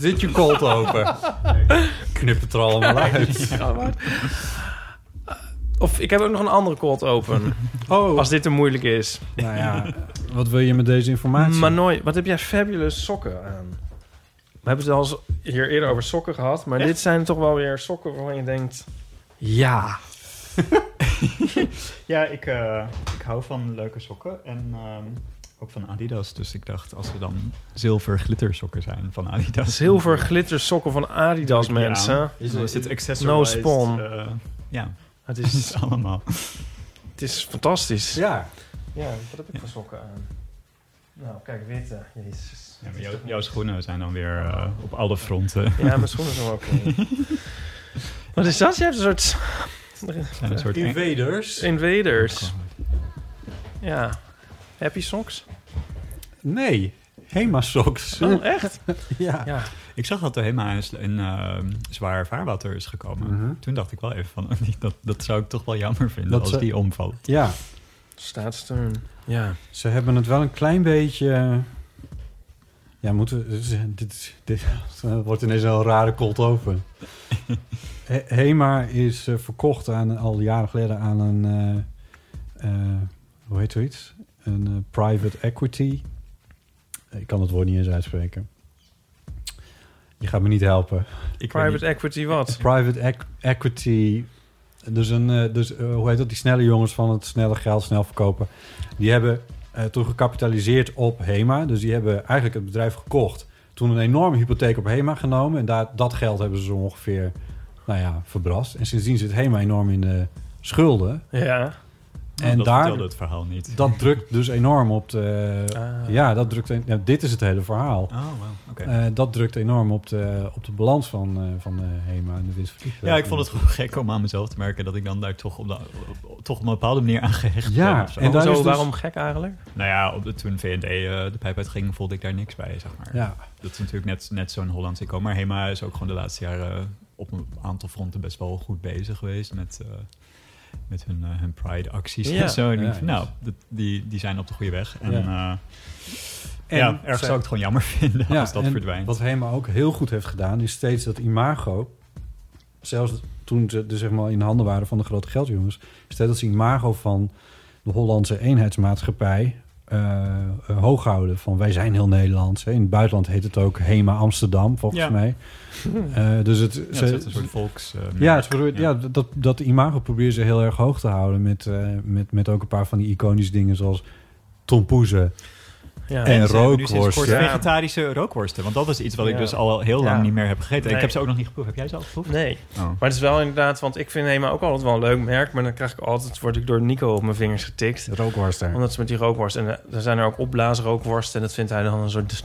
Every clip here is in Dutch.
dit je cold open? Knip het er allemaal uit. Ja, maar- Of ik heb ook nog een andere cold open. Oh. Als dit te moeilijk is. Nou ja, wat wil je met deze informatie? Manoy, wat heb jij fabulous sokken aan? We hebben het al eens hier eerder over sokken gehad. Maar dit zijn toch wel weer sokken waarvan je denkt... Ja. Ja, ik, eh, ik hou van leuke sokken en ehm, ook van Adidas. Dus ik dacht, als er dan zilver glittersokken zijn van Adidas. Zilver glitter sokken van Adidas, Ja. mensen. Is, is het No accessorized, spawn. eh, ja, Het het is, allemaal. het is fantastisch. Ja. Ja, wat heb ik voor sokken aan? Nou, kijk, witte. Jezus. Ja, maar jouw, jouw schoenen zijn dan weer eh, op alle fronten. Ja, mijn schoenen zijn ook. Wat is dat? Je hebt een soort... zijn een soort Invaders? Invaders. Ja. Happy socks? Nee. Hema socks. Oh, echt? ja. Ja. Ik zag dat de HEMA in, in eh, zwaar vaarwater is gekomen. Mhm. Toen dacht ik wel even van, dat, dat zou ik toch wel jammer vinden Dat als ze- die omvalt. Ja. Staatssteun. Ja. Ze hebben het wel een klein beetje... Ja, moeten we... Dit, dit, dit wordt ineens een rare cold open. He- Hema is eh, verkocht aan, al jaren geleden aan een... eh, eh, hoe heet zoiets? Een eh, private equity. Ik kan het woord niet eens uitspreken. Je gaat me niet helpen. Ik Private equity wat? Private equity. Dus, een, eh, dus eh, hoe heet dat? Die snelle jongens van het snelle geld snel verkopen. Die hebben toen gecapitaliseerd op HEMA. Dus die hebben eigenlijk het bedrijf gekocht. Toen een enorme hypotheek op HEMA genomen. En daar, dat geld hebben ze zo ongeveer nou ja, verbrast. En sindsdien zit HEMA enorm in de schulden. Ja. En dat daar- vertelde het verhaal niet. Dat drukt dus enorm op de... Ah. Ja, dat drukt... een- ja, dit is het hele verhaal. Oh, wow. Eh, dat drukt enorm op de, op de balans van, eh, van de HEMA en de winst. Ja, ik vond het gewoon gek om aan mezelf te merken dat ik dan daar toch op, de, op- toch op een bepaalde manier aan gehecht Ja, ben. of zo. en daar Zo, is dus- waarom gek eigenlijk? Nou ja, op de, toen VND eh, de pijp uitging, voelde ik daar niks bij, zeg maar. Ja. Dat is natuurlijk net, net zo'n Hollandse icoon. Maar HEMA is ook gewoon de laatste jaren op een aantal fronten best wel goed bezig geweest met, eh, met hun, eh, hun Pride-acties Ja. en zo. En Ja, van, nou, die, die zijn op de goede weg. En, Ja. ja, En ergens zou ik het gewoon jammer vinden als dat verdwijnt. Wat HEMA ook heel goed heeft gedaan, is steeds dat imago. Zelfs toen ze dus zeg maar in de handen waren van de grote geldjongens, steeds dat imago van de Hollandse eenheidsmaatschappij eh, eh, hoog houden. Van wij zijn heel Nederlands. Hè. In het buitenland heet het ook HEMA Amsterdam, volgens Ja. mij. Eh, dus het, Ja, ze- het is echt een soort volks... eh, ja, dat, dat imago proberen ze heel erg hoog te houden. Met, eh, met, met ook een paar van die iconische dingen zoals tompoezen. Ja. En rookworsten. Ja. vegetarische rookworsten. Want dat is iets wat ik dus al heel lang Ja. niet meer heb gegeten. Nee. Ik heb ze ook nog niet geproefd. Heb jij ze al geproefd? Nee. Oh. Maar het is wel inderdaad, want ik vind Hema ook altijd wel een leuk merk. Maar dan krijg ik altijd, word ik door Nico op mijn vingers getikt. Rookworsten. Omdat ze met die rookworst. En er zijn er ook opblaasrookworsten. En dat vindt hij dan een soort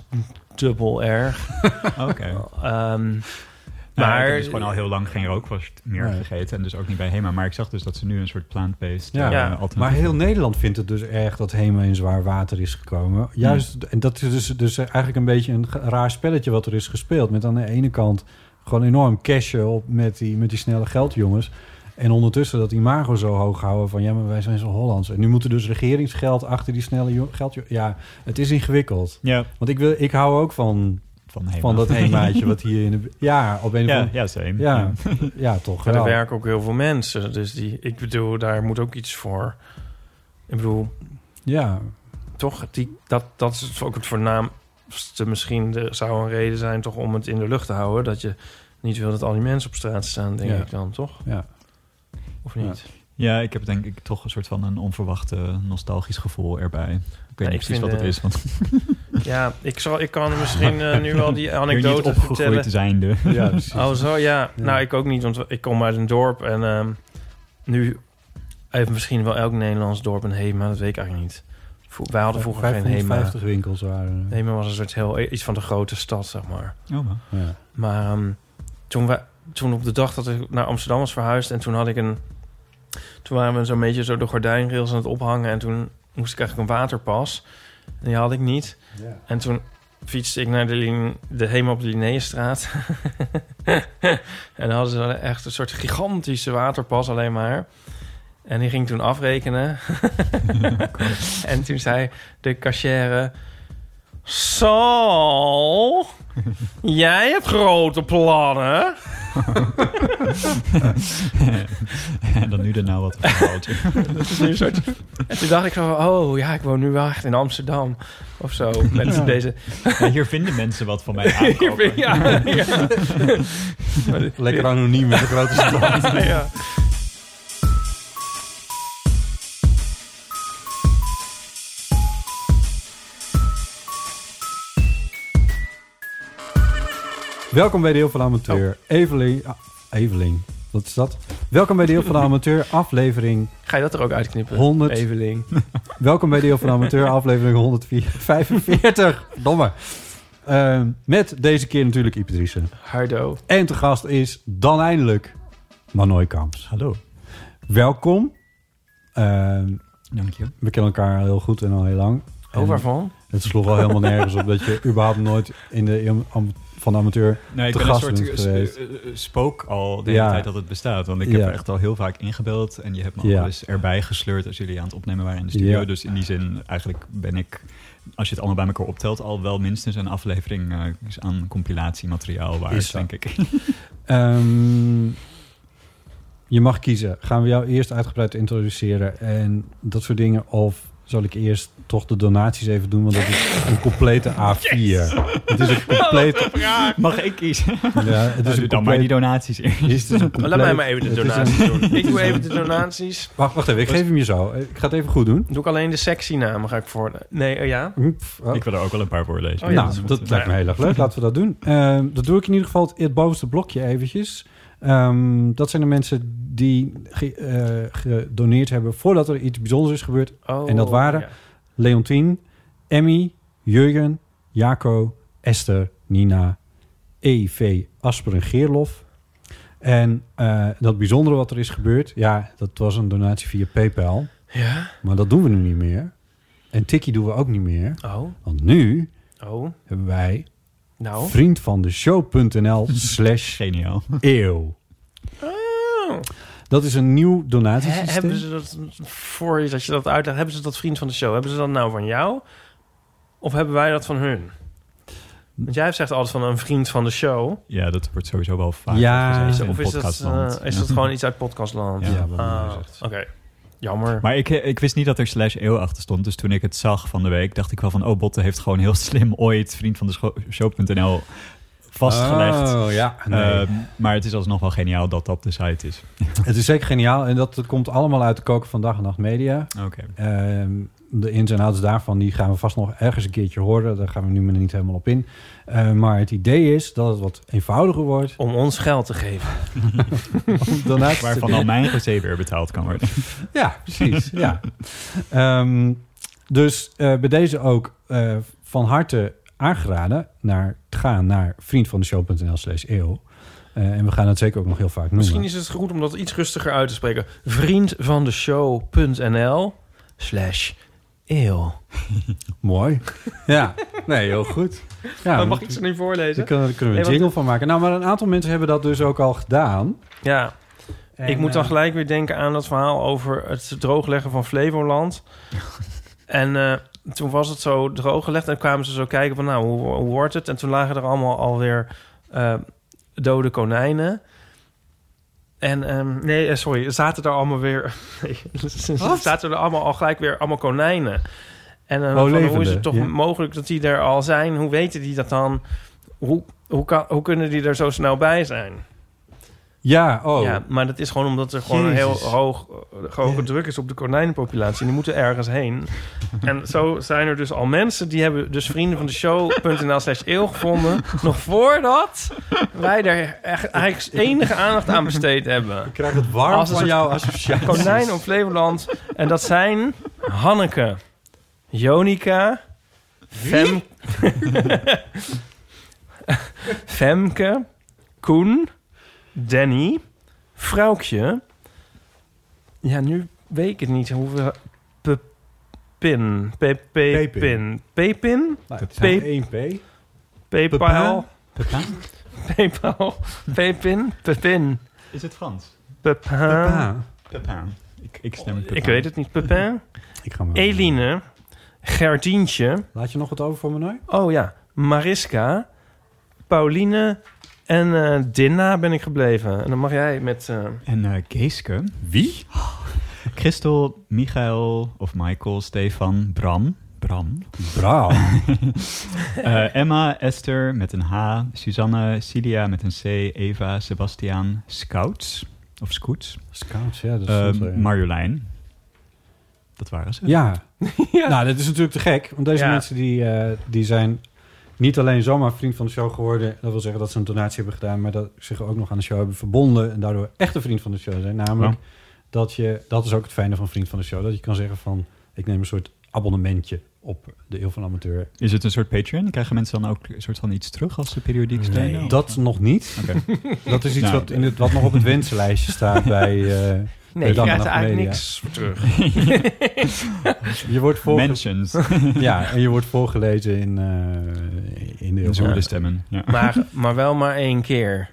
dubbel erg. Oké. Ehm, Maar maar ik heb dus gewoon al heel lang geen rookworst meer Nee. gegeten. En dus ook niet bij Hema. Maar ik zag dus dat ze nu een soort plant-based Ja. eh, Ja. Maar heel Nederland vindt het dus erg dat HEMA in zwaar water is gekomen. Juist, en dat is dus, dus eigenlijk een beetje een raar spelletje wat er is gespeeld. Met aan de ene kant gewoon enorm cashen op met die, met die snelle geldjongens. En ondertussen dat imago zo hoog houden van... ja, maar wij zijn zo Hollands. En nu moet er dus regeringsgeld achter die snelle geldjongens... Ja, het is ingewikkeld. Ja, Want ik, wil, ik hou ook van, van Hema. van dat wat hier in de... Ja, op een of Ja, andere... ja, same. Ja, ja, toch maar er wel. werken ook heel veel mensen. Dus die, ik bedoel, daar moet ook iets voor. Ik bedoel, Ja, toch, die, dat, dat is ook het voornaamste misschien. Er zou een reden zijn toch om het in de lucht te houden. Dat je niet wil dat al die mensen op straat staan, denk Ja. ik dan, toch? Ja. Of niet? Ja, ik heb denk ik toch een soort van een onverwachte nostalgisch gevoel erbij. Ik weet Ja, niet ik precies vind, wat het eh, is, want Ja, ik, zal, ik kan misschien eh, nu wel die niet anekdote opgegroeid vertellen. zijnde. Ja, precies. Oh, zo, ja. Ja. Nou, ik ook niet, want ik kom uit een dorp en ehm, nu heeft misschien wel elk Nederlands dorp een HEMA, dat weet ik eigenlijk niet. Vo- Wij hadden vroeger geen HEMA. 550 winkels waren. er. HEMA was een soort heel, iets van de grote stad, zeg maar. Oh, maar. Ja. Maar ehm, toen, we, toen op de dag dat ik naar Amsterdam was verhuisd... en toen had ik een... Toen waren we zo'n beetje zo de gordijnrails aan het ophangen... en toen moest ik eigenlijk een waterpas. En die had ik niet. En toen fietste ik naar de, de Hema op de Linnéestraat. en dan hadden ze echt een soort gigantische waterpas alleen maar. En die ging toen afrekenen. en toen zei de cashier... Zo, jij hebt grote plannen. En dan nu daarna wat verhaaltje. Dat is nu een soort... En toen dacht ik zo, van, oh ja, ik woon nu wel echt in Amsterdam. Of zo, met Ja. deze... Ja, hier vinden mensen wat van mij aankopen. ja, ja. Lekker anoniem met een grote stad. ja. Welkom bij Deel van de Amateur. Eveling. ah, Eveling. Wat is dat? Welkom bij Deel van de Amateur, aflevering Ga je dat er ook uitknippen? 100. Eveling. Welkom bij Deel van de Amateur, aflevering 145. Domme. Ehm, met deze keer natuurlijk Driessen. Hardo. En te gast is dan eindelijk Manoy Kamps. Hallo. Welkom. Ehm, Dank je. we kennen elkaar heel goed en al heel lang. Oh, En waarvan? Het sloeg wel helemaal nergens op dat je überhaupt nooit in de van de amateur... Nee, ik te ben een soort eh, eh, spook al de hele tijd dat het bestaat. Want ik heb er echt al heel vaak ingebeld. En je hebt me al eens erbij gesleurd als jullie aan het opnemen waren in de studio. Dus in die zin, eigenlijk ben ik, als je het allemaal bij elkaar optelt, al wel minstens een aflevering eh, aan compilatiemateriaal waard, denk ik. Ehm, je mag kiezen. Gaan we jou eerst uitgebreid introduceren en dat soort dingen? Of zal ik eerst toch de donaties even doen? Want dat is een complete A4. Het is een complete... Mag ik kiezen? Ja, het is Doe een dan maar die donaties eerst. Laat mij maar even de een- donaties doen. Ik doe even de donaties. Wacht, wacht even. Ik geef hem je zo. Ik ga het even goed doen. Doe ik alleen de sexy namen, ga ik voor... Nee, oh ja? Oep, oh. Ik wil er ook wel een paar voorlezen. Oh ja, nou, dat lijkt me heel erg leuk. Laten we dat doen. Ehm, dat doe ik in ieder geval het, het bovenste blokje eventjes. Ehm, dat zijn de mensen die ge- eh, gedoneerd hebben voordat er iets bijzonders is gebeurd. Oh, En dat waren- ja. Leontien, Emmy, Jurgen, Jaco, Esther, Nina, E.V. Asperen Geerlof. En eh, dat bijzondere wat er is gebeurd, ja, dat was een donatie via PayPal. Ja? Maar dat doen we nu niet meer. En Tikkie doen we ook niet meer. Oh, Want nu oh. hebben wij Nou. vriend van de show.nl slash Geniaal. eeuw. Oh. Dat is een nieuw donatiesysteem. hebben ze dat, voor je dat je dat uitlegt, hebben ze dat vriend van de show? Hebben ze dat nou van jou? Of hebben wij dat van hun? Want jij zegt altijd van een vriend van de show. Ja, dat wordt sowieso wel vaak Ja. gezegd Is, of is dat, podcastland. eh, is Ja. dat gewoon iets uit podcastland? Ja, Ah, zegt. Jammer. Maar ik, ik wist niet dat er slash eeuw achter stond. Dus toen ik het zag van de week, dacht ik wel van... oh, Botte heeft gewoon heel slim ooit vriend van de show.nl vastgelegd. Oh, ja. Nee. Ehm, maar het is alsnog wel geniaal dat dat de site is. het is zeker geniaal. En dat komt allemaal uit de koken van Dag en Nacht Media. Oké. Ehm, de ins en outs daarvan, die gaan we vast nog ergens een keertje horen. Daar gaan we nu maar niet helemaal op in. Eh, maar het idee is dat het wat eenvoudiger wordt. Om ons geld te geven. te Waarvan al mijn GC weer betaald kan worden. Ja, precies. ja. Ehm, dus eh, bij deze ook eh, van harte aangeraden naar te gaan naar vriendvandeshow.nl slash eeuw. Eh, en we gaan het zeker ook nog heel vaak noemen. Misschien is het goed om dat iets rustiger uit te spreken. Vriend van de show.nl slash eeuw. Mooi. ja, nee, heel goed. Ja, Maar mag ik ze niet voorlezen? Daar kunnen, kunnen we een jingle van maken. Nou, maar een aantal mensen hebben dat dus ook al gedaan. Ja, En, ik moet dan eh, gelijk weer denken aan dat verhaal over het droogleggen van Flevoland. en eh, toen was het zo drooggelegd en kwamen ze zo kijken van nou, hoe, hoe wordt het? En toen lagen er allemaal alweer eh dode konijnen. En ehm, nee, eh, sorry, zaten er allemaal weer. er zaten er allemaal al gelijk weer allemaal konijnen. En eh, Oh, van, hoe is het toch ja. mogelijk dat die er al zijn? Hoe weten die dat dan? hoe, hoe, kan, hoe kunnen die er zo snel bij zijn? Ja, oh. Ja, maar dat is gewoon omdat er gewoon een heel hoog, eh, hoge druk is op de konijnenpopulatie. En die moeten ergens heen. en zo zijn er dus al mensen die hebben dus vrienden van de show.nl slash eeuw gevonden. nog voordat wij er echt eigenlijk enige aandacht aan besteed hebben. Ik krijg het warm van jouw associaties. Konijn op Flevoland. En dat zijn Hanneke, Jonica, Fem... Femke, Koen, Danny, Vrouwtje. Ja, nu weet ik het niet. Hoeveel... Pepin. Pepin. Pepin? Nou, het zijn Pe- 1P. Paypal. Pepin? Paypal. Pepin. Pepin. Is het Frans? Pepin. Pepin. Pepin. Ik, ik stem Pepin. Ik weet het niet. Pepin. Ik ga maar... Eline. Gerdientje. Laat je nog wat over voor me nu? Oh ja, Mariska, Pauline en eh Dinna ben ik gebleven. En dan mag jij met... eh, En eh Geeske. Wie? Christel, Michael of Michael, Stefan, Bram. Bram. Bra. Eh, Emma, Esther met een H. Suzanne, Cilia met een C. Eva, Sebastiaan, Scouts. Of Scouts. Scouts, ja. Dat is eh, Marjolein. Dat waren ze. Ja. Ja. Nou, dat is natuurlijk te gek. Want deze Ja. mensen die, eh, die zijn niet alleen zomaar vriend van de show geworden. Dat wil zeggen dat ze een donatie hebben gedaan. Maar dat zich ook nog aan de show hebben verbonden. En daardoor echt een vriend van de show zijn. Namelijk Ja. dat je, dat is ook het fijne van vriend van de show. Dat je kan zeggen van, ik neem een soort abonnementje op de Eeuw van Amateur. Is het een soort Patreon? Krijgen mensen dan ook een soort van iets terug als ze periodiek steunen? Dat nog niet. Dat is iets Nou, wat, in het, wat nog op het wensenlijstje staat bij... eh, nee, je krijgt er eigenlijk media. niks voor terug. je wordt voorge- Mentions. Ja, en je wordt voorgelezen in, eh in de stemmen. Ja. Maar, maar wel maar één keer.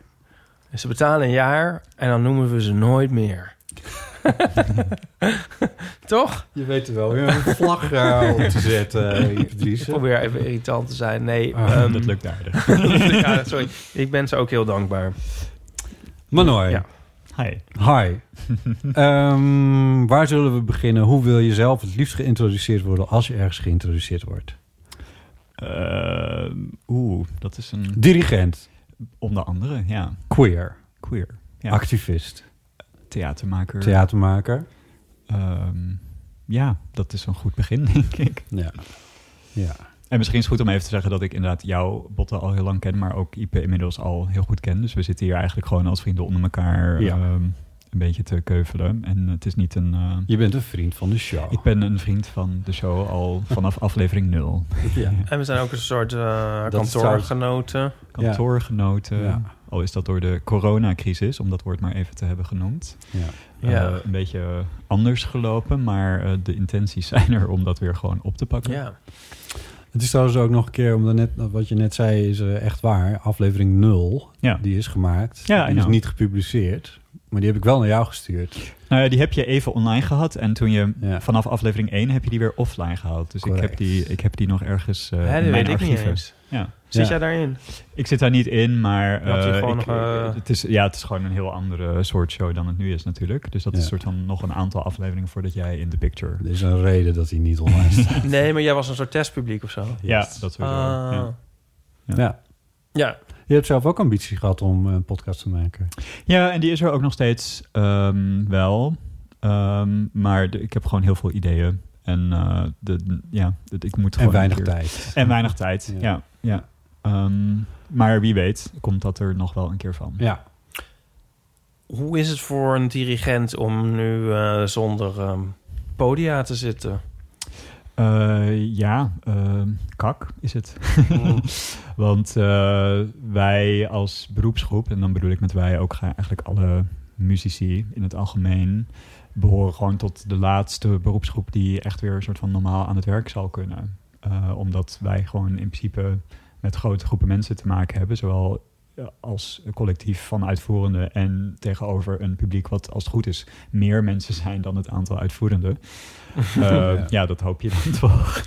Dus ze betalen een jaar en dan noemen we ze nooit meer. Toch? Je weet er wel, weer een vlag eh, op te zetten, Ik Patrice. probeer even irritant te zijn. Nee, Ah, ehm, dat lukt aardig. ja, sorry. Ik ben ze ook heel dankbaar. Manoy, Ja. Hi. hi. Ehm, waar zullen we beginnen? Hoe wil je zelf het liefst geïntroduceerd worden als je ergens geïntroduceerd wordt? Eh, Oeh, dat is een... Dirigent, Onder andere, ja. queer, Queer. Ja. activist, Theatermaker. theatermaker. Ehm, ja, dat is een goed begin, denk ik. Ja. ja. En misschien is het goed om even te zeggen dat ik inderdaad jouw botten al heel lang ken, maar ook Ipe inmiddels al heel goed ken. Dus we zitten hier eigenlijk gewoon als vrienden onder elkaar Ja. ehm, een beetje te keuvelen. En het is niet een... eh, Je bent een vriend van de show. ik ben een vriend van de show al vanaf aflevering 0. Ja. En we zijn ook een soort eh kantoorgenoten. Kantoorgenoten. Ja. Al is dat door de coronacrisis, om dat woord maar even te hebben genoemd. Ja. Ja. Eh, een beetje anders gelopen, maar eh, de intenties zijn er om dat weer gewoon op te pakken. Ja. Het is trouwens ook nog een keer, omdat net, wat je net zei is eh, echt waar. Aflevering 0, Ja. die is gemaakt. Ja, die is know. niet gepubliceerd. Maar die heb ik wel naar jou gestuurd. Nou ja, die heb je even online gehad. En toen je Ja. vanaf aflevering 1 heb je die weer offline gehaald. Dus ik heb, die, ik heb die nog ergens eh dat in mijn weet ik niet archieven. eens. Ja. Zit Ja. jij daarin? Ik zit daar niet in, maar eh, ik- nog, eh, het, is, ja, het is gewoon een heel andere soort show dan het nu is natuurlijk. Dus dat is een soort van nog een aantal afleveringen voordat jij in de picture... Er is een reden dat hij niet online staat. Nee, maar jij was een soort testpubliek of zo. Ja, dat soort Ah. ja. ja. Ja. Je hebt zelf ook ambitie gehad om een podcast te maken. ja, en die is er ook nog steeds ehm, wel. Ehm, maar de- ik heb gewoon heel veel ideeën. En eh, de, ja, de- ik moet En gewoon weinig een keer- tijd. En weinig tijd, Ja. ja. Ja, Ehm, maar wie weet komt dat er nog wel een keer van. Ja. Hoe is het voor een dirigent om nu eh, zonder ehm, podia te zitten? Eh, ja, ehm, kak is het. Want eh, wij als beroepsgroep, en dan bedoel ik met wij ook ga- eigenlijk alle muzici in het algemeen, behoren gewoon tot de laatste beroepsgroep die echt weer een soort van normaal aan het werk zal kunnen. Eh, omdat wij gewoon in principe met grote groepen mensen te maken hebben, zowel als collectief van uitvoerenden en tegenover een publiek wat als het goed is meer mensen zijn dan het aantal uitvoerenden. Eh, Ja. ja. dat hoop je dan toch.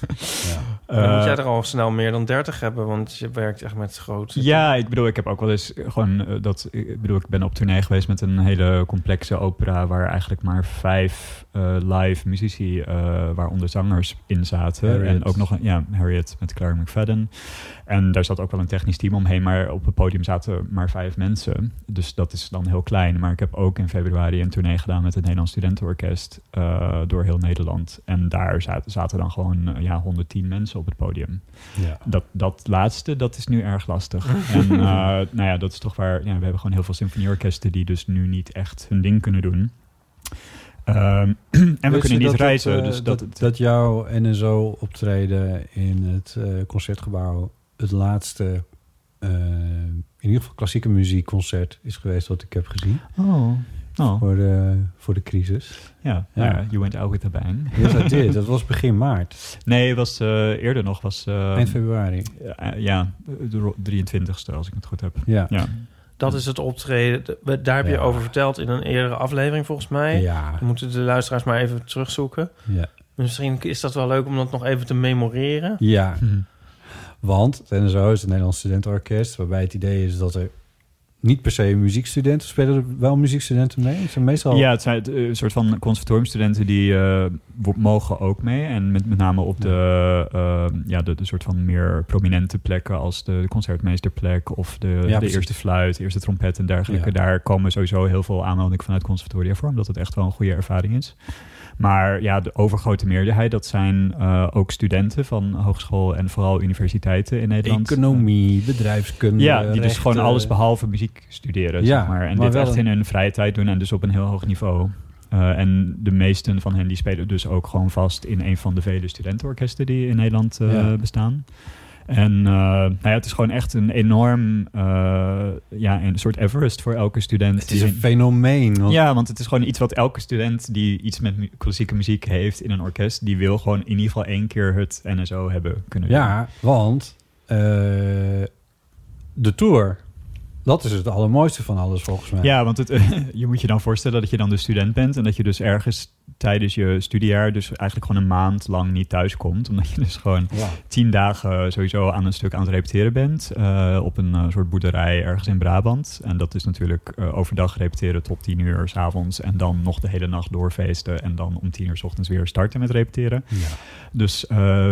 Ja. Dan moet Eh, jij er al snel meer dan 30 hebben, want je werkt echt met groot. Ja, ik bedoel, ik heb ook wel eens eh, gewoon eh, dat. Ik bedoel, ik ben op tournee geweest met een hele complexe opera waar eigenlijk maar vijf eh, live muzici, eh, waaronder zangers, in zaten. Harriet. En ook nog een, ja, Harriet met Claire McFadden. En daar zat ook wel een technisch team omheen, maar op het podium zaten maar vijf mensen. Dus dat is dan heel klein. Maar ik heb ook in februari een tournee gedaan met het Nederlands Studentenorkest uh, door heel Nederland. En daar zaten, dan gewoon uh, ja, 110 mensen op het podium. Ja. Dat, dat laatste, dat is nu erg lastig. en uh, nou ja, dat is toch waar... Ja, we hebben gewoon heel veel symfonieorkesten die dus nu niet echt hun ding kunnen doen. Um, en we Weet kunnen niet reizen. Het, uh, dus dat, dat, dat jouw NSO optreden in het uh, concertgebouw het laatste, uh, in ieder geval klassieke muziekconcert is geweest wat ik heb gezien. Oh. Oh. Voor, de, voor de crisis. Ja, ja. ja, you went out with a bang. Yes, I did. Dat was begin maart. Nee, het was uh, eerder nog. Was, uh, Eind februari. ja, de 23ste als ik het goed heb. Ja. ja. Dat is het optreden. Daar heb je Ja. over verteld in een eerdere aflevering, volgens mij. Ja. Dan moeten de luisteraars maar even terugzoeken. Ja. Misschien is dat wel leuk om dat nog even te memoreren. Ja. Hm. Want het NSO is het Nederlands Studentenorkest... waarbij het idee is dat er niet per se muziekstudenten... spelen er wel muziekstudenten mee? Het zijn meestal... Ja, het zijn een soort van conservatoriumstudenten... die uh, mogen ook mee. En met, met name op de, uh, ja, de, de soort van meer prominente plekken... als de concertmeesterplek of de, Ja, de precies. eerste fluit... de eerste trompet en dergelijke. Ja. Daar komen sowieso heel veel aanmeldingen vanuit conservatoria voor... omdat het echt wel een goede ervaring is. Maar ja, de overgrote meerderheid, dat zijn uh, ook studenten van hogeschool en vooral universiteiten in Nederland. Economie, bedrijfskunde. Ja, die dus gewoon alles behalve muziek studeren, Ja, zeg maar. En maar dit echt een- in hun vrije tijd doen en dus op een heel hoog niveau. Uh, en de meesten van hen die spelen dus ook gewoon vast in een van de vele studentenorkesten die in Nederland uh, Ja. bestaan. En uh, nou ja, het is gewoon echt een enorm, uh, ja, een soort Everest voor elke student. Het is een fenomeen. Want ja, want het is gewoon iets wat elke student die iets met mu- klassieke muziek heeft in een orkest, die wil gewoon in ieder geval één keer het NSO hebben kunnen doen. Ja, want eh, de tour, dat is het allermooiste van alles volgens mij. Ja, want het, je moet je dan voorstellen dat je dan de student bent en dat je dus ergens tijdens je studiejaar dus eigenlijk gewoon een maand lang niet thuis komt. Omdat je dus gewoon Ja. tien dagen sowieso aan een stuk aan het repeteren bent. eh, op een eh, soort boerderij ergens in Brabant. En dat is natuurlijk eh, overdag repeteren tot tien uur s avonds. En dan nog de hele nacht doorfeesten. En dan om tien uur s ochtends weer starten met repeteren. Ja. Dus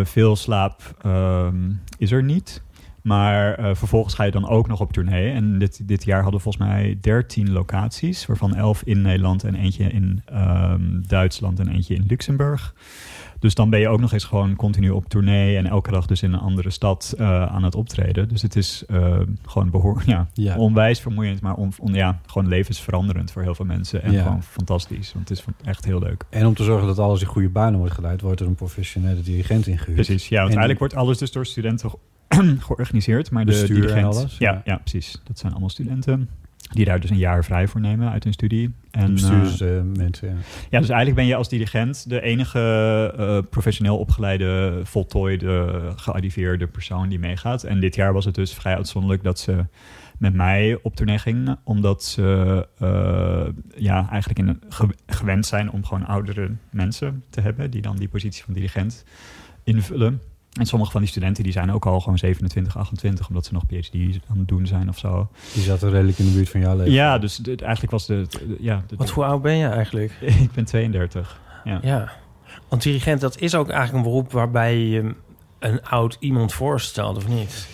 veel slaap ehm, is er niet. Maar eh, vervolgens ga je dan ook nog op tournee. En dit, dit jaar hadden we volgens mij 13 locaties, waarvan 11 in Nederland en eentje in ehm, Duitsland en eentje in Luxemburg. Dus dan ben je ook nog eens gewoon continu op tournee en elke dag dus in een andere stad eh, aan het optreden. Dus het is eh, gewoon behoor ja, Ja. onwijs vermoeiend, maar on, on- ja, gewoon levensveranderend voor heel veel mensen. En Ja. gewoon fantastisch, want het is van- echt heel leuk. En om te zorgen dat alles in goede banen wordt geleid, wordt er een professionele dirigent ingehuurd. Precies, ja, want En- eigenlijk wordt alles dus door studenten georganiseerd. Maar de Bestuur en dirigent, alles, ja, ja. ja. precies. Dat zijn allemaal studenten die daar dus een jaar vrij voor nemen uit hun studie. En, eh, bestuursmensen. ja. ja, dus eigenlijk ben je als dirigent de enige eh, professioneel opgeleide, voltooide, gearriveerde persoon die meegaat. En dit jaar was het dus vrij uitzonderlijk dat ze met mij op tournee ging, omdat ze eh, ja, eigenlijk in ge- gewend zijn om gewoon oudere mensen te hebben die dan die positie van dirigent invullen. En sommige van die studenten die zijn ook al gewoon 27, 28, omdat ze nog PhD aan het doen zijn of zo. Die zaten redelijk in de buurt van jouw leven. Ja, dus de- eigenlijk was de... de- ja, de- Wat, hoe oud ben je eigenlijk? ik ben 32. Ja. Ja. Want dirigent, dat is ook eigenlijk een beroep waarbij je een oud iemand voorstelt, of niet?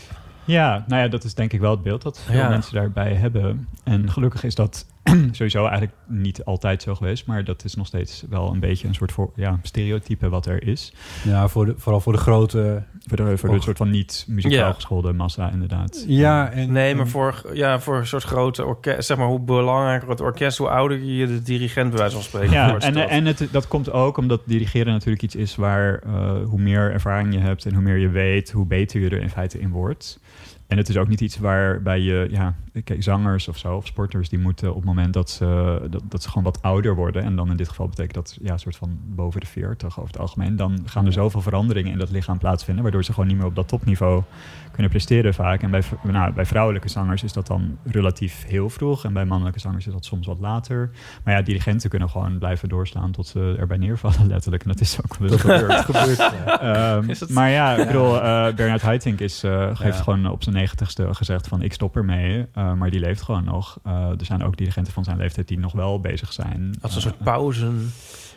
Ja, nou ja, dat is denk ik wel het beeld dat veel Ja. mensen daarbij hebben. En gelukkig is dat sowieso eigenlijk niet altijd zo geweest, maar dat is nog steeds wel een beetje een soort voor, ja, stereotype wat er is. Ja, voor de, vooral voor de grote... Voor de, voor de soort van niet muzikaal Ja. geschoolde massa, inderdaad. Ja, en, Nee, maar voor, ja, voor een soort grote orkest, zeg maar, hoe belangrijker het orkest, hoe ouder je de dirigent bij wijze van spreken Ja, en, voorstelt. en het, dat komt ook omdat dirigeren natuurlijk iets is waar eh, hoe meer ervaring je hebt en hoe meer je weet, hoe beter je er in feite in wordt. En het is ook niet iets waarbij je, ja, kijk, zangers of zo, of sporters, die moeten op het moment dat ze, dat, dat ze gewoon wat ouder worden, en dan in dit geval betekent dat, ja, een soort van boven de 40 over het algemeen, dan gaan er zoveel veranderingen in dat lichaam plaatsvinden, waardoor ze gewoon niet meer op dat topniveau kunnen presteren vaak. En bij, nou, bij vrouwelijke zangers is dat dan relatief heel vroeg, en bij mannelijke zangers is dat soms wat later. Maar ja, dirigenten kunnen gewoon blijven doorslaan tot ze erbij neervallen, letterlijk. En dat is ook wel gebeurd. gebeurd ehm, Maar ja, ik bedoel, uh, Bernard Haitink is, uh, geeft gewoon op zijn negentigste gezegd van ik stop ermee. Uh, maar die leeft gewoon nog. er zijn ook dirigenten van zijn leeftijd die nog wel bezig zijn. Als een soort pauzen.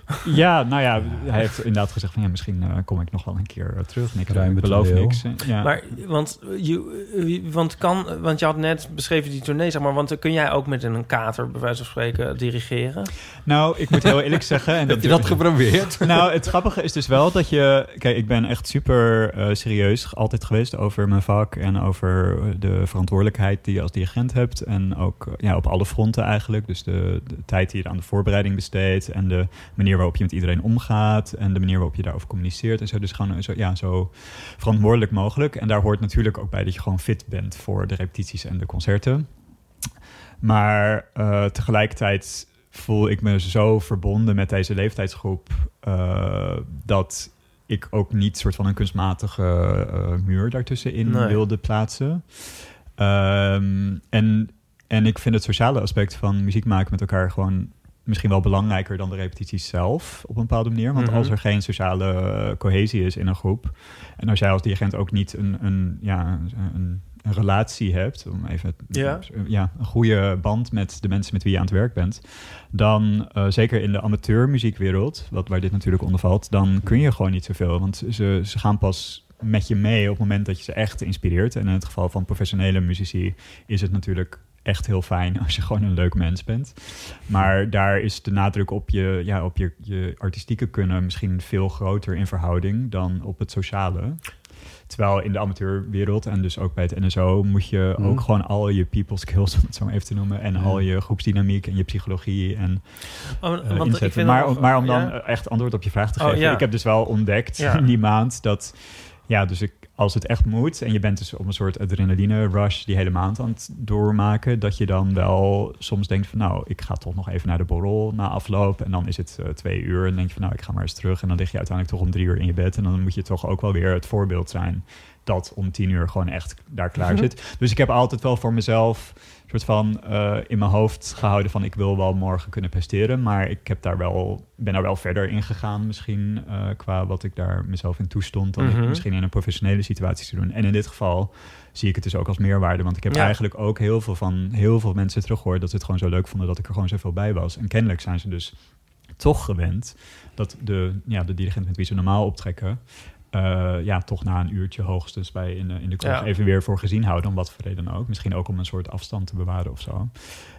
Ja, nou ja, hij heeft inderdaad gezegd van ja, misschien uh, kom ik nog wel een keer uh, terug. En ik Ruim beloof niks. Ja. Maar want, je, want, kan, want je had net beschreven die tournee, zeg maar, want kun jij ook met een kater, bij wijze van spreken, dirigeren? Nou, ik moet heel eerlijk zeggen. En dat, Heb je dat geprobeerd? Nou, het grappige is dus wel dat je, kijk, ik ben echt super uh, serieus altijd geweest over mijn vak en over de verantwoordelijkheid die je als dirigent hebt. En ook ja, op alle fronten eigenlijk. Dus de, de tijd die je aan de voorbereiding besteedt en de manier waarop je met iedereen omgaat en de manier waarop je daarover communiceert en zo. Dus gewoon zo, ja, zo verantwoordelijk mogelijk. En daar hoort natuurlijk ook bij dat je gewoon fit bent voor de repetities en de concerten. Maar uh, tegelijkertijd voel ik me zo verbonden met deze leeftijdsgroep uh, dat ik ook niet soort van een kunstmatige uh, muur daartussenin nee. wilde plaatsen. Um, en, en ik vind het sociale aspect van muziek maken met elkaar gewoon misschien wel belangrijker dan de repetities zelf op een bepaalde manier. Want als er geen sociale cohesie is in een groep en als jij als dirigent ook niet een, een, ja, een, een relatie hebt, om even ja. ja. een goede band met de mensen met wie je aan het werk bent, dan uh, zeker in de amateurmuziekwereld, wat waar dit natuurlijk onder valt, dan kun je gewoon niet zoveel. Want ze, ze gaan pas met je mee op het moment dat je ze echt inspireert. En in het geval van professionele muzici is het natuurlijk echt heel fijn als je gewoon een leuk mens bent. Maar daar is de nadruk op je, ja, op je, je artistieke kunnen misschien veel groter in verhouding dan op het sociale. Terwijl in de amateurwereld en dus ook bij het NSO moet je mm. ook gewoon al je people skills, om het zo maar even te noemen, en al je groepsdynamiek en je psychologie en oh, uh, inzetten. Maar, maar, om dan echt antwoord op je vraag te oh, geven, ik heb dus wel ontdekt ja. in die maand dat ja, dus ik, als het echt moet en je bent dus op een soort adrenaline rush die hele maand aan het doormaken, dat je dan wel soms denkt van nou, ik ga toch nog even naar de borrel na afloop en dan is het uh, twee uur en denk je van nou, ik ga maar eens terug en dan lig je uiteindelijk toch om drie uur in je bed en dan moet je toch ook wel weer het voorbeeld zijn dat om tien uur gewoon echt daar klaar mhm. zit. Dus ik heb altijd wel voor mezelf soort van uh, in mijn hoofd gehouden van ik wil wel morgen kunnen presteren, maar ik heb daar wel, ben daar wel verder in gegaan misschien uh, qua wat ik daar mezelf in toestond dan mm -hmm. ik misschien in een professionele situatie te doen. En in dit geval zie ik het dus ook als meerwaarde, want ik heb ja. eigenlijk ook heel veel van heel veel mensen teruggehoord dat ze het gewoon zo leuk vonden dat ik er gewoon zoveel bij was. En kennelijk zijn ze dus toch gewend dat de, ja, de dirigent met wie ze normaal optrekken, uh, ja, toch na een uurtje hoogstens bij in, in de kroeg ja. even weer voor gezien houden, om wat voor reden ook. Misschien ook om een soort afstand te bewaren of zo.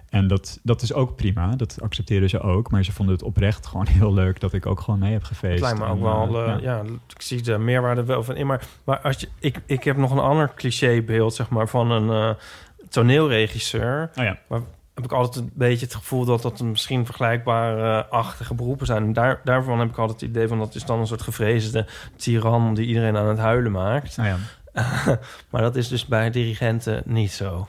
En dat, dat is ook prima, dat accepteren ze ook. Maar ze vonden het oprecht gewoon heel leuk dat ik ook gewoon mee heb gefeest. Het lijkt me ook wel, uh, ja. ja. ik zie de meerwaarde wel van in. Maar, maar als je, ik, ik heb nog een ander clichébeeld, zeg maar, van een uh, toneelregisseur. Oh ja. Waar, heb ik altijd een beetje het gevoel dat dat misschien vergelijkbare-achtige beroepen zijn. En daar, daarvan heb ik altijd het idee van dat is dan een soort gevreesde tiran die iedereen aan het huilen maakt. Oh ja. maar dat is dus bij dirigenten niet zo.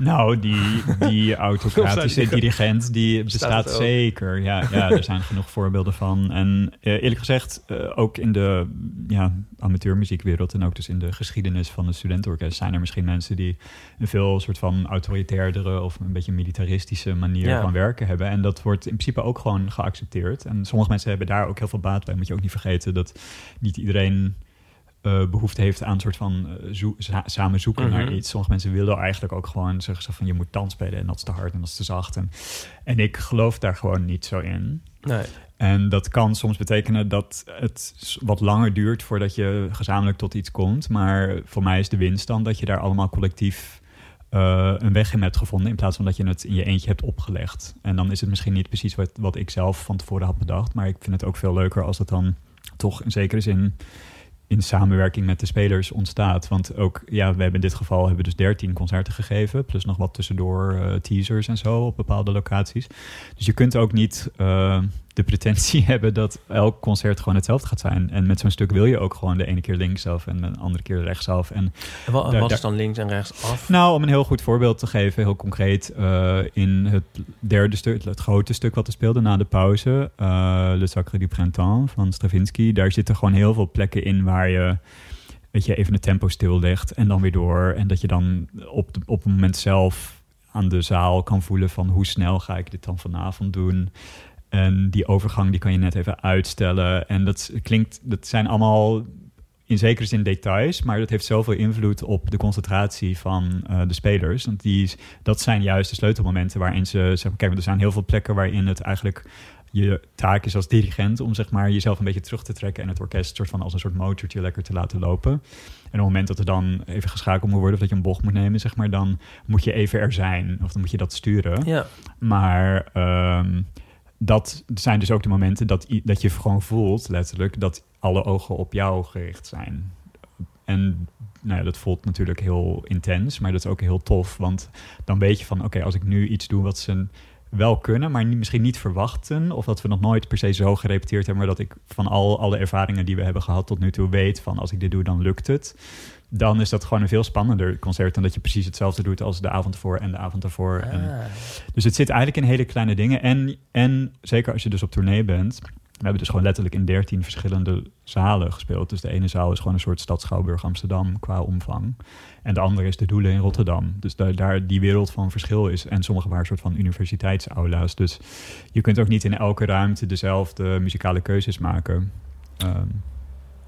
Nou, die, die autocratische dirigent, die bestaat zeker. Ja, ja, er zijn genoeg voorbeelden van. En uh, eerlijk gezegd, uh, ook in de ja, amateurmuziekwereld... en ook dus in de geschiedenis van de studentenorkest... zijn er misschien mensen die een veel soort van autoritairdere... of een beetje militaristische manier ja. van werken hebben. En dat wordt in principe ook gewoon geaccepteerd. En sommige mensen hebben daar ook heel veel baat bij. Moet je ook niet vergeten dat niet iedereen uh, behoefte heeft aan een soort van uh, zo samen zoeken naar iets. Sommige mensen willen eigenlijk ook gewoon zeggen van je moet dans spelen en dat is te hard en dat is te zacht. En, en ik geloof daar gewoon niet zo in. Nee. En dat kan soms betekenen dat het wat langer duurt voordat je gezamenlijk tot iets komt. Maar voor mij is de winst dan dat je daar allemaal collectief uh, een weg in hebt gevonden. In plaats van dat je het in je eentje hebt opgelegd. En dan is het misschien niet precies wat, wat ik zelf van tevoren had bedacht. Maar ik vind het ook veel leuker als het dan toch in zekere zin in samenwerking met de spelers ontstaat. Want ook, ja, we hebben in dit geval hebben dus 13 concerten gegeven, plus nog wat tussendoor uh, teasers en zo op bepaalde locaties. Dus je kunt ook niet uh, de pretentie hebben dat elk concert gewoon hetzelfde gaat zijn. En met zo'n stuk wil je ook gewoon de ene keer linksaf en de andere keer rechtsaf. En En wat, Daar- wat is dan links en rechts af? nou, om een heel goed voorbeeld te geven, heel concreet, eh, in het derde stuk, het grote stuk wat we speelden na de pauze, eh Le Sacre du Printemps van Stravinsky, daar zitten gewoon heel veel plekken in waar je, weet je, even het tempo stillegt en dan weer door. En dat je dan op, de, op het moment zelf aan de zaal kan voelen van hoe snel ga ik dit dan vanavond doen. En die overgang die kan je net even uitstellen. En dat klinkt, dat zijn allemaal in zekere zin details, maar dat heeft zoveel invloed op de concentratie van eh, de spelers. Want die, dat zijn juist de sleutelmomenten waarin ze zeggen: kijk, er zijn heel veel plekken waarin het eigenlijk je taak is als dirigent om zeg maar jezelf een beetje terug te trekken en het orkest soort van als een soort motortje lekker te laten lopen. En op het moment dat er dan even geschakeld moet worden of dat je een bocht moet nemen, zeg maar, dan moet je even er zijn of dan moet je dat sturen. Ja. Maar ehm, dat zijn dus ook de momenten dat, dat je gewoon voelt, letterlijk, dat alle ogen op jou gericht zijn. En nou ja, dat voelt natuurlijk heel intens, maar dat is ook heel tof. Want dan weet je van, oké, als ik nu iets doe wat ze wel kunnen, maar misschien niet verwachten, of dat we nog nooit per se zo gerepeteerd hebben, maar dat ik van al alle ervaringen die we hebben gehad tot nu toe weet van, als ik dit doe, dan lukt het. Dan is dat gewoon een veel spannender concert dan dat je precies hetzelfde doet als de avond ervoor en de avond ervoor. En Ah. dus het zit eigenlijk in hele kleine dingen. En, en zeker als je dus op tournee bent. We hebben dus gewoon letterlijk in 13 verschillende zalen gespeeld. Dus de ene zaal is gewoon een soort stad Schouwburg Amsterdam qua omvang. En de andere is de Doelen in Rotterdam. Dus daar, daar die wereld van verschil is. En sommige waren een soort van universiteitsaula's. Dus je kunt ook niet in elke ruimte dezelfde muzikale keuzes maken. Ehm,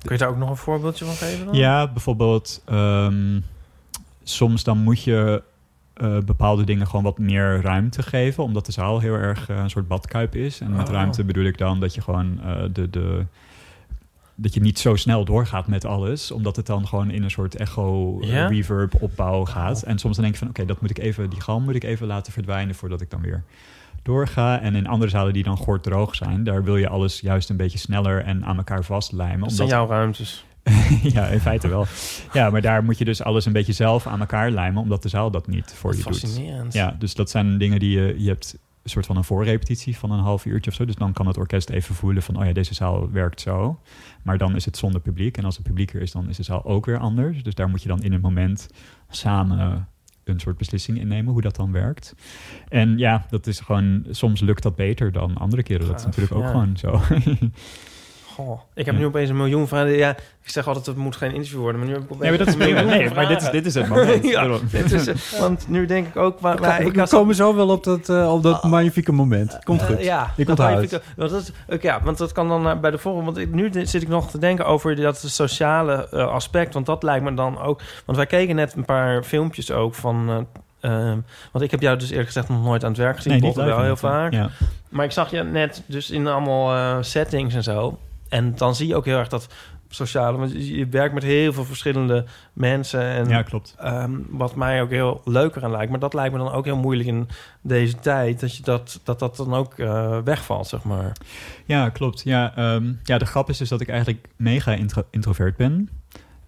Kun je daar ook nog een voorbeeldje van geven dan? ja, bijvoorbeeld ehm, soms dan moet je eh, bepaalde dingen gewoon wat meer ruimte geven, omdat de zaal heel erg eh, een soort badkuip is. En met Oh. ruimte bedoel ik dan dat je gewoon eh, de, de dat je niet zo snel doorgaat met alles, omdat het dan gewoon in een soort echo reverb opbouw gaat. En soms dan denk je van oké, dat moet ik even, die galm moet ik even laten verdwijnen voordat ik dan weer doorga. En in andere zalen die dan droog zijn, daar wil je alles juist een beetje sneller en aan elkaar vastlijmen. Dat zijn jouw ruimtes. ja, in feite wel. Ja, maar daar moet je dus alles een beetje zelf aan elkaar lijmen, omdat de zaal dat niet voor Wat je doet. fascinerend. Ja, dus dat zijn dingen die je, je hebt een soort van een voorrepetitie van een half uurtje of zo. Dus dan kan het orkest even voelen van, oh ja, deze zaal werkt zo. Maar dan is het zonder publiek. En als het publiek er is, dan is de zaal ook weer anders. Dus daar moet je dan in het moment samen een soort beslissing innemen hoe dat dan werkt. En ja, dat is gewoon, soms lukt dat beter dan andere keren. Dat is natuurlijk ook ja. gewoon zo. Goh, ik heb Ja. nu opeens een miljoen vragen. Ja, ik zeg altijd, het moet geen interview worden, maar nu heb ik opeens Nee, maar dat is een prima. miljoen Nee, maar dit is, dit is het moment. ja, dit is, want nu denk ik ook... Maar, maar we ik komen zo wel op dat, eh, op dat magnifieke moment. Komt Eh, goed. ja, Ik onthoud want dat, is- oké, ja, want dat kan dan eh, bij de volgende. Want ik, nu zit ik nog te denken over dat sociale eh, aspect. Want dat lijkt me dan ook. Want wij keken net een paar filmpjes ook van. eh, ehm, want ik heb jou dus eerlijk gezegd nog nooit aan het werk gezien. Nee, wel heel vaak. Ja. Maar ik zag je net dus in allemaal eh, settings en zo. En dan zie je ook heel erg dat sociale. Want je werkt met heel veel verschillende mensen. En ja, klopt. Ehm, wat mij ook heel leuker aan lijkt. Maar dat lijkt me dan ook heel moeilijk in deze tijd. Dat je dat, dat, dat dan ook eh, wegvalt, zeg maar. Ja, klopt. Ja, ehm, ja, de grap is dus dat ik eigenlijk mega intro- introvert ben.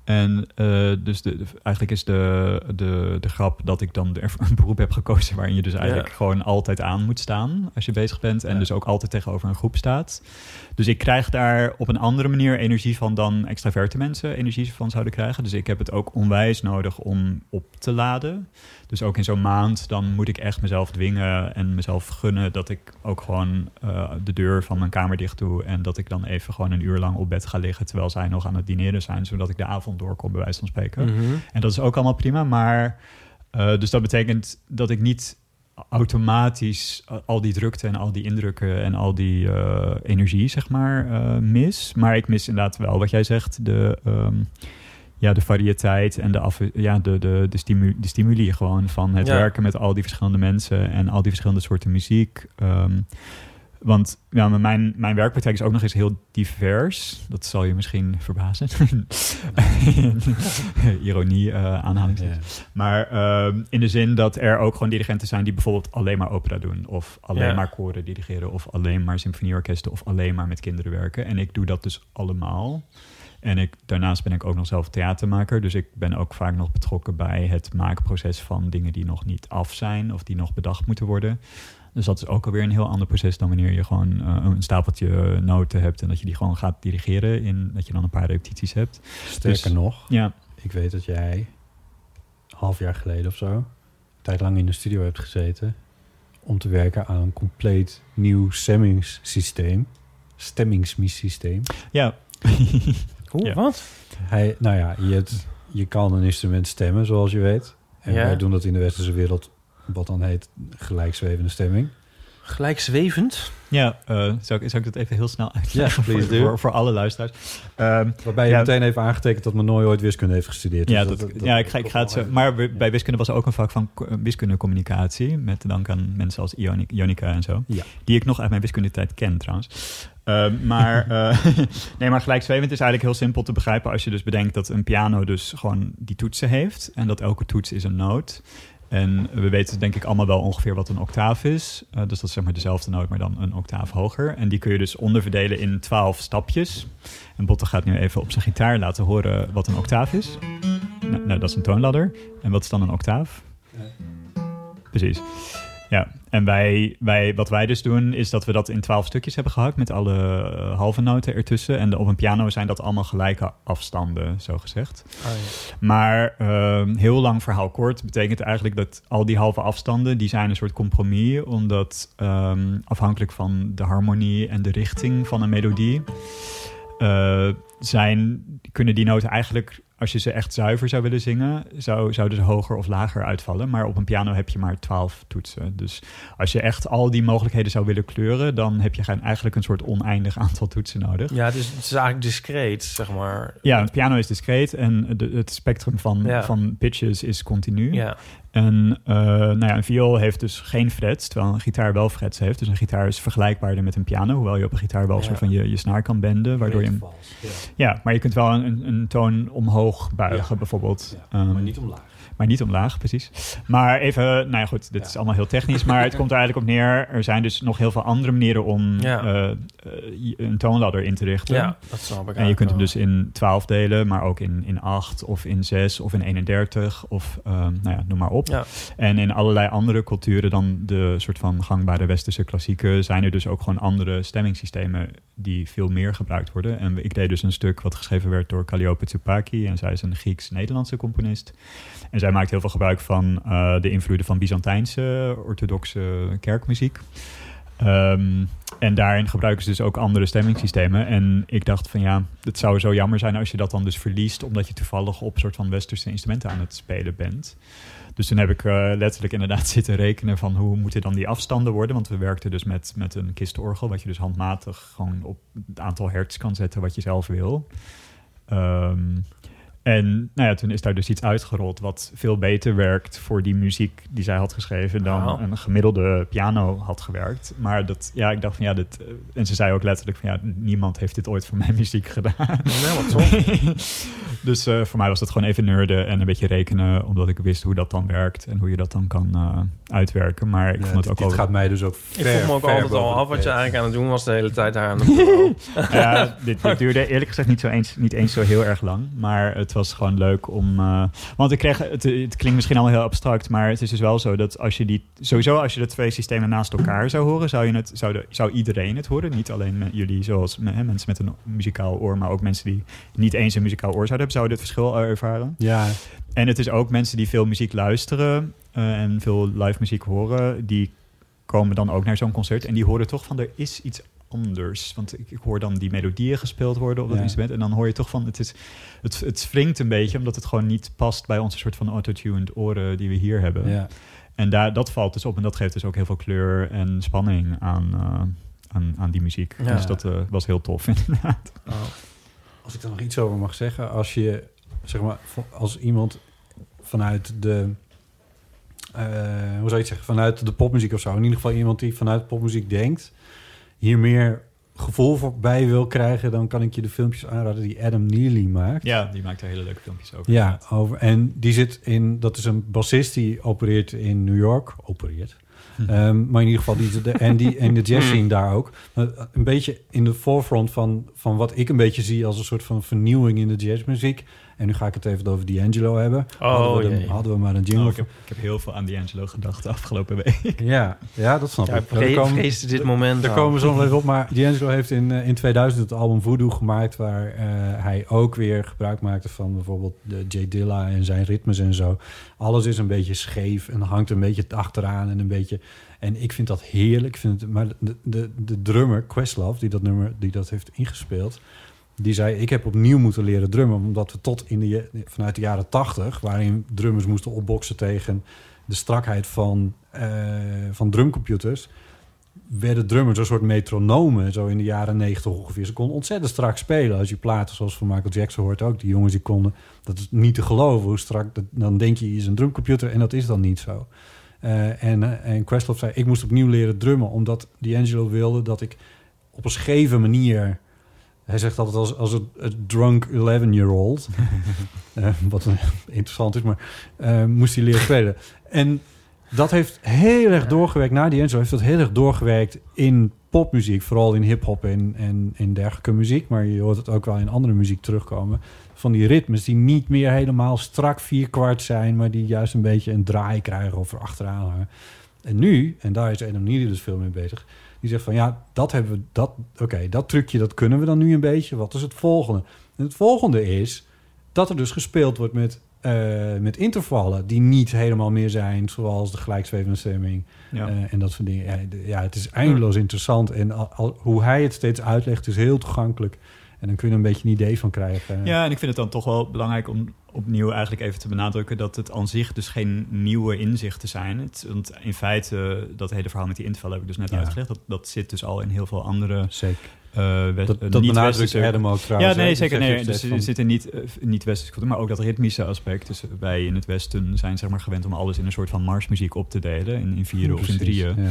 En eh, dus de, de- eigenlijk is de, de, de grap dat ik dan een beroep heb gekozen waarin je dus eigenlijk Ja. gewoon altijd aan moet staan als je bezig bent. En Ja. dus ook altijd tegenover een groep staat. Dus ik krijg daar op een andere manier energie van dan extraverte mensen energie van zouden krijgen. Dus ik heb het ook onwijs nodig om op te laden. Dus ook in zo'n maand, dan moet ik echt mezelf dwingen en mezelf gunnen dat ik ook gewoon eh, de deur van mijn kamer dicht doe. En dat ik dan even gewoon een uur lang op bed ga liggen terwijl zij nog aan het dineren zijn, zodat ik de avond doorkom, bij wijze van spreken. Mhm. En dat is ook allemaal prima, maar eh, dus dat betekent dat ik niet automatisch al die drukte en al die indrukken en al die eh, energie, zeg maar, eh, mis. Maar ik mis inderdaad wel wat jij zegt, de, ehm, ja, de variëteit en de, af, ja, de, de, de, stimu, de stimuli gewoon van het Ja. werken met al die verschillende mensen en al die verschillende soorten muziek. Ehm, want ja, maar mijn, mijn werkpraktijk is ook nog eens heel divers. Dat zal je misschien verbazen. Ironie, aanhalingstekens. Maar ehm, in de zin dat er ook gewoon dirigenten zijn die bijvoorbeeld alleen maar opera doen. Of alleen Ja. maar koren dirigeren. Of alleen maar symfonieorkesten. Of alleen maar met kinderen werken. En ik doe dat dus allemaal. En ik, daarnaast ben ik ook nog zelf theatermaker. Dus ik ben ook vaak nog betrokken bij het maakproces van dingen die nog niet af zijn. Of die nog bedacht moeten worden. Dus dat is ook alweer een heel ander proces dan wanneer je gewoon eh, een stapeltje noten hebt en dat je die gewoon gaat dirigeren in dat je dan een paar repetities hebt. Sterker Dus- nog, Ja, ik weet dat jij half jaar geleden of zo, een tijd lang in de studio hebt gezeten om te werken aan een compleet nieuw stemmingssysteem. Stemmingssysteem. ja. Hoe? Ja. Wat? Hij, nou ja, je, hebt, je kan een instrument stemmen, zoals je weet. En Ja. wij doen dat in de westerse wereld, wat dan heet gelijkzwevende stemming. Gelijkzwevend? Ja, eh, zou, ik, zou ik dat even heel snel uitleggen Ja, please voor, do. voor, voor alle luisteraars? Ehm, Waarbij je Ja. meteen even aangetekend dat Manoy ooit wiskunde heeft gestudeerd. ja, Dus dat, ja, ik ga, ik ga het zo. Maar bij wiskunde was er ook een vak van co- wiskundecommunicatie. Met dank aan mensen als Ioni- Ionica en zo. Ja. Die ik nog uit mijn wiskundetijd ken trouwens. Ehm, maar, eh, nee, maar gelijkzwevend is eigenlijk heel simpel te begrijpen als je dus bedenkt dat een piano dus gewoon die toetsen heeft. En dat elke toets is een noot. En we weten denk ik allemaal wel ongeveer wat een octaaf is. Eh, dus dat is zeg maar dezelfde noot, maar dan een octaaf hoger. En die kun je dus onderverdelen in twaalf stapjes. En Botte gaat nu even op zijn gitaar laten horen wat een octaaf is. Nou, nou, dat is een toonladder. En wat is dan een octaaf? Precies. Ja, en wij, wij, wat wij dus doen is dat we dat in twaalf stukjes hebben gehakt met alle eh, halve noten ertussen. En op een piano zijn dat allemaal gelijke afstanden, zo gezegd. Maar ehm, heel lang verhaal kort betekent eigenlijk dat al die halve afstanden, die zijn een soort compromis, omdat ehm, afhankelijk van de harmonie en de richting van een melodie, eh, zijn, kunnen die noten eigenlijk, als je ze echt zuiver zou willen zingen, zou, zouden ze hoger of lager uitvallen. Maar op een piano heb je maar twaalf toetsen. Dus als je echt al die mogelijkheden zou willen kleuren, dan heb je eigenlijk een soort oneindig aantal toetsen nodig. Ja, is, het is eigenlijk discreet, zeg maar. Ja, een piano is discreet en de, het spectrum van, Ja. van pitches is continu. Ja. En eh, nou ja, een viool heeft dus geen frets, terwijl een gitaar wel frets heeft. Dus een gitaar is vergelijkbaarder met een piano, hoewel je op een gitaar wel een Ja. soort van je, je snaar kan benden, waardoor je... hem- Ja, maar je kunt wel een- een toon omhoog buigen, bijvoorbeeld. Ehm, maar niet omlaag. Maar niet omlaag, precies. Maar even, nou ja goed, dit is allemaal heel technisch. Maar het komt er eigenlijk op neer. Er zijn dus nog heel veel andere manieren om Ja. eh, eh, een toonladder in te richten. ja, dat snap ik En je kunt hem dus in 12 delen, maar ook in, in 8 of in 6 of in 31 of ehm, nou ja, noem maar op. Ja. En in allerlei andere culturen dan de soort van gangbare westerse klassieken zijn er dus ook gewoon andere stemmingssystemen die veel meer gebruikt worden. En ik deed dus een stuk wat geschreven werd door Calliope Tsoupaki en zij is een Grieks-Nederlandse componist. En zij maakt heel veel gebruik van eh, de invloeden van Byzantijnse orthodoxe kerkmuziek. Ehm, en daarin gebruiken ze dus ook andere stemmingssystemen. En ik dacht van ja, het zou zo jammer zijn als je dat dan dus verliest, omdat je toevallig op soort van westerse instrumenten aan het spelen bent. Dus toen heb ik eh, letterlijk inderdaad zitten rekenen van hoe moeten dan die afstanden worden. Want we werkten dus met, met een kistorgel, wat je dus handmatig gewoon op het aantal hertz kan zetten wat je zelf wil. Ehm, en nou ja, toen is daar dus iets uitgerold wat veel beter werkt voor die muziek die zij had geschreven dan een gemiddelde piano had gewerkt. Maar dat, ja, ik dacht van ja, dit, eh, en ze zei ook letterlijk van ja, niemand heeft dit ooit voor mijn muziek gedaan. Ja, wat dus eh, voor mij was dat gewoon even nerden en een beetje rekenen, omdat ik wist hoe dat dan werkt en hoe je dat dan kan eh, uitwerken. Maar ik Ja, vond het dit, ook dit wel... gaat mij dus ook Ik ver, vroeg me ook altijd al af wat je eigenlijk aan het doen was de hele tijd daar aan. Ja, dit, dit duurde eerlijk gezegd niet, zo eens, niet eens zo heel erg lang. Maar het was gewoon leuk om... eh, want ik kreeg... Het, het klinkt misschien allemaal heel abstract, maar het is dus wel zo dat als je die... Sowieso als je de twee systemen naast elkaar zou horen, zou, je het, zou, de, zou iedereen het horen. Niet alleen me- jullie zoals hè, mensen met een muzikaal oor, maar ook mensen die niet eens een muzikaal oor zouden hebben, zouden dit verschil ervaren. Ja, En het is ook mensen die veel muziek luisteren eh, en veel live muziek horen, die komen dan ook naar zo'n concert en die horen toch van er is iets anders. Want ik, ik hoor dan die melodieën gespeeld worden op dat Ja. instrument en dan hoor je toch van het is het, het wringt een beetje omdat het gewoon niet past bij onze soort van autotuned oren die we hier hebben. ja. En daar, dat valt dus op en dat geeft dus ook heel veel kleur en spanning aan, eh, aan, aan die muziek. Ja. Dus dat eh, was heel tof inderdaad. Als ik er nog iets over mag zeggen, als je zeg maar als iemand vanuit de eh, hoe zou je het zeggen, vanuit de popmuziek of zo, in ieder geval iemand die vanuit popmuziek denkt, hier meer gevoel voor bij wil krijgen, dan kan ik je de filmpjes aanraden die Adam Neely maakt. Ja, die maakt er hele leuke filmpjes over. Ja, over, en die zit in, dat is een bassist die opereert in New York, opereert. Ehm, maar in ieder geval, die, de, en, die, en de jazz scene daar ook. Maar Een beetje in de forefront van, van wat ik een beetje zie als een soort van vernieuwing in de jazzmuziek. En nu ga ik het even over D'Angelo hebben. Oh, hadden, we de- hadden we maar een jingle Oh, ik, heb, ik heb heel veel aan D'Angelo gedacht de afgelopen week. Ja, ja, dat snap Ja, ik. ik Daar vre- komen- dit moment Daar komen we zo nog even op. Maar D'Angelo heeft in, eh, in 2000 het album Voodoo gemaakt... waar eh, hij ook weer gebruik maakte van bijvoorbeeld de J Dilla en zijn ritmes en zo. Alles is een beetje scheef en hangt een beetje achteraan en een beetje... En ik vind dat heerlijk. Ik vind het, maar de, de, de drummer, Questlove, die dat nummer die dat heeft ingespeeld... die zei, ik heb opnieuw moeten leren drummen... omdat we tot in de, vanuit de jaren 80... waarin drummers moesten opboksen tegen de strakheid van, eh, van drumcomputers werden drummers een soort metronomen, zo in de jaren 90 ongeveer. Ze konden ontzettend strak spelen. Als je platen zoals van Michael Jackson hoort ook, die jongens die konden, dat is niet te geloven hoe strak, dat, dan denk je, je is een drumcomputer en dat is dan niet zo. Eh, en, eh, en Questlove zei, ik moest opnieuw leren drummen, omdat D'Angelo wilde dat ik op een scheve manier... Hij zegt altijd als, als een, een drunk 11-year-old. Eh, wat interessant is, maar eh, moest hij leren spelen. En dat heeft heel erg doorgewerkt. Na die Enzo heeft dat heel erg doorgewerkt in popmuziek. Vooral in hip-hop en, en, en dergelijke muziek. Maar je hoort het ook wel in andere muziek terugkomen. Van die ritmes die niet meer helemaal strak vierkwart zijn. Maar die juist een beetje een draai krijgen of er achteraan hangen. En nu, en daar is Adam Neely dus veel mee bezig. Die zegt van ja, dat hebben we. Dat, Oké, dat trucje dat kunnen we dan nu een beetje. Wat is het volgende? En het volgende is dat er dus gespeeld wordt met, eh, met intervallen die niet helemaal meer zijn, zoals de gelijkzwevende stemming Ja. eh, en dat soort dingen. Ja, de- ja, het is eindeloos interessant en al, al- hoe hij het steeds uitlegt is heel toegankelijk. En dan kun je er een beetje een idee van krijgen. Ja, en ik vind het dan toch wel belangrijk om opnieuw eigenlijk even te benadrukken dat het aan zich dus geen nieuwe inzichten zijn. Het, want in feite, dat hele verhaal met die intervallen heb ik dus net Ja. uitgelegd. Dat, dat zit dus al in heel veel andere Zeker. Eh west- Dat, eh, dat Adam ook trouwens. Ja, nee, hè. zeker. Nee, dus er zitten niet, eh, niet westerse cultuur, maar ook dat ritmische aspect. Dus wij in het Westen zijn zeg maar gewend om alles in een soort van marsmuziek op te delen. In, in vieren of in drieën. ja.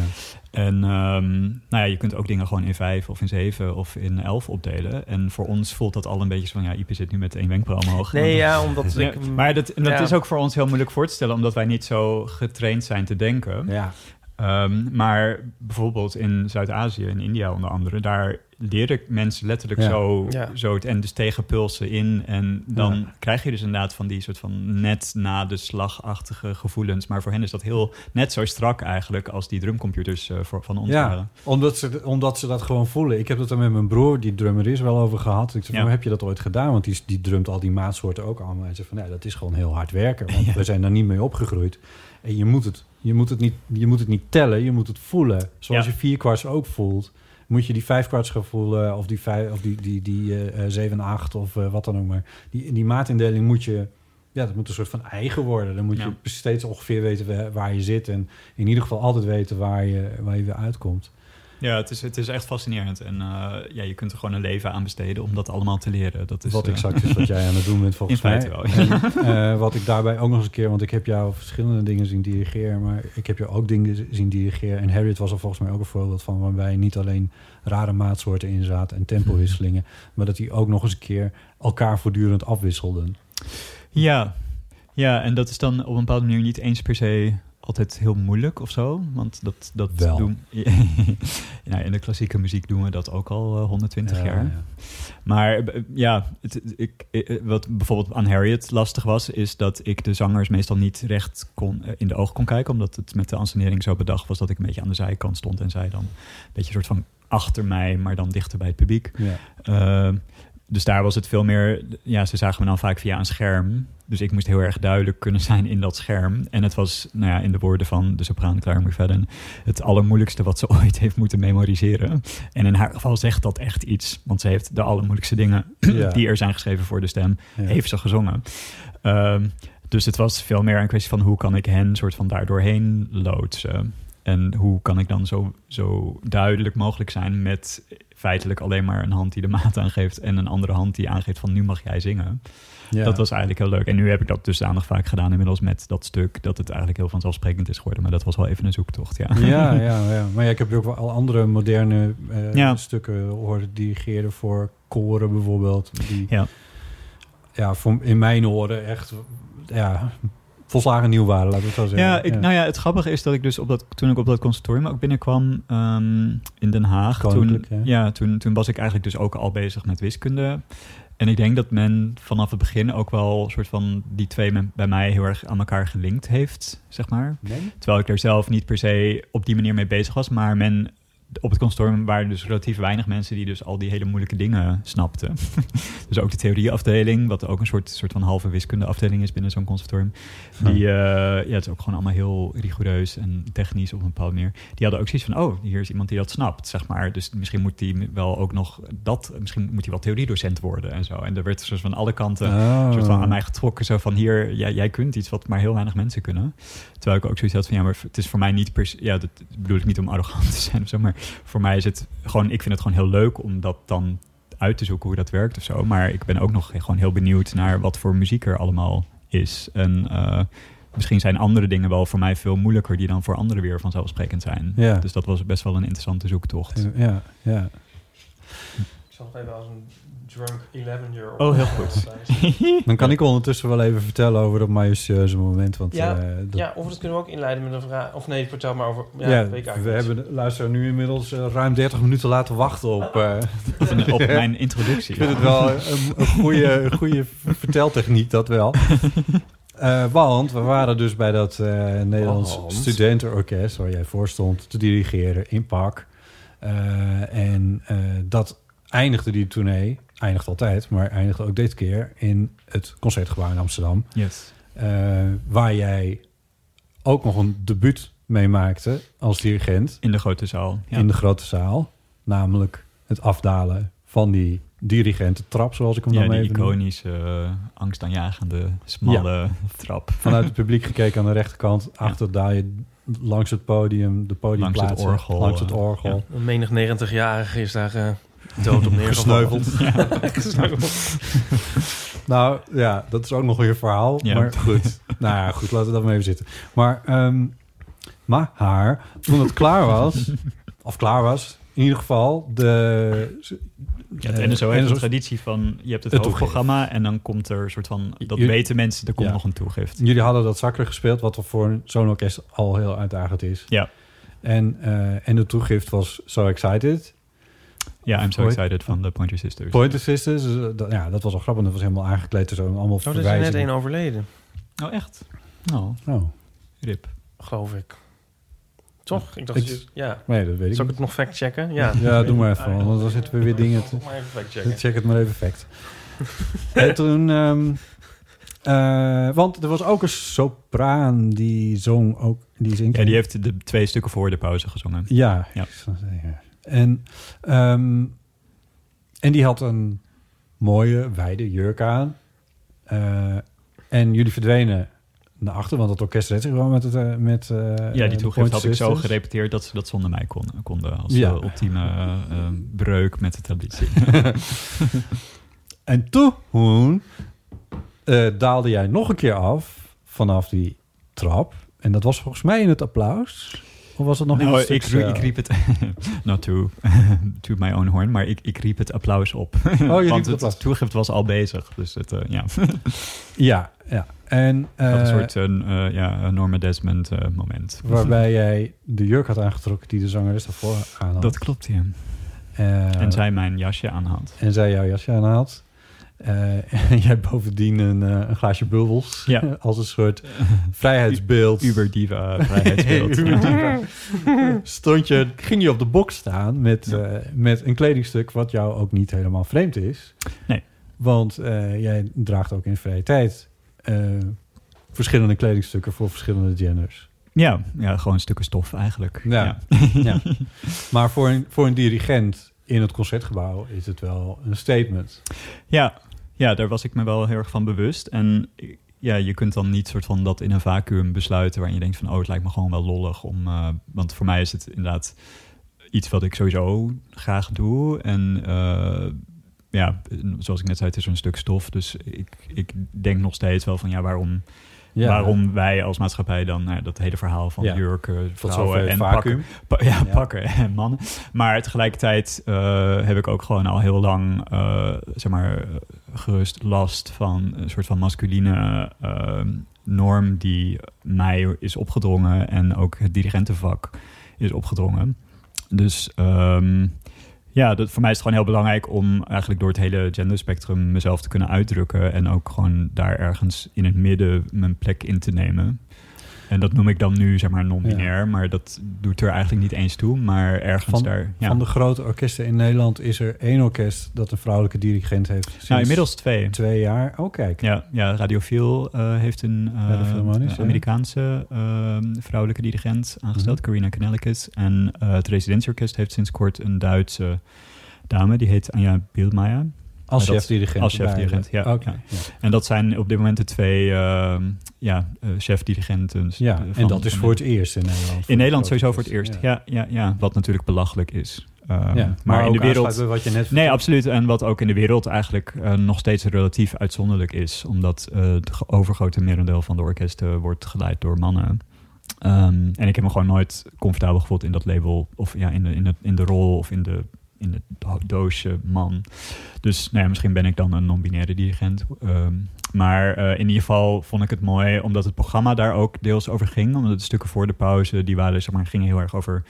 En ehm, nou ja, je kunt ook dingen gewoon in vijf of in zeven of in elf opdelen. En voor ons voelt dat al een beetje zo van, ja, Ipe zit nu met één wenkbrauw omhoog. Nee, ja, omdat Ja, ik... maar dat, en dat ja. is ook voor ons heel moeilijk voor te stellen, omdat wij niet zo getraind zijn te denken. Ja. Ehm, maar bijvoorbeeld in Zuid-Azië, in India onder andere, daar leren mensen letterlijk Ja. zo, Ja. zo het en dus tegen pulsen in. En dan Ja. krijg je dus inderdaad van die soort van net na de slagachtige gevoelens. Maar voor hen is dat heel net zo strak eigenlijk als die drumcomputers eh, voor, van ons Ja, waren. omdat ze, omdat ze dat gewoon voelen. Ik heb het er met mijn broer, die drummer is, wel over gehad. Ik zei, Ja. hoe heb je dat ooit gedaan? Want die, die drumt al die maatsoorten ook allemaal. En zei van, nee, dat is gewoon heel hard werken. Want we zijn daar niet mee opgegroeid. En je moet het, je moet het, niet, je moet het niet tellen, je moet het voelen. Zoals Ja. je vierkwarts ook voelt. Moet je die vijfkwarts gaan voelen, of die, vijf, of die, die, die eh, zeven, acht, of eh, wat dan ook maar. Die, die maatindeling moet je... Ja, dat moet een soort van eigen worden. Dan moet Ja. je steeds ongeveer weten waar- waar je zit. En in ieder geval altijd weten waar je, waar je weer uitkomt. Ja, het is, het is echt fascinerend. En eh, ja, je kunt er gewoon een leven aan besteden om dat allemaal te leren. Dat is, wat eh, exact is wat jij aan het doen bent volgens In mij. wel, ja. En, eh, wat ik daarbij ook nog eens een keer... want ik heb jou verschillende dingen zien dirigeren... maar ik heb jou ook dingen zien dirigeren. En Harriet was er volgens mij ook een voorbeeld van... waarbij niet alleen rare maatsoorten in zaten en tempowisselingen... maar dat die ook nog eens een keer elkaar voortdurend afwisselden. Ja. ja, en dat is dan op een bepaalde manier niet eens per se altijd heel moeilijk of zo. Want dat, dat Wel. doen... ja, in de klassieke muziek doen we dat ook al eh, 120 Ja, jaar. ja. Maar eh, ja, het, ik, eh, wat bijvoorbeeld aan Harriet lastig was, is dat ik de zangers meestal niet recht kon, eh, in de ogen kon kijken. Omdat het met de ansenering zo bedacht was dat ik een beetje aan de zijkant stond en zij dan een beetje een soort van achter mij, maar dan dichter bij het publiek. Ja. Eh, dus daar was het veel meer... Ja, ze zagen me dan vaak via een scherm. Dus ik moest heel erg duidelijk kunnen zijn in dat scherm. En het was, nou ja, in de woorden van de sopraan Clara McFadden... het allermoeilijkste wat ze ooit heeft moeten memoriseren. En in haar geval zegt dat echt iets. Want ze heeft de allermoeilijkste dingen Ja. die er zijn geschreven voor de stem... Ja. heeft ze gezongen. Ehm, dus het was veel meer een kwestie van... hoe kan ik hen soort van daar doorheen loodsen... En hoe kan ik dan zo, zo duidelijk mogelijk zijn met feitelijk alleen maar een hand die de maat aangeeft en een andere hand die aangeeft van nu mag jij zingen. Ja. Dat was eigenlijk heel leuk. En nu heb ik dat dusdanig vaak gedaan inmiddels met dat stuk dat het eigenlijk heel vanzelfsprekend is geworden. Maar dat was wel even een zoektocht, ja. Ja, ja, ja. Maar ja, ik heb ook wel al andere moderne eh, Ja. stukken horen dirigeren voor koren bijvoorbeeld. Die, Ja. ja, voor, in mijn oren echt ja, volslagen nieuw waren, laten we het zo zeggen. Ja, ik, nou ja, het grappige is dat ik dus op dat, toen ik op dat conservatorium ook binnenkwam ehm, in Den Haag, toen, ja, toen, toen was ik eigenlijk dus ook al bezig met wiskunde. En ik denk dat men vanaf het begin ook wel soort van die twee bij mij heel erg aan elkaar gelinkt heeft, zeg maar. Nee? Terwijl ik er zelf niet per se op die manier mee bezig was, maar men op het consortium waren dus relatief weinig mensen die dus al die hele moeilijke dingen snapten. dus ook de theorieafdeling, wat ook een soort, soort van halve wiskundeafdeling is binnen zo'n conservatorium. Die, eh, ja, het is ook gewoon allemaal heel rigoureus en technisch op een bepaalde manier. Die hadden ook zoiets van, oh, hier is iemand die dat snapt, zeg maar. Dus misschien moet die wel ook nog dat, misschien moet hij wel theoriedocent worden en zo. En er werd soort van alle kanten Oh. een soort van aan mij getrokken. Zo van hier, jij, jij kunt iets wat maar heel weinig mensen kunnen. Terwijl ik ook zoiets had van ja, maar het is voor mij niet per se. Ja, dat bedoel ik niet om arrogant te zijn of zo. Maar voor mij is het gewoon, ik vind het gewoon heel leuk om dat dan uit te zoeken hoe dat werkt of zo. Maar ik ben ook nog gewoon heel benieuwd naar wat voor muziek er allemaal is. En eh, misschien zijn andere dingen wel voor mij veel moeilijker die dan voor anderen weer vanzelfsprekend zijn. Ja. Dus dat was best wel een interessante zoektocht. Ja, ja. Ik zal nog even als een drunk 11-year-old. Oh, heel goed. Dan kan ik ondertussen wel even vertellen over dat majestueuze moment. Want, Ja, eh, dat, Ja, of dat kunnen we ook inleiden met een vraag. Of nee, vertel maar over. Ja, ja, dat weet ik we hebben de luisteraar nu inmiddels eh, ruim 30 minuten laten wachten op... eh, Op, mijn introductie. ik vind het wel een, een goede, goede verteltechniek, dat wel. Eh, want we waren dus bij dat eh, Nederlands Want? studentenorkest... waar jij voor stond te dirigeren in Pak. Eh, en eh, dat eindigde die tournee, eindigt altijd... maar eindigde ook dit keer in het Concertgebouw in Amsterdam... Yes. Eh, waar jij ook nog een debuut mee maakte als dirigent In de grote zaal. Ja. in de grote zaal. Namelijk het afdalen van die dirigententrap, zoals ik hem ja, dan die even iconische, uh, angstaanjagende, smalle trap. Vanuit het publiek gekeken aan de rechterkant. Achter daar je langs het podium, de podiumplaatsen. Langs het orgel, Langs het eh, orgel. Een menig 90-jarige is daar eh, dood op. Gesneuveld. Gesneuveld. Nou ja, dat is ook nog weer een verhaal. Ja. Maar goed. nou ja, goed, laten we dat maar even zitten. Maar, ehm, maar haar, toen het klaar was, of klaar was, in ieder geval, de... Ja, het NSO heeft NSO een traditie van... je hebt het, Het hoofdprogramma en dan komt er een soort van... dat Jullie- weten mensen, er komt Ja. nog een toegift. Jullie hadden dat zakker gespeeld, wat er voor zo'n orkest al heel uitdagend is. Ja. En, eh, en de toegift was So Excited. Ja, I'm so excited van de Pointer Sisters. Pointer Sisters, eh, dat, ja, dat was al grappig. Dat was helemaal aangekleed en zo. Allemaal Oh, er is er net één overleden, Oh, echt? Oh, Oh, rip. geloof ik. Toch? Ik dacht, Ik- ja. nee, dat weet ik Zal ik het nog fact-checken? Ja, Ja, doe maar even, want dan zitten we weer dingen te... Maar even fact-checken. Check het maar even fact. en toen... ehm, eh, want er was ook een sopraan die zong ook... Die zingt Ja, die heeft de twee stukken voor de pauze gezongen. Ja, Ja. En, ehm, en die had een mooie, wijde jurk aan. Eh, en jullie verdwenen naar achter, want het orkest zich gewoon met het... eh, met, eh, Ja, die toegift had ik zo gerepeteerd dat ze dat zonder mij konden. konden als Ja. ultieme breuk met de traditie. En toen daalde jij nog een keer af vanaf die trap. En dat was volgens mij in het applaus. Of was het nog nou, het ik, rie- eh, ik riep het, not to, to my own horn, maar ik, ik riep het applaus op. riep Want het het, toegift was al bezig. Dus het, eh, ja, Ja, ja. En ik een eh, soort een, eh, ja, een Norma Desmond moment. waarbij jij de jurk had aangetrokken die de zangeres daarvoor aan had. Dat klopt, ja. En zij mijn jasje aan had. en zij jouw jasje aan had. Eh, en jij bovendien een, eh, een glaasje bubbels. Ja. Als een soort vrijheidsbeeld. Uber diva vrijheidsbeeld. Uber diva. Stond je, ging je op de box staan met, Ja. eh, met een kledingstuk wat jou ook niet helemaal vreemd is. Nee. Want eh, jij draagt ook in vrije tijd eh, verschillende kledingstukken voor verschillende genders. Ja, ja, gewoon stukken stof eigenlijk. Ja. ja. Maar voor een, voor een dirigent in het concertgebouw is het wel een statement. Ja, ja, daar was ik me wel heel erg van bewust. En ja, je kunt dan niet soort van dat in een vacuüm besluiten... waarin je denkt van, oh, het lijkt me gewoon wel lollig om... eh, want voor mij is het inderdaad iets wat ik sowieso graag doe. En eh, ja, zoals ik net zei, het is een stuk stof. Dus ik, ik denk nog steeds wel van, ja, waarom... Ja. Waarom wij als maatschappij dan nou, dat hele verhaal van Ja. jurken, vrouwen en vacuüm. pakken, pa- ja, pakken en mannen. Maar tegelijkertijd eh, heb ik ook gewoon al heel lang, eh, zeg maar, gerust last van een soort van masculine eh, norm die mij is opgedrongen en ook het dirigentenvak is opgedrongen. Dus ehm, ja, dat, voor mij is het gewoon heel belangrijk om eigenlijk door het hele genderspectrum mezelf te kunnen uitdrukken. En ook gewoon daar ergens in het midden mijn plek in te nemen. En dat noem ik dan nu zeg maar non-binair, maar dat doet er eigenlijk niet eens toe. Maar ergens Van, daar. Ja. van de grote orkesten in Nederland is er één orkest dat een vrouwelijke dirigent heeft. Sinds nou, inmiddels twee. twee jaar. Oh, kijk. Ja, ja Radiofiel eh, heeft een eh. Amerikaanse eh, vrouwelijke dirigent aangesteld, Mhm. Carina Kanellikes. En eh, het Residentieorkest heeft sinds kort een Duitse dame, die heet Anja Bielmeijer. Als chef-dirigent. als chef-dirigent, ja, ja. ja. En dat zijn op dit moment de twee ehm, ja, eh, chef-dirigenten. Ja, eh, en dat is voor het eerst in Nederland. In Nederland sowieso voor het eerst. Ja, ja, ja, wat natuurlijk belachelijk is. Ehm, Ja, maar, in de wereld. wat je net Nee, absoluut. En wat ook in de wereld eigenlijk eh, nog steeds relatief uitzonderlijk is. Omdat het overgrote merendeel van de orkesten wordt geleid door mannen. Ehm, en ik heb me gewoon nooit comfortabel gevoeld in dat label. Of ja, in de, in de, in de rol of in de in do- doosje man. Dus nou ja, misschien ben ik dan een non-binaire dirigent. Ehm, maar eh, in ieder geval vond ik het mooi, omdat het programma daar ook deels over ging. Omdat de stukken voor de pauze, die waren, zeg maar, gingen heel erg over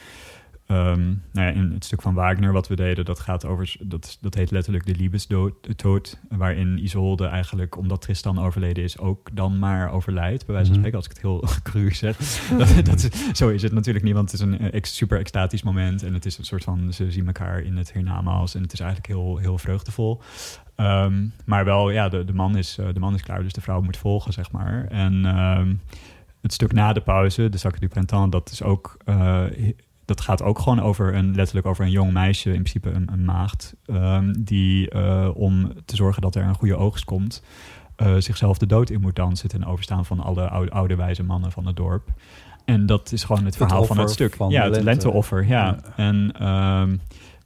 Ehm, nou ja, in het stuk van Wagner wat we deden, dat gaat over, dat, dat heet letterlijk de Liebesdood, waarin Isolde eigenlijk, omdat Tristan overleden is, ook dan maar overlijdt, bij wijze van Mhm. spreken, als ik het heel cru zeg. dat, dat, zo is het natuurlijk niet, want het is een eh, ex- super extatisch moment en het is een soort van, ze zien elkaar in het hiernamaals en het is eigenlijk heel, heel vreugdevol. Ehm, maar wel, ja, de, de, man is, eh, de man is klaar, dus de vrouw moet volgen, zeg maar. En ehm, het stuk na de pauze, de Sacre du Printemps, dat is ook... eh, dat gaat ook gewoon over een, letterlijk over een jong meisje, in principe een, een maagd, ehm, die eh, om te zorgen dat er een goede oogst komt, eh, zichzelf de dood in moet dansen ten overstaan van alle oude, oude wijze mannen van het dorp. En dat is gewoon het Het verhaal van het stuk. van ja, het lente. lenteoffer. Ja. Ja. En ehm,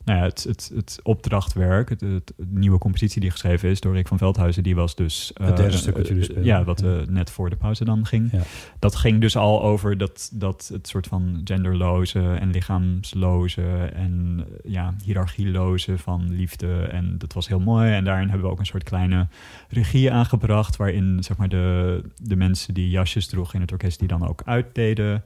nou ja, het, het, het opdrachtwerk, het, het nieuwe compositie die geschreven is door Rick van Veldhuizen, die was dus... Het derde eh, stuk wat jullie eh, spelen. Ja, wat Ja. eh, net voor de pauze dan ging. Ja. Dat ging dus al over dat, dat het soort van genderloze en lichaamsloze en ja, hiërarchieloze van liefde. En dat was heel mooi. En daarin hebben we ook een soort kleine regie aangebracht, waarin zeg maar de, de mensen die jasjes droegen in het orkest, die dan ook uitdeden.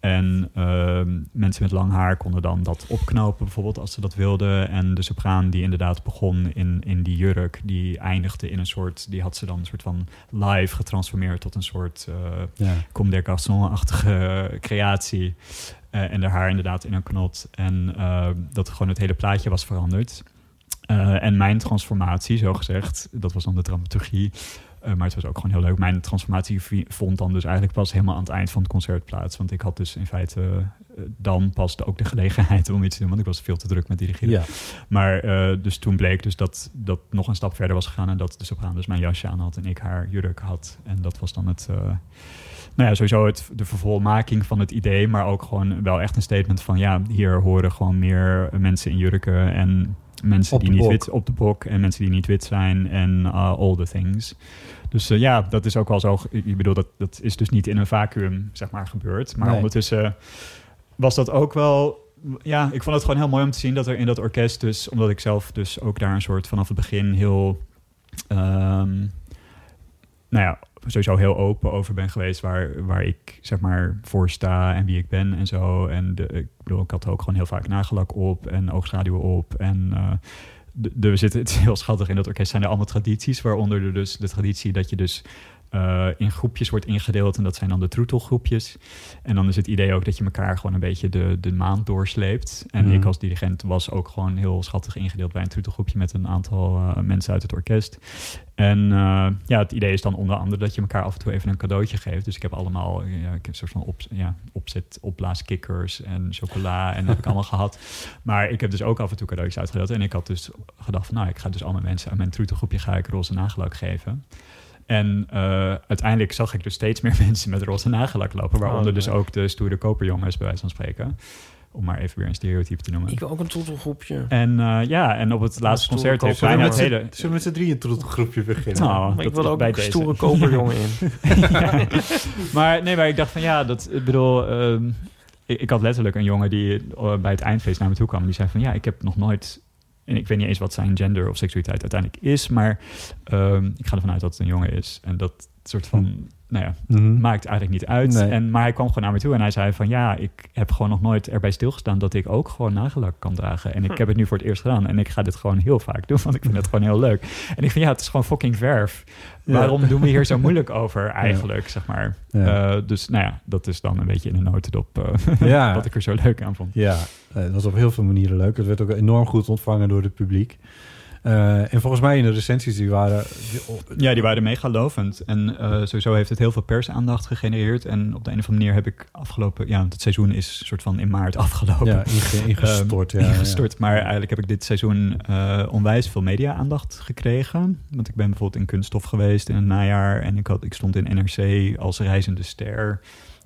En ehm, mensen met lang haar konden dan dat opknopen, bijvoorbeeld, als ze dat wilden. En de sopraan die inderdaad begon in, in die jurk, die eindigde in een soort... die had ze dan een soort van live getransformeerd tot een soort... eh Ja. Comme des Garçons-achtige creatie. Eh, en de haar inderdaad in een knot. En eh, dat gewoon het hele plaatje was veranderd. En mijn transformatie, zo gezegd, dat was dan de dramaturgie. Eh, maar het was ook gewoon heel leuk. Mijn transformatie vond dan dus eigenlijk pas helemaal aan het eind van het concert plaats. Want ik had dus in feite eh, dan pas ook de gelegenheid om iets te doen. Want ik was veel te druk met dirigeren. Ja. Maar eh, dus toen bleek dus dat dat nog een stap verder was gegaan. En dat de sopraan dus mijn jasje aan had en ik haar jurk had. En dat was dan het... nou ja, sowieso het, de vervolmaking van het idee. Maar ook gewoon wel echt een statement van... Ja, hier horen gewoon meer mensen in jurken. En mensen die niet wit op de bok. En mensen die niet wit zijn. En uh, all the things. Dus uh, ja, dat is ook wel zo... Ik bedoel, dat, dat is dus niet in een vacuüm, zeg maar, gebeurd. Maar Nee. ondertussen was dat ook wel ja, ik vond het gewoon heel mooi om te zien dat er in dat orkest dus, omdat ik zelf dus ook daar een soort vanaf het begin heel, um, nou ja, sowieso heel open over ben geweest waar, waar ik zeg maar voor sta en wie ik ben en zo. En de, ik bedoel, ik had ook gewoon heel vaak nagellak op en oogschaduwen op en uh, de, de, zitten, het is heel schattig, in dat orkest zijn er allemaal tradities, waaronder er dus de traditie dat je dus uh, in groepjes wordt ingedeeld. En dat zijn dan de troetelgroepjes. En dan is het idee ook dat je elkaar gewoon een beetje de, de maand doorsleept. En mm. ik als dirigent was ook gewoon heel schattig ingedeeld bij een troetelgroepje met een aantal uh, mensen uit het orkest. En uh, ja, het idee is dan onder andere dat je elkaar af en toe even een cadeautje geeft. Dus ik heb allemaal, ja, ik heb een soort van op, ja, opzet, opblaaskikkers en chocola en dat heb ik allemaal gehad. Maar ik heb dus ook af en toe cadeautjes uitgedeeld. En ik had dus gedacht van, nou, ik ga dus allemaal mensen aan mijn troetelgroepje ga ik roze nagellak geven. En uh, uiteindelijk zag ik dus steeds meer mensen met roze nagellak lopen. Waaronder oh, dus ook de stoere koperjongens, bij wijze van spreken. Om maar even weer een stereotype te noemen. Ik wil ook een troetelgroepje. En uh, ja, en op het laatste concert heeft bijna het hele... Zullen we met z'n drieën een troetelgroepje beginnen? Nou, maar ik wil ook bij een deze. stoere koperjongen in. ja. Maar nee, maar ik dacht van ja, dat, ik bedoel... Um, ik, ik, had letterlijk een jongen die uh, bij het eindfeest naar me toe kwam. Die zei van ja, ik heb nog nooit en ik weet niet eens wat zijn gender of seksualiteit uiteindelijk is, maar um, ik ga ervan uit dat het een jongen is. En dat soort van, nou ja, Mhm. maakt eigenlijk niet uit. Nee. En, maar hij kwam gewoon naar me toe en hij zei van... ja, ik heb gewoon nog nooit erbij stilgestaan... dat ik ook gewoon nagellak kan dragen. En ik Hm. heb het nu voor het eerst gedaan. En ik ga dit gewoon heel vaak doen, want ik vind het gewoon heel leuk. En ik vind, ja, het is gewoon fucking verf. Ja. Waarom doen we hier zo moeilijk over eigenlijk, zeg maar? Ja. Eh, dus nou ja, dat is dan een beetje in een notendop... eh, Ja. wat ik er zo leuk aan vond. Ja, het was op heel veel manieren leuk. Het werd ook enorm goed ontvangen door het publiek. Eh, en volgens mij in de recensies die waren... Ja, die waren mega lovend. En eh, sowieso heeft het heel veel persaandacht gegenereerd. En op de een of andere manier heb ik afgelopen... Ja, het seizoen is soort van in maart afgelopen. Ja, inge- ingestort. Ehm, ja, ingestort. Maar eigenlijk heb ik dit seizoen eh, onwijs veel media-aandacht gekregen. Want ik ben bijvoorbeeld in Kunststof geweest in het najaar. En ik, had, ik stond in NRC als reizende ster.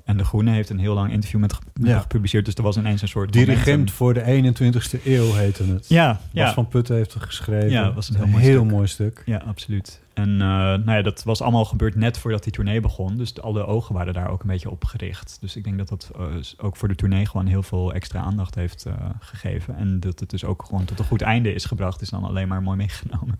En De Groene heeft een heel lang interview met, Ja. gepubliceerd. Dus er was ineens een soort. Dirigent momentum. voor de 21ste eeuw heette het. Ja, Bas ja. van Putten heeft het geschreven. Ja, was een heel mooi stuk. mooi stuk. Ja, absoluut. En eh, nou ja, dat was allemaal gebeurd net voordat die tournee begon. Dus de- alle ogen waren daar ook een beetje op gericht. Dus ik denk dat dat eh, ook voor de tournee gewoon heel veel extra aandacht heeft eh, gegeven. En dat het dus ook gewoon tot een goed einde is gebracht, is dan alleen maar mooi meegenomen.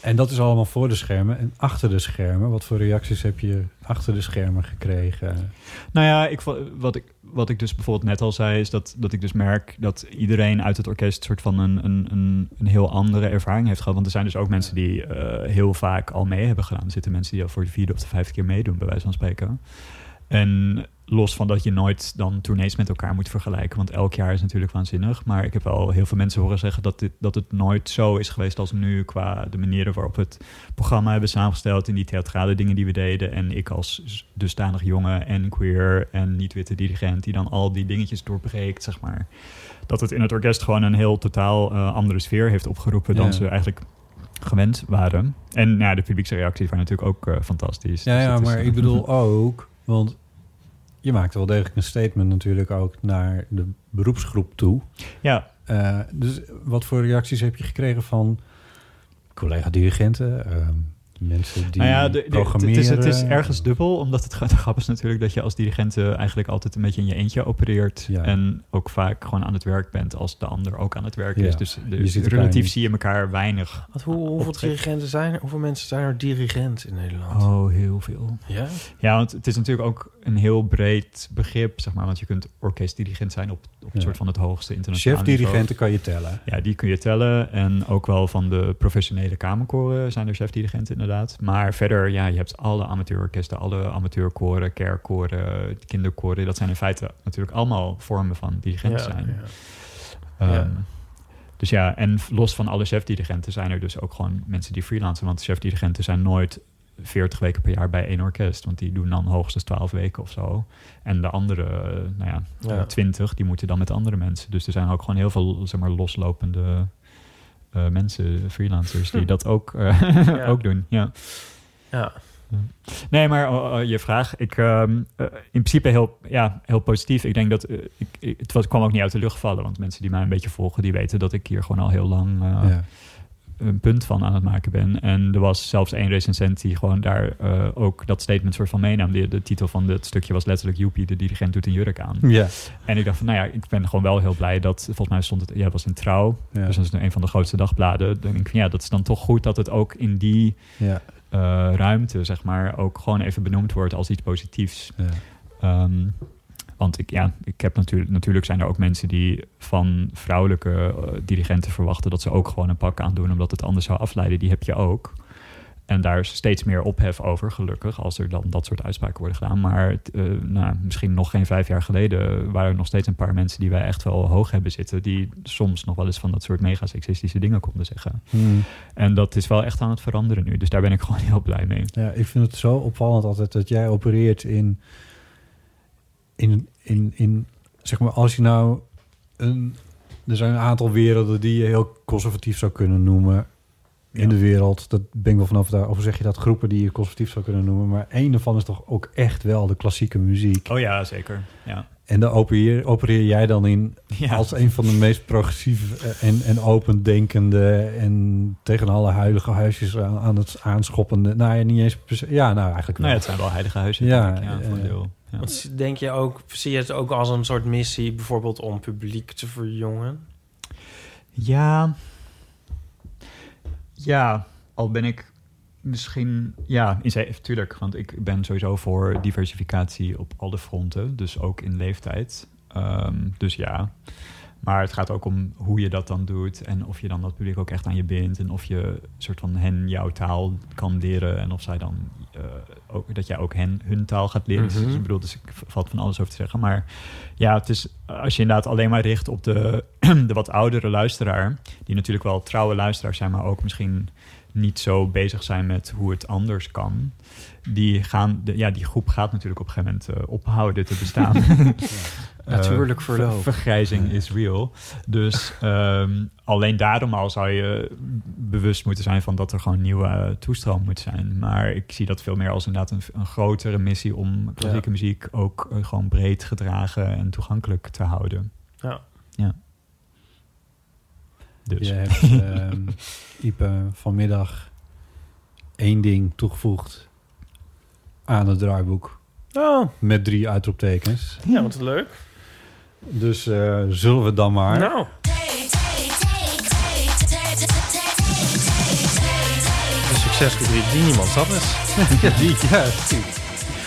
En dat is allemaal voor de schermen. En achter de schermen, wat voor reacties heb je achter de schermen gekregen? Nou ja, ik, wat, ik, wat ik dus bijvoorbeeld net al zei, is dat, dat ik dus merk dat iedereen uit het orkest soort van een, een, een, een heel andere ervaring heeft gehad. Want er zijn dus ook mensen die eh, heel vaak al mee hebben gedaan. Er zitten mensen die al voor de vierde of de vijfde keer meedoen, bij wijze van spreken. En los van dat je nooit dan tournees met elkaar moet vergelijken, want elk jaar is natuurlijk waanzinnig. Maar ik heb wel heel veel mensen horen zeggen dat, dit, dat het nooit zo is geweest als nu, qua de manieren waarop we het programma hebben samengesteld en die theatrale dingen die we deden. En ik als dusdanig jonge en queer en niet-witte dirigent die dan al die dingetjes doorbreekt, zeg maar. Dat het in het orkest gewoon een heel totaal eh, andere sfeer heeft opgeroepen dan Ja. ze eigenlijk gewend waren. En nou ja, de publieke reacties waren natuurlijk ook eh, fantastisch. Ja, Dus ja is, maar eh, ik bedoel ook, want je maakt wel degelijk een statement natuurlijk ook naar de beroepsgroep toe. Ja, Eh, dus wat voor reacties heb je gekregen van collega-dirigenten, ehm, mensen die nou ja, de- de- het, is, het is ergens dubbel, omdat het de grap is natuurlijk dat je als dirigent eh, eigenlijk altijd een beetje in je eentje opereert. Ja. En ook vaak gewoon aan het werk bent als de ander ook aan het werk Ja. is. Dus de- Je ziet elkaar relatief zie je elkaar weinig. Wat, hoe, hoeveel dirigenten zijn er? Hoeveel mensen zijn er dirigent in Nederland? Oh, heel veel. Ja? Ja, want het is natuurlijk ook een heel breed begrip, zeg maar. Want je kunt orkestdirigent zijn op, op een Ja. soort van het hoogste internationale. Chefdirigenten kan je tellen. Ja, die kun je tellen. En ook wel van de professionele kamerkoren zijn er chefdirigenten inderdaad. Maar verder, ja, je hebt alle amateurorkesten, alle amateurkoren, kerkkoren, kinderkoren. Dat zijn in feite natuurlijk allemaal vormen van dirigent zijn. ja. Ehm, Ja. Dus ja, en los van alle chefdirigenten zijn er dus ook gewoon mensen die freelancen. Want chefdirigenten zijn nooit 40 weken per jaar bij één orkest. Want die doen dan hoogstens 12 weken of zo. En de andere, eh, nou ja, Ja. 20, die moeten dan met andere mensen. Dus er zijn ook gewoon heel veel, zeg maar, loslopende eh, mensen, freelancers, die Hm. dat ook, eh, Ja. ook doen. Ja. ja. Nee, maar oh, oh, je vraag, ik, ehm, eh, in principe heel, ja, heel positief. Ik denk dat, eh, ik, ik- het was, kwam ook niet uit de lucht vallen. Want mensen die mij een beetje volgen, die weten dat ik hier gewoon al heel lang eh, ja. Een punt van aan het maken ben. En er was zelfs één recensent die gewoon daar eh, ook dat statement soort van meenam. De, de titel van het stukje was letterlijk Joepie, de dirigent doet een jurk aan. Ja. En ik dacht van, nou ja, ik ben gewoon wel heel blij dat, volgens mij stond het, ja, het was in Trouw. Ja. Dus dat is een van de grootste dagbladen. Dan denk ik van, ja, dat is dan toch goed dat het ook in die ja. eh, ruimte, zeg maar, ook gewoon even benoemd wordt als iets positiefs. ja. Ehm, want ik, ja, ik heb natuurlijk, natuurlijk zijn er ook mensen die van vrouwelijke eh, dirigenten verwachten dat ze ook gewoon een pak aandoen, omdat het anders zou afleiden. Die heb je ook. En daar is steeds meer ophef over, gelukkig, als er dan dat soort uitspraken worden gedaan. Maar eh, nou, misschien nog geen vijf jaar geleden waren er nog steeds een paar mensen die wij echt wel hoog hebben zitten, die soms nog wel eens van dat soort mega seksistische dingen konden zeggen. Hmm. En dat is wel echt aan het veranderen nu. Dus daar ben ik gewoon heel blij mee. Ja, ik vind het zo opvallend altijd dat jij opereert in, in, in, in zeg maar, als je nou een, er zijn een aantal werelden die je heel conservatief zou kunnen noemen in Ja. de wereld. Dat ben ik wel vanaf daar. Of zeg je dat groepen die je conservatief zou kunnen noemen, maar één daarvan is toch ook echt wel de klassieke muziek. Oh ja, zeker. Ja. En daar opereer, opereer jij dan in Ja. als een van de meest progressieve en, en opendenkende en tegen alle huidige huisjes aan, aan het aanschoppende. Nou ja, niet eens. Ja, nou eigenlijk wel. Nou ja, het zijn wel heilige huizen. Ja, denk ik, ja, voor een eh, deel. Ja. Want denk je ook, zie je het ook als een soort missie, bijvoorbeeld om publiek te verjongen? Ja. Ja, al ben ik misschien, ja, in zee, tuurlijk. Want ik ben sowieso voor diversificatie op alle fronten. Dus ook in leeftijd. Ehm, dus ja. Maar het gaat ook om hoe je dat dan doet. En of je dan dat publiek ook echt aan je bindt. En of je soort van hen jouw taal kan leren. En of zij dan eh, ook dat jij ook hen hun taal gaat leren. Mhm. Dus ik bedoel, dus ik valt van alles over te zeggen. Maar ja, het is als je inderdaad alleen maar richt op de, de wat oudere luisteraar. Die natuurlijk wel trouwe luisteraars zijn, maar ook misschien niet zo bezig zijn met hoe het anders kan. Die, gaan, de, ja, die groep gaat natuurlijk op een gegeven moment eh, ophouden te bestaan. Natuurlijk Eh, verloop. vergrijzing is real. Dus ehm, alleen daarom al zou je bewust moeten zijn van dat er gewoon nieuwe eh, toestroom moet zijn. Maar ik zie dat veel meer als inderdaad een, een grotere missie om klassieke muziek ook eh, gewoon breed gedragen en toegankelijk te houden. Ja. Ja. Dus. Je hebt ehm Ipe vanmiddag één ding toegevoegd aan het draaiboek. Oh, Met drie uitroeptekens. ja, wat leuk. Dus eh, zullen we dan maar... Nou, een succesrubriek die niemand zat is. Ja, die, ja,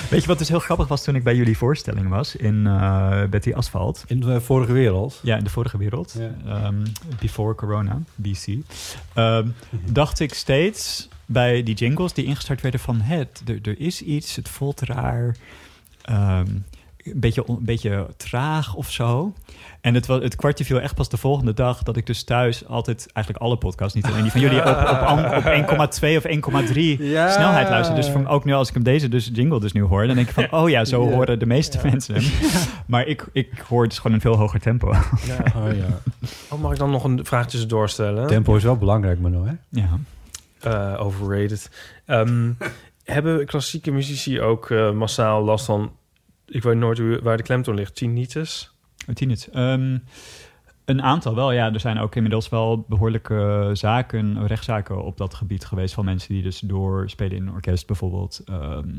Weet je wat dus heel grappig was toen ik bij jullie voorstelling was in eh, Betty Asphalt? In de vorige wereld. Ja, in de vorige wereld. Ja. Ehm, before corona, BC. Ehm, dacht ik steeds bij die jingles die ingestart werden van... Het, er, er is iets, het voelt raar. ehm, een beetje, een beetje traag of zo. En het, was, het kwartje viel echt pas de volgende dag... dat ik dus thuis altijd eigenlijk alle podcasts... niet alleen die van jullie op, op, an- op 1,2 of 1,3 Ja. snelheid luister. Dus van, ook nu als ik hem deze dus jingle dus nu hoor... dan denk ik van, oh ja, zo Ja. horen de meeste mensen hem. Maar ik, ik hoor dus gewoon een veel hoger tempo. Ja. Oh, ja. Oh, mag ik dan nog een vraag tussendoor stellen? Tempo is wel belangrijk, Mano, hè? ja. Eh, overrated. Ehm, hebben klassieke muzici ook eh, massaal last van... Ik weet nooit waar de klemtoon ligt. Tinnitus? Oh, Tinnitus. Ehm, een aantal wel, ja. Er zijn ook inmiddels wel behoorlijke zaken, rechtszaken op dat gebied geweest... van mensen die dus door spelen in een orkest bijvoorbeeld... ehm,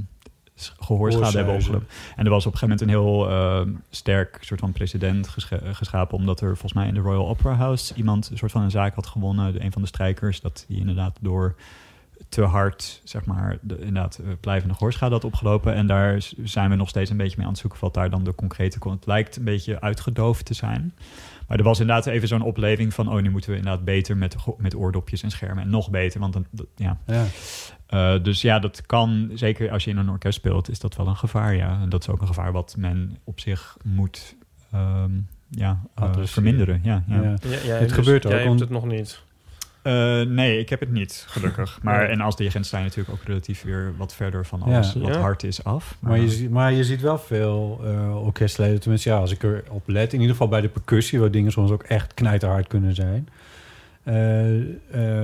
s- gehoorschade hebben opgelopen. En er was op een gegeven moment een heel ehm, sterk soort van precedent gesche- geschapen... omdat er volgens mij in de Royal Opera House iemand een soort van een zaak had gewonnen... een van de strijkers, dat die inderdaad door te hard, zeg maar, de, inderdaad, eh, blijvende gehoorschade had opgelopen. En daar zijn we nog steeds een beetje mee aan het zoeken wat daar dan de concrete... kon- Het lijkt een beetje uitgedoofd te zijn. Maar er was inderdaad even zo'n opleving van... oh, nu moeten we inderdaad beter met, met oordopjes en schermen. En nog beter, want dan, dat- ja. Ja. Eh, dus ja, dat kan, zeker als je in een orkest speelt... is dat wel een gevaar, ja. En dat is ook een gevaar wat men op zich moet ehm, ja, eh, verminderen. Ja, ja. Ja. Ja, jij Het hebt dus- gebeurt jij ook, hebt want- het nog niet. Eh, nee, ik heb het niet, gelukkig. Maar Ja. en als dirigent sta je natuurlijk ook relatief weer wat verder van Ja. alles wat Ja. hard is af. Maar je, ziet- maar je ziet wel veel eh orkestleden, tenminste ja, als ik erop let, in ieder geval bij de percussie, waar dingen soms ook echt knijterhard kunnen zijn. Eh,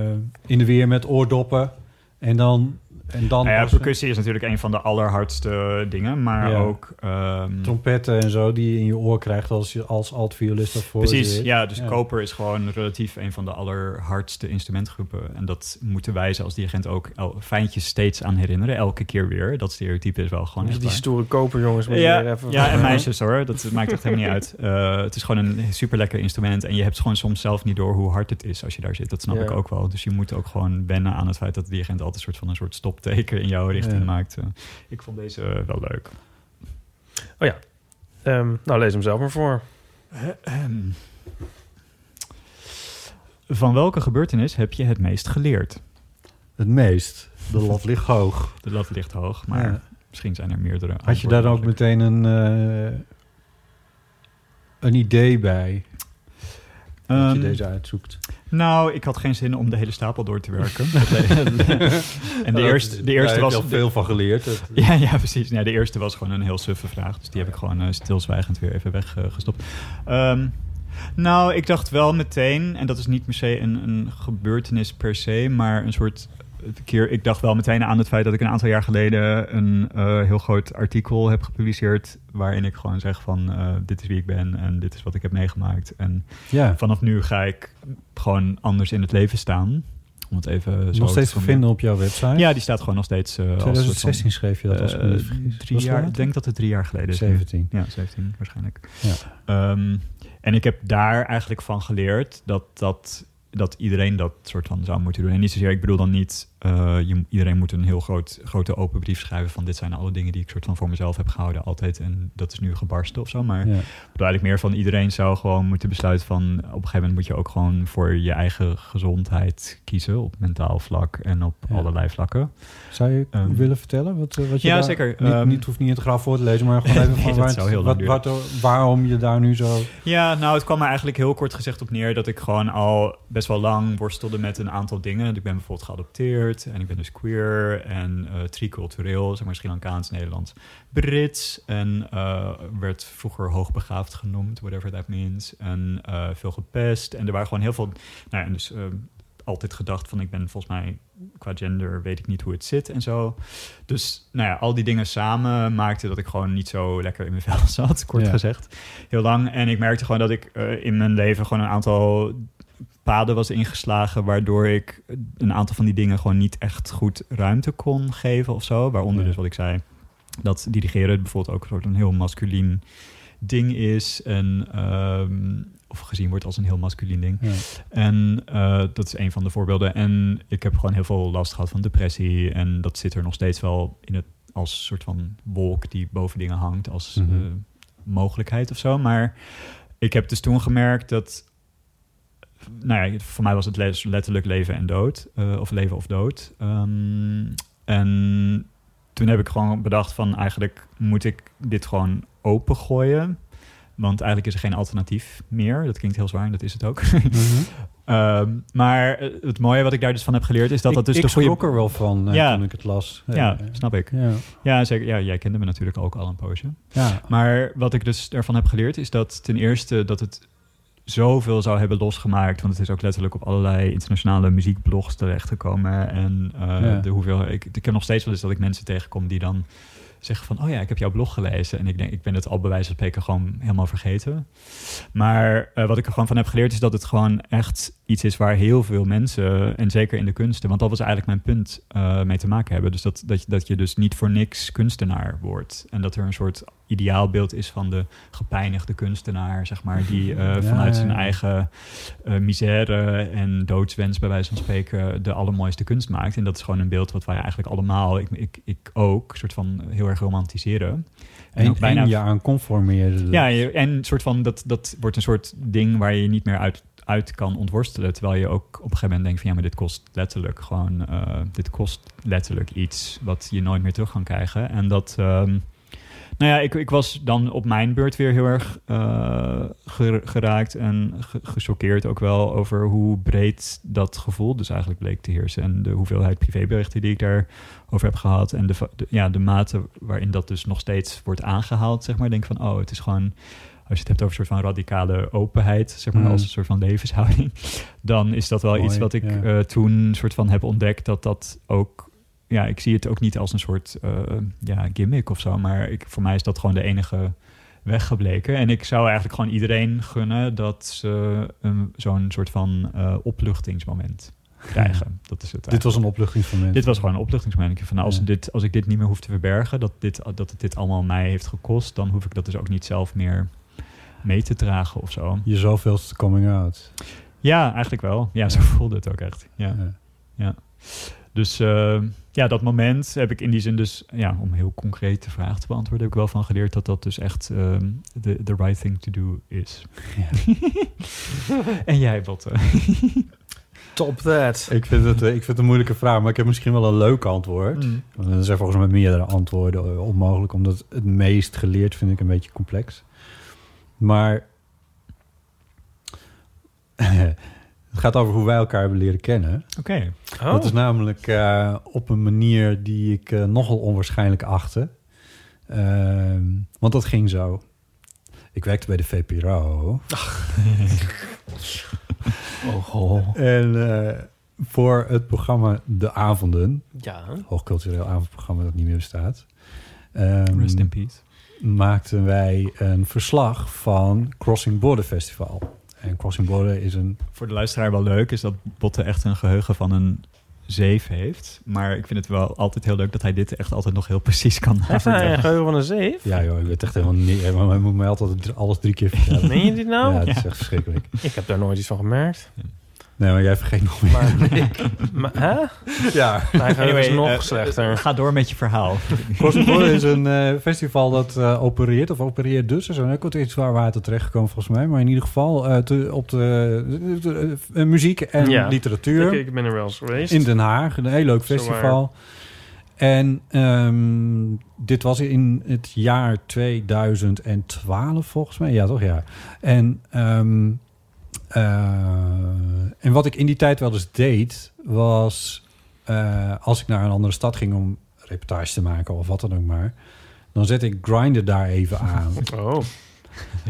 eh, in de weer met oordoppen en dan... En dan Nou ja, percussie is natuurlijk een van de allerhardste dingen, maar Ja. ook... ehm, trompetten en zo die je in je oor krijgt als je als altviolist of voor Precies, zit. ja. Dus Ja. koper is gewoon relatief een van de allerhardste instrumentgroepen. En dat moeten wij ze als dirigent ook fijntjes steeds aan herinneren. Elke keer weer. Dat stereotype is wel gewoon Die, stoere koperjongens moeten Ja, even... ja, en meisjes hoor. Dat maakt echt helemaal niet uit. Eh, het is gewoon een super lekker instrument. En je hebt gewoon soms zelf niet door hoe hard het is als je daar zit. Dat snap Ja. ik ook wel. Dus je moet ook gewoon wennen aan het feit dat de dirigent altijd een soort van een soort stopteken in jouw richting Ja. maakt. Eh, ik vond deze eh, wel leuk. Ehm, nou, lees hem zelf maar voor. Ehm. Van welke gebeurtenis heb je het meest geleerd? Het meest. De lat ligt hoog. De lat ligt hoog, maar Ja. misschien zijn er meerdere. Had je daar ook meteen een, eh, een idee bij? Dat je Ehm, deze uitzoekt. Nou, ik had geen zin om de hele stapel door te werken. en de eerste, de eerste was... al veel van geleerd. Ja, ja, precies. Nee, de eerste was gewoon een heel suffe vraag. Dus die heb ik gewoon eh, stilzwijgend weer even weggestopt. Ehm nou, ik dacht wel meteen, en dat is niet per se een, een gebeurtenis per se, maar een soort keer. Ik dacht wel meteen aan het feit dat ik een aantal jaar geleden een eh, heel groot artikel heb gepubliceerd. Waarin ik gewoon zeg van eh, dit is wie ik ben en dit is wat ik heb meegemaakt. En ja, vanaf nu ga ik gewoon anders in het leven staan. Om het even zo nog steeds te vinden op jouw website. Ja, die staat gewoon nog steeds. eh, als soort van- 2016 schreef je dat als eh, drie jaar, ik denk dat het drie jaar geleden is. nu. 17. Ja, 17 waarschijnlijk. Ja. Ehm, en ik heb daar eigenlijk van geleerd dat dat dat iedereen dat soort van zou moeten doen. En niet zozeer, ik bedoel dan niet, eh, je, iedereen moet een heel groot, grote open brief schrijven van dit zijn alle dingen die ik soort van voor mezelf heb gehouden altijd en dat is nu gebarsten of zo. Maar Ja. eigenlijk meer van iedereen zou gewoon moeten besluiten van op een gegeven moment moet je ook gewoon voor je eigen gezondheid kiezen op mentaal vlak en op Ja. allerlei vlakken. Zou je Ehm, willen vertellen wat, eh, wat je ja, daar- zeker. Niet, Ehm, niet hoeft niet het graf voor te lezen, maar gewoon even Nee, van waar het- wat, wat, waarom je daar nu zo... Ja, nou, het kwam er eigenlijk heel kort gezegd op neer dat ik gewoon al best wel lang worstelde met een aantal dingen. Ik ben bijvoorbeeld geadopteerd en ik ben dus queer en eh tricultureel, zeg maar Sri Lankaans, Nederlands, Brits en eh, werd vroeger hoogbegaafd genoemd, whatever that means. En eh, veel gepest en er waren gewoon heel veel, nou ja, en dus altijd gedacht van ik ben volgens mij qua gender weet ik niet hoe het zit en zo. Dus nou ja, al die dingen samen maakten dat ik gewoon niet zo lekker in mijn vel zat, kort Ja. gezegd. Heel lang. En ik merkte gewoon dat ik in mijn leven gewoon een aantal paden was ingeslagen, waardoor ik een aantal van die dingen gewoon niet echt goed ruimte kon geven of zo. Waaronder Ja. dus wat ik zei, dat dirigeren bijvoorbeeld ook een soort een heel masculien ding is. En, ehm, of gezien wordt als een heel masculien ding. Ja. En eh, dat is een van de voorbeelden. En ik heb gewoon heel veel last gehad van depressie. En dat zit er nog steeds wel in het als soort van wolk die boven dingen hangt als Mhm. eh, mogelijkheid of zo. Maar ik heb dus toen gemerkt dat. Nou ja, voor mij was het les- letterlijk leven en dood. eh, of leven of dood. Ehm, en toen heb ik gewoon bedacht van eigenlijk moet ik dit gewoon opengooien. Want eigenlijk is er geen alternatief meer. Dat klinkt heel zwaar en dat is het ook. Mhm. Ehm, maar eh, het mooie wat ik daar dus van heb geleerd is dat dat dus ik de goede... er wel van eh, Ja. toen ik het las. Ja, snap ik. ja. Ja, zeker. Ja, jij kende me natuurlijk ook al een poosje. ja. Maar wat ik dus ervan heb geleerd is dat ten eerste dat het zoveel zou hebben losgemaakt. Want het is ook letterlijk op allerlei internationale muziekblogs terechtgekomen. En eh, Ja. de hoeveel, ik, ik heb nog steeds wel eens dat ik mensen tegenkom die dan zeggen van... oh ja, ik heb jouw blog gelezen. En ik denk, ik ben het al bij wijze van spreken gewoon helemaal vergeten. Maar eh, wat ik er gewoon van heb geleerd is dat het gewoon echt iets is waar heel veel mensen... en zeker in de kunsten, want dat was eigenlijk mijn punt eh, mee te maken hebben. Dus dat, dat, je- dat je dus niet voor niks kunstenaar wordt. En dat er een soort ideaalbeeld is van de gepijnigde kunstenaar, zeg maar... die eh, Ja, vanuit zijn eigen eh, misère en doodswens, bij wijze van spreken... de allermooiste kunst maakt. En dat is gewoon een beeld wat wij eigenlijk allemaal, ik, ik, ik ook, soort van heel erg romantiseren. En, bijna- je aan conformeren. Ja, je- en soort van dat, dat wordt een soort ding waar je niet meer uit, uit kan ontworstelen. Terwijl je ook op een gegeven moment denkt van ja, maar dit kost letterlijk gewoon, eh, dit kost letterlijk iets wat je nooit meer terug kan krijgen. En dat, ehm, nou ja, ik, ik was dan op mijn beurt weer heel erg eh, ger- geraakt en ge- gechoqueerd ook wel over hoe breed dat gevoel dus eigenlijk bleek te heersen. En de hoeveelheid privéberichten die ik daarover heb gehad. En de, ja, de mate waarin dat dus nog steeds wordt aangehaald, zeg maar. Denk van, oh, het is gewoon... Als je het hebt over een soort van radicale openheid, zeg maar, Mm. als een soort van levenshouding, dan is dat wel Mooi, iets wat ik ja. eh, toen soort van heb ontdekt dat dat ook ja, ik zie het ook niet als een soort eh, ja, gimmick of zo. Maar ik, voor mij is dat gewoon de enige weg gebleken. En ik zou eigenlijk gewoon iedereen gunnen dat ze een, zo'n soort van eh, opluchtingsmoment krijgen. Dat is het Dit was een opluchtingsmoment. dit was gewoon een opluchtingsmoment. Van, nou, als, Ja. dit, als ik dit niet meer hoef te verbergen, dat, dit, dat het dit allemaal mij heeft gekost, dan hoef ik dat dus ook niet zelf meer mee te dragen of zo. Je zoveelste coming out. Ja, eigenlijk wel. Ja, zo voelde het ook echt. Ja. Ja. Dus eh, ja, dat moment heb ik in die zin dus, ja, om heel concreet de vraag te beantwoorden, heb ik wel van geleerd dat dat dus echt ehm, de the right thing to do is. en jij, Botte? Top that. Ik, vind het, eh, ik vind het een moeilijke vraag, maar ik heb misschien wel een leuk antwoord. Mm. Want er zijn volgens mij meerdere antwoorden eh, onmogelijk, omdat het meest geleerd vind ik een beetje complex. Maar het gaat over hoe wij elkaar hebben leren kennen. Oké. Oh. Dat is namelijk eh, op een manier die ik eh, nogal onwaarschijnlijk achtte. Ehm, want dat ging zo. Ik werkte bij de VPRO. oh, En eh, voor het programma De Avonden, Ja. hoogcultureel avondprogramma dat niet meer bestaat, ehm, Rest in peace. maakten wij een verslag van Crossing Border Festival. En Crossing Border is een... Voor de luisteraar wel leuk is dat Botte echt een geheugen van een zeef heeft. Maar ik vind het wel altijd heel leuk dat hij dit echt altijd nog heel precies kan Heeft hij een geheugen van een zeef? Ja joh, ik weet echt helemaal niet... Maar hij moet mij altijd alles drie keer vertellen. Meen je dit nou? ja, het is Ja. echt verschrikkelijk. Ik heb daar nooit iets van gemerkt. Nee, maar jij vergeet nog meer. Maar, maar hè? ja. Is nog eh, slechter. Ga door met je verhaal. Border is een eh, festival dat eh, opereert, of opereert dus. Er zijn ook wat iets waar water terechtgekomen volgens mij. Maar in ieder geval eh, te- op de, de- de- eh, muziek en Ja. literatuur. Ik, ik ben er wel eens geweest. In Den Haag, een heel leuk festival. En ehm, dit was in het jaar 2012 volgens mij. Ja, toch? Ja. En, ehm, eh, en wat ik in die tijd wel eens deed, was eh, als ik naar een andere stad ging om reportage te maken of wat dan ook maar, dan zette ik Grindr daar even aan. Oh,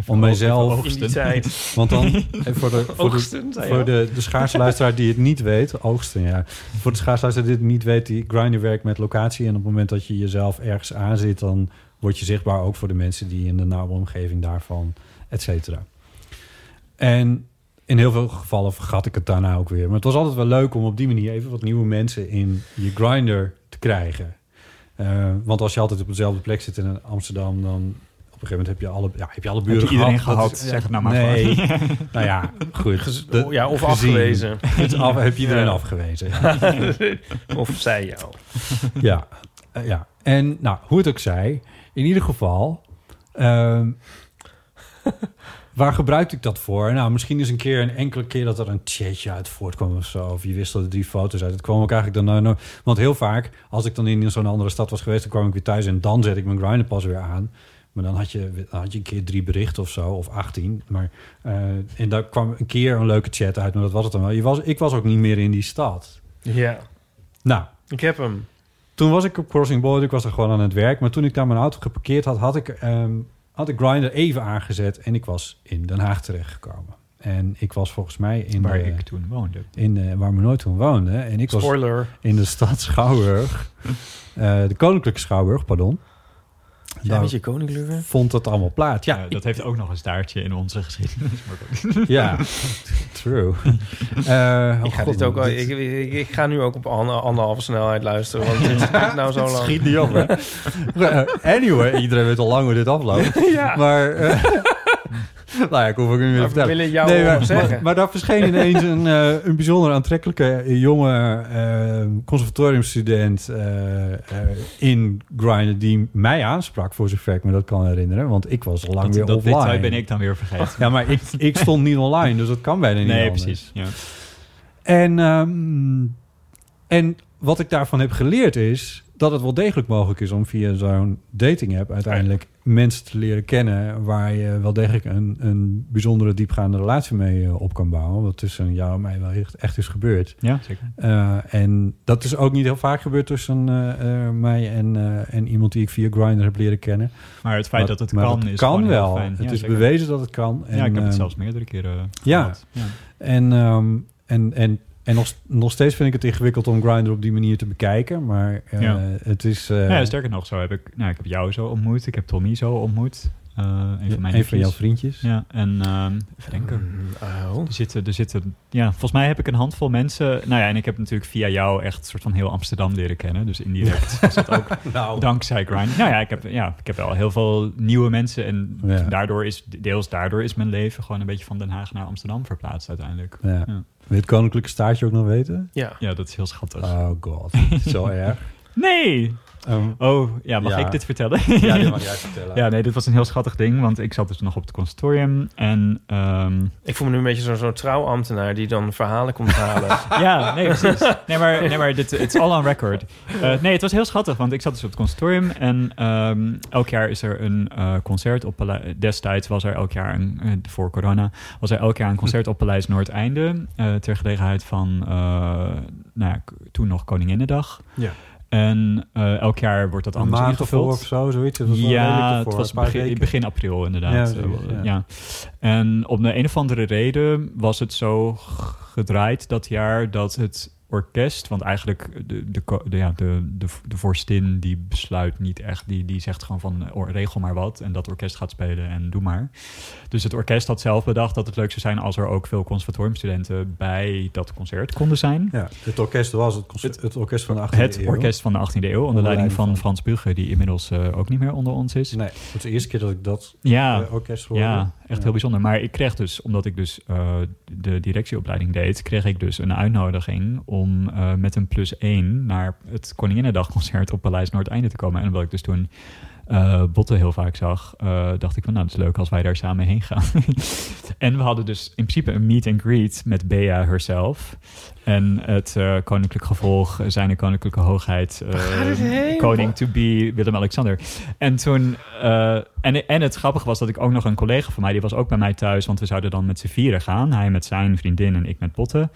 om mijzelf, in die tijd. want dan eh, voor de, voor de, Oogsten, voor de, de schaarse luisteraar die het niet weet, oogsten ja. Voor de schaarse luisteraar die het niet weet, die Grindr werkt met locatie. En op het moment dat je jezelf ergens aanzit, dan word je zichtbaar ook voor de mensen die in de nauwe omgeving daarvan, et cetera. En in heel veel gevallen vergat ik het daarna ook weer. Maar het was altijd wel leuk om op die manier even wat nieuwe mensen in je Grindr te krijgen. Eh, want als je altijd op dezelfde plek zit in Amsterdam, dan op een gegeven moment heb je alle, ja, heb je alle buren Heb je iedereen gehad. Gehad? is- Zeg het nou maar Nee. nou ja, goed. Gez- De- ja, of gezien. afgewezen. Het af, heb je iedereen Ja. afgewezen. of zij jou. ja, eh, ja. En nou, hoe het ook zij, in ieder geval, ehm, waar gebruikte ik dat voor? Nou, misschien eens een keer, een enkele keer dat er een chatje uit voortkwam of zo. Of je wisselde drie foto's uit. Het kwam ook eigenlijk dan... nou, nou, want heel vaak, als ik dan in zo'n andere stad was geweest... dan kwam ik weer thuis en dan zet ik mijn Grindr pas weer aan. Maar dan had je, dan had je een keer drie berichten of zo, of 18. Maar, eh, en daar kwam een keer een leuke chat uit, maar dat was het dan wel. Je was, ik was ook niet meer in die stad. Ja, Nou, ik heb hem. toen was ik op Crossing Border, ik was er gewoon aan het werk. Maar toen ik daar mijn auto geparkeerd had, had ik, ehm had ik Grindr even aangezet. En ik was in Den Haag terechtgekomen. En ik was volgens mij in Waar de, ik toen woonde. in eh, waar me nooit toen woonde. En ik was Spoiler. in de stad Schouwburg. Eh, de Koninklijke Schouwburg, pardon. Ja, koninklijke. vond dat allemaal plaats. Ja, Ja, dat heeft ook nog een staartje in onze geschiedenis. ja. true. Eh, Ik ga dit ook dit- ik, ik, ik ga nu ook op ander- anderhalve snelheid luisteren. Want dit is nou zo lang. Schiet niet op, hè? Eh, anyway, iedereen weet al lang hoe dit afloopt. Ja. Maar, eh, nou ja, ik hoef ook niet meer te Maar we vertellen. willen jou Nee, maar, zeggen. maar, maar daar verscheen ineens een, eh, een bijzonder aantrekkelijke eh, jonge eh, conservatoriumstudent eh, eh, in Grindr die mij aansprak, voor zover ik me dat kan herinneren. Want ik was al lang Dat, weer dat offline. detail ben ik dan weer vergeten. Ja, maar ik, ik stond niet online, dus dat kan bijna niet nee, anders. precies. Ja. En, ehm, en wat ik daarvan heb geleerd is dat het wel degelijk mogelijk is om via zo'n dating app uiteindelijk mensen te leren kennen waar je wel degelijk een, een bijzondere diepgaande relatie mee eh, op kan bouwen. Wat tussen jou en mij wel echt, echt is gebeurd. ja, zeker. Eh, en dat is ook niet heel vaak gebeurd tussen eh, mij en, en iemand die ik via Grindr heb leren kennen. Maar het feit dat het kan is kan wel. fijn. Het Ja, is zeker. bewezen dat het kan. En, ja, ik heb het zelfs meerdere keren ja. gehad. Ja. En, ehm, en, en, en nog, nog steeds vind ik het ingewikkeld om Grindr op die manier te bekijken. Maar eh, Ja. het is... eh, Ja, sterker nog, zo heb ik, nou, ik heb jou zo ontmoet. Ik heb Tommy zo ontmoet. Eh, een van mijn een van jouw vriendjes. Ja, en ehm even denken. Oh. Er zitten, er zitten, ja, volgens mij heb ik een handvol mensen. Nou ja, en ik heb natuurlijk via jou echt een soort van heel Amsterdam leren kennen. Dus indirect is dat ook Nou, dankzij Grind. Nou ja, ik heb, ja, ik heb wel heel veel nieuwe mensen. En Ja. daardoor is, deels daardoor is mijn leven gewoon een beetje van Den Haag naar Amsterdam verplaatst uiteindelijk. ja. Wil je het koninklijke staartje ook nog weten? Ja. Ja, dat is heel schattig. Oh god, zo erg. nee! Ehm, Oh, ja, mag Ja. ik dit vertellen? ja, dit mag jij vertellen. Ja, nee, dit was een heel schattig ding, want ik zat dus nog op het conservatorium en ehm, Ik voel me nu een beetje zo'n zo trouwambtenaar die dan verhalen komt halen. ja, nee, precies. Nee, maar, nee, maar dit it's all on record. Eh, nee, het was heel schattig, want ik zat dus op het conservatorium en ehm, elk jaar is er een eh, concert op Palei- Destijds was er elk jaar, een, eh, voor corona, was er elk jaar een concert op Paleis Noordeinde eh ter gelegenheid van, eh, nou ja, toen nog Koninginnedag. Ja. En eh, elk jaar wordt dat anders maand ingevuld. of zo, zoiets. Het was Ja, het was begin, begin april inderdaad. Ja, Ja, zoiets, ja. ja. En op de een of andere reden was het zo gedraaid dat jaar dat het orkest, want eigenlijk de, de, de, ja, de, de, de vorstin die besluit niet echt, die, die zegt gewoon van eh, or- regel maar wat en dat orkest gaat spelen en doe maar. Dus het orkest had zelf bedacht dat het leuk zou zijn als er ook veel conservatoriumstudenten bij dat concert konden zijn. Ja, het orkest was het, concert, het orkest van de 18e Het eeuw. orkest van de 18e eeuw, onder leiding van van- Frans Bugge, die inmiddels eh, ook niet meer onder ons is. Nee, het is de eerste keer dat ik dat Ja, eh, orkest hoorde. ja, echt heel bijzonder. Maar ik kreeg dus, omdat ik dus de directieopleiding deed, kreeg ik dus een uitnodiging om eh, met een plus één naar het Koninginnedagconcert op Paleis Noordeinde te komen. En omdat ik dus toen eh Botten heel vaak zag, eh, dacht ik van nou, het is leuk als wij daar samen heen gaan. en we hadden dus in principe een meet and greet met Bea herself. En het koninklijk gevolg, zijn koninklijke hoogheid, koning to be Willem-Alexander. En toen, en, en het grappige was dat ik ook nog een collega van mij, die was ook bij mij thuis, want we zouden dan met z'n vieren gaan. Hij met zijn vriendin en ik met Botten.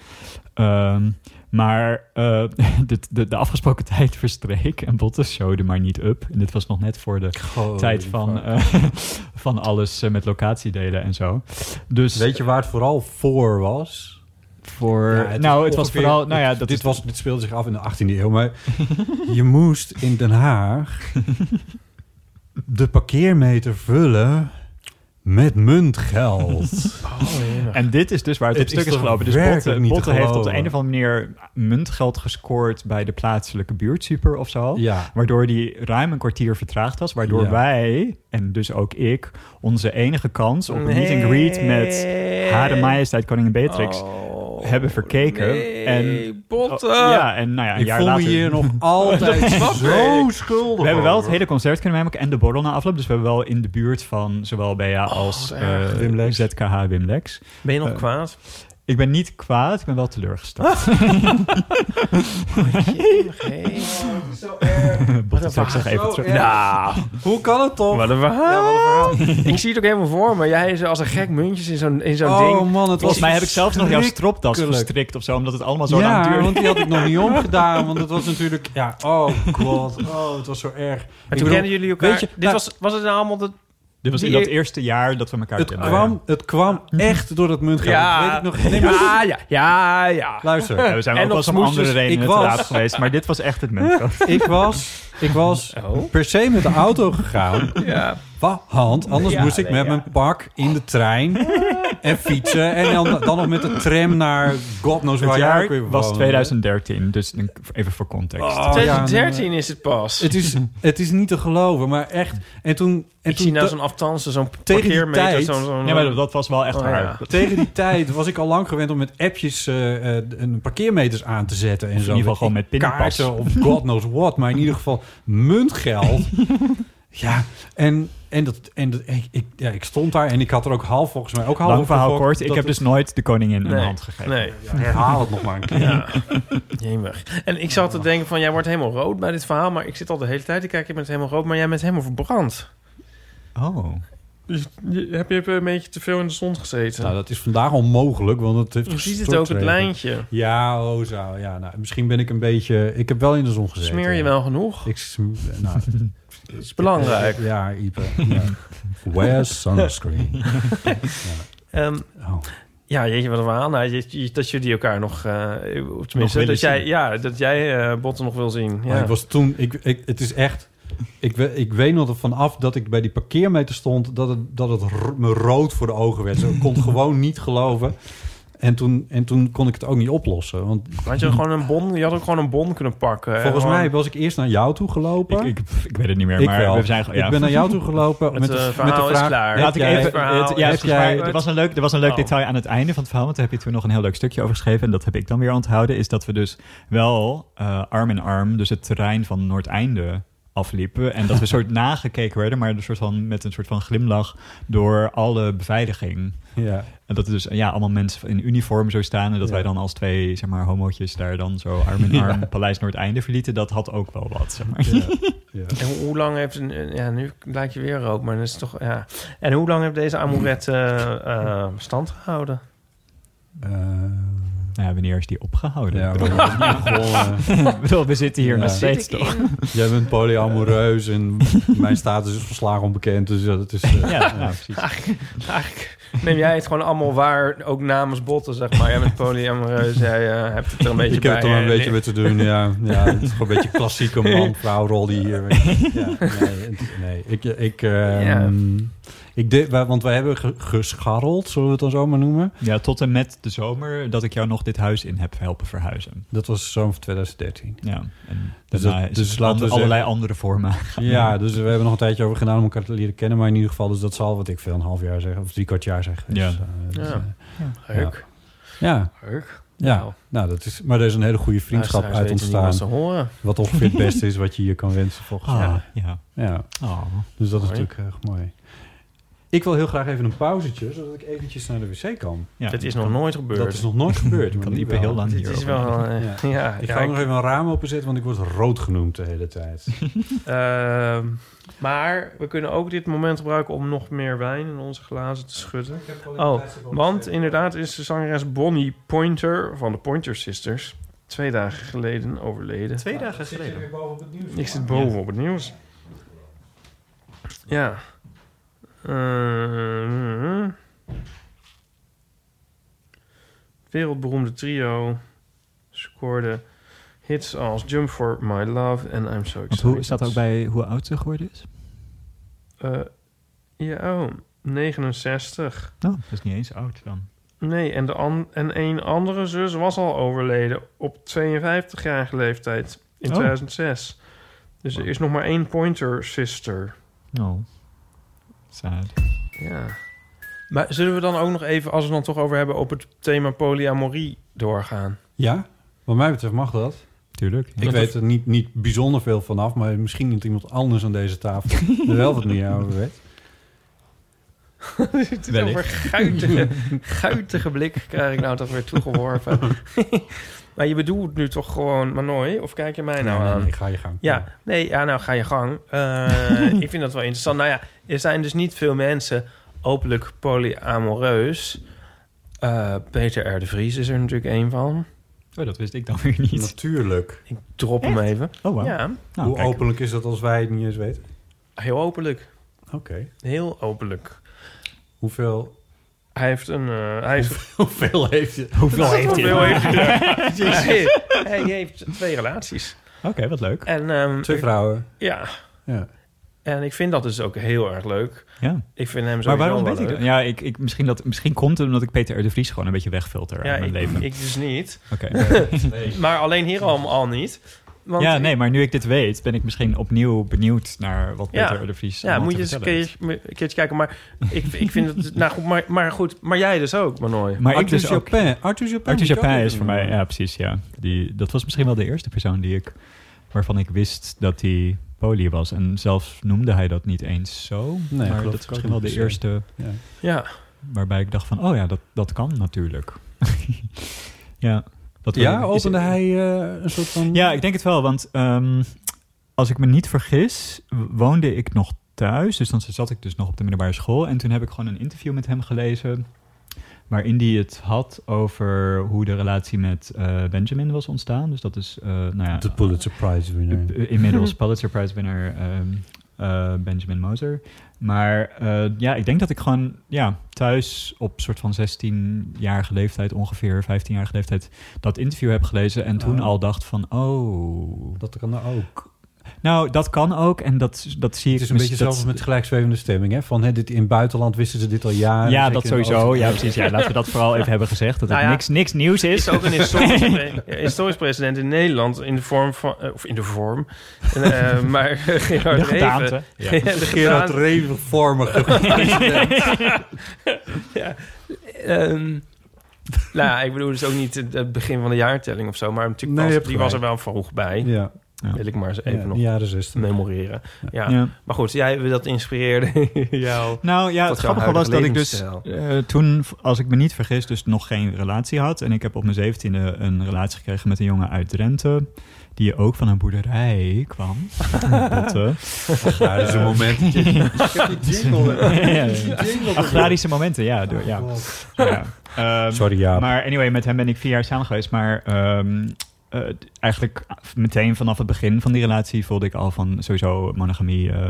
Ehm, maar eh, de, de, de afgesproken tijd verstreek en Botten showde maar niet up. En dit was nog net voor de tijd van, eh, van alles eh, met locatiedelen en zo. Dus Weet je waar het vooral voor was? voor... Ja, het is nou, het was vooral... Nou ja, dat dit, was, dit speelde zich af in de 18e eeuw, maar je moest in Den Haag de parkeermeter vullen met muntgeld. En dit is dus waar het, Het op stuk is gelopen. Dus Botte, heeft op de een of andere manier muntgeld gescoord bij de plaatselijke buurtsuper of zo. ja. Waardoor die ruim een kwartier vertraagd was. Waardoor Ja. wij, en dus ook ik, onze enige kans op een meet and greet met Hare Majesteit Koningin Beatrix Oh, hebben verkeken. nee, En- botten. ja, en nou ja, een Ik jaar voel me later... hier nog altijd zo schuldig We hebben wel het hele concert kunnen meemaken en de borrel na afloop. Dus we hebben wel in de buurt van zowel Bea als wat erg. eh, Wim. ZKH Wim Lex. Ben je nog Eh, kwaad? Ik ben niet kwaad, ik ben wel teleurgesteld. Botte trekt zich even terug. Nou, Hoe kan het toch? wat een verhaal. Ik zie het ook helemaal voor me. Jij is als een gek muntjes in zo'n in zo'n oh ding. man, het was Volgens mij heb ik zelfs nog jouw stropdas verschrikkelijk. gestrikt of zo, omdat het allemaal zo lang ja, duurde. want die had ik nog niet omgedaan. Want het was natuurlijk... Ja, oh god. Oh, het was zo erg. Toen bedoel, kenden jullie elkaar. weet je, Dit nou- was, was het nou allemaal de... Dit was in dat eerste jaar dat we elkaar Het kenden. kwam, het kwam echt door dat muntgeld. Dat weet ik nog. Nee, maar ja, ja, ja, ja. luister. Ja, we zijn En ook wel om andere smoesjes. redenen Ik te raad geweest, maar dit was echt het muntgeld. Ik was, ik was Oh. per se met de auto gegaan. Ja. Want anders Ja, moest ik nee, met ja. mijn pak in de trein en fietsen. En dan, dan nog met de tram naar God knows waar jaar was woonde. 2013, dus even voor context. Oh, ja, 2013 is het pas. Het is, het is niet te geloven, maar echt. En toen... En ik toen zie nou zo'n aftansen, zo'n parkeermeter. tijd- Zo'n, zo'n, Ja, maar dat was wel echt Oh, waar. ja. Tegen die tijd was ik al lang gewend om met appjes eh, eh, een parkeermeters aan te zetten. En in zo. ieder geval gewoon met pinpas. kaarten of god knows what. Maar in ieder geval muntgeld. ja, en, en, dat, en dat, ik, ik, ja, ik stond daar en ik had er ook half volgens mij ook half Lang verhaal kort, ik heb het- dus nooit de koningin een Nee, hand gegeven. Nee. Ja, herhaal het nog maar een keer. Ja. Jemig. En ik zat te denken van, jij wordt helemaal rood bij dit verhaal. Maar ik zit al de hele tijd te kijken, je bent helemaal rood. Maar jij bent helemaal verbrand. Oh. Dus je, heb je een beetje te veel in de zon gezeten? Nou, dat is vandaag onmogelijk, want het heeft je ziet het ook, het lijntje. Ja, oh zo. Ja, nou, misschien ben ik een beetje... Ik heb wel in de zon gezeten. Smeer je wel genoeg? Ik, nou, Dat is belangrijk. Ja, Ipe. Ja. Wear sunscreen. Ehm, Oh. ja, jeetje, wat een verhaal. Nou, dat jullie elkaar nog... eh, tenminste, dat jij, zien. ja, dat jij eh Botten nog wil zien. Maar Ja. ik was toen... Ik, ik, het is echt... Ik, we- ik weet nog vanaf dat ik bij die parkeermeter stond... dat het, dat het me rood voor de ogen werd. Zo, Ik kon het gewoon niet geloven. En toen, en toen kon ik het ook niet oplossen. Want Had je gewoon een bon... Je had ook gewoon een bon kunnen pakken. en volgens gewoon mij was ik eerst naar jou toe gelopen. Ik, ik, ik weet het niet meer, Ik maar wel. we zijn... Ja. Ik ben naar jou toe gelopen Het, met, de, eh, met de vraag... klaar. heb Laat ik even... verhaal het- ja, er was een leuk, er was een leuk Oh. detail aan het einde van het verhaal. Want daar heb je toen nog een heel leuk stukje over geschreven. En dat heb ik dan weer onthouden. Is dat we dus wel eh, arm in arm... dus het terrein van Noordeinde afliepen. En dat we soort nagekeken werden... maar een soort van, met een soort van glimlach... door alle beveiliging. Ja. En dat er dus ja, allemaal mensen in uniform zo staan... en dat Ja. wij dan als twee zeg maar, homootjes... daar dan zo arm in arm Paleis Noordeinde verlieten. Dat had ook wel wat, zeg maar. Ja. Ja. En hoe, hoe lang heeft... een- Ja, nu lijkt je weer rood, maar dat is toch... Ja. En hoe lang heeft deze amourette eh, eh, stand gehouden? Eh, Nou ja, wanneer is die opgehouden? Ja, Ik bedoel, ik bedoel, we zitten hier Ja. nog steeds toch? Jij bent polyamoreus en mijn status is volslagen onbekend. Dus dat is... eh, Ja, nou, precies. Eigenlijk neem jij het gewoon allemaal waar, ook namens botten, zeg maar. Jij bent polyamoreus, jij eh, hebt het er een beetje ik heb bij. er wel een eh, beetje mee te doen, ja. ja het is gewoon een beetje klassieke man-vrouw-rol die hier... Ja, nee, het- nee. Ik, ik, ehm, Ja. Ik de, want wij hebben ge- gescharreld, zullen we het dan zo maar noemen. Ja, tot en met de zomer dat ik jou nog dit huis in heb helpen verhuizen. Dat was zomer van 2013. Ja, en Dus daarna dat- is dus laten we allerlei zeggen- andere vormen. Ja, dus we hebben nog een tijdje over gedaan om elkaar te leren kennen. Maar in ieder geval, dus dat zal wat ik veel, een half jaar zeggen. Of drie kwart jaar zeggen. Ja. Dus, eh, dus, Ja. eh, Leuk. ja, Leuk. ja. Nou, Nou, dat is, maar er is een hele goede vriendschap uit ontstaan. Wat ze horen. Wat ongeveer het beste is wat je je kan wensen volgens mij. Ah, ja. Ja, Oh. dus dat is natuurlijk erg mooi. Ik wil heel graag even een pauzetje, zodat ik eventjes naar de wc kan. Ja, Dit is kan- nog nooit gebeurd. Dat is nog nooit gebeurd. maar kan wel. heel lang Dit hierover is wel... eh, Ja. ja. Ik ja, ga nog even een raam openzetten, want ik word rood genoemd de hele tijd. Ehm, maar we kunnen ook dit moment gebruiken om nog meer wijn in onze glazen te schudden. Oh, want inderdaad is de zangeres Bonnie Pointer van de Pointer Sisters twee dagen geleden overleden. Twee dagen geleden. Ik zit boven op het nieuws. Ja. Eh, wereldberoemde trio scoorde hits als Jump for My Love en I'm So Want Excited. hoe staat ook bij hoe oud ze geworden is? Eh, ja, oh, 69. Oh, dat is niet eens oud dan. Nee, en, de an en een andere zus was al overleden op 52-jarige leeftijd in Oh. 2006. Dus er is nog maar één Pointer Sister. Oh, sad. Ja. Maar zullen we dan ook nog even, als we het dan toch over hebben, op het thema polyamorie doorgaan? Ja, wat mij betreft mag dat. Tuurlijk. Ik weet er niet, niet bijzonder veel vanaf, maar misschien niet iemand anders aan deze tafel er wel wat meer over weet. Het is Wellicht. over guitige, guitige blik krijg ik nou toch weer toegeworpen. maar je bedoelt nu toch gewoon Manoy? Of kijk je mij nou Nee, nee, aan? nee, ga je gang. Ja, nee, ja, nou ga je gang. Eh, ik vind dat wel interessant. Nou ja, er zijn dus niet veel mensen openlijk polyamoreus. Eh, Peter R. de Vries is er natuurlijk één van. Oh, dat wist ik dan weer niet. Natuurlijk. Ik drop hem even. Oh, wow. Ja, Nou, Hoe kijk. openlijk is dat als wij het niet eens weten? heel openlijk. Oké. Heel openlijk. Hoeveel, Hij heeft een... eh, hij heeft, hoeveel heeft je? Hoeveel heeft hij? Hoeveel heeft hij? hij, hij heeft twee relaties. Oké, wat leuk. En, ehm, Twee vrouwen. Ja, Ja. en ik vind dat dus ook heel erg leuk. Ja. Ik vind hem zo Maar waarom weet ik dat? Ja, ik, ik, misschien, dat, misschien komt het omdat ik Peter R. de Vries gewoon een beetje wegfilter Ja, uit mijn ik, leven. ik dus niet. Oké. Maar alleen hierom al niet. Want Ja, nee, maar nu ik dit weet, ben ik misschien opnieuw benieuwd naar wat Ja. Peter R. de Vries Ja, moet je eens een keertje, een keertje kijken. Maar ik, ik vind het... Nou goed, maar, maar goed. Maar jij dus ook, Manoy. Maar ik Arthur dus ook. Arthur is voor mij, ja precies, ja. Die, dat was misschien wel de eerste persoon die ik, waarvan ik wist dat hij poly was. En zelfs noemde hij dat niet eens zo. Nee, maar dat ik is misschien wel de eerste Ja. Ja. waarbij ik dacht van, oh ja, dat, dat kan natuurlijk. ja. Dat Ja, is- opende hij eh, een soort van... Ja, ik denk het wel, want ehm, als ik me niet vergis, woonde ik nog thuis. Dus dan zat ik dus nog op de middelbare school. En toen heb ik gewoon een interview met hem gelezen. Waarin hij het had over hoe de relatie met eh, Benjamin was ontstaan. Dus dat is, eh, nou ja, De Pulitzer Prize winner. inmiddels Pulitzer Prize winnaar ehm, eh, Benjamin Moser. Maar eh, ja, ik denk dat ik gewoon ja, thuis op soort van 16-jarige leeftijd ongeveer, 15-jarige leeftijd, dat interview heb gelezen en toen Oh. al dacht van, oh, Dat kan er ook. Nou, dat kan ook en dat, dat zie ik... Het is een beetje dat- zelfs met gelijkzwevende stemming, hè? Van, hè, dit, in het buitenland wisten ze dit al jaren. Ja, Zeker dat sowieso. Ja, precies. Ja, laten we dat vooral even hebben gezegd. Dat het Nou ja, niks, niks nieuws is. is ook een historisch, pre- historisch president in Nederland in de vorm van... eh, of in de vorm. En, eh, maar Gerard de Reven... Ja, de Gerard. Revenvormige president. ja. Ehm, nou ja, ik bedoel dus ook niet het- begin van de jaartelling of zo. Maar natuurlijk Nee, was, die was er wel vroeg bij. ja. Ja. Wil ik maar eens even Ja, nog de jaren 60. memoreren. Ja. Ja. maar goed, jij dat inspireerde jou. Nou ja, het grappige was dat ik dus eh, toen, als ik me niet vergis, dus nog geen relatie had. En ik heb op mijn zeventiende een relatie gekregen met een jongen uit Drenthe. Die ook van een boerderij kwam. Botten. Ja, dat is een moment. Ik heb die jingle. Agrarische momenten, ja. Door, ja. ja. Ehm, Sorry, ja. Maar anyway, met hem ben ik vier jaar samen geweest. Maar ehm, eh, eigenlijk meteen vanaf het begin van die relatie voelde ik al van sowieso monogamie eh,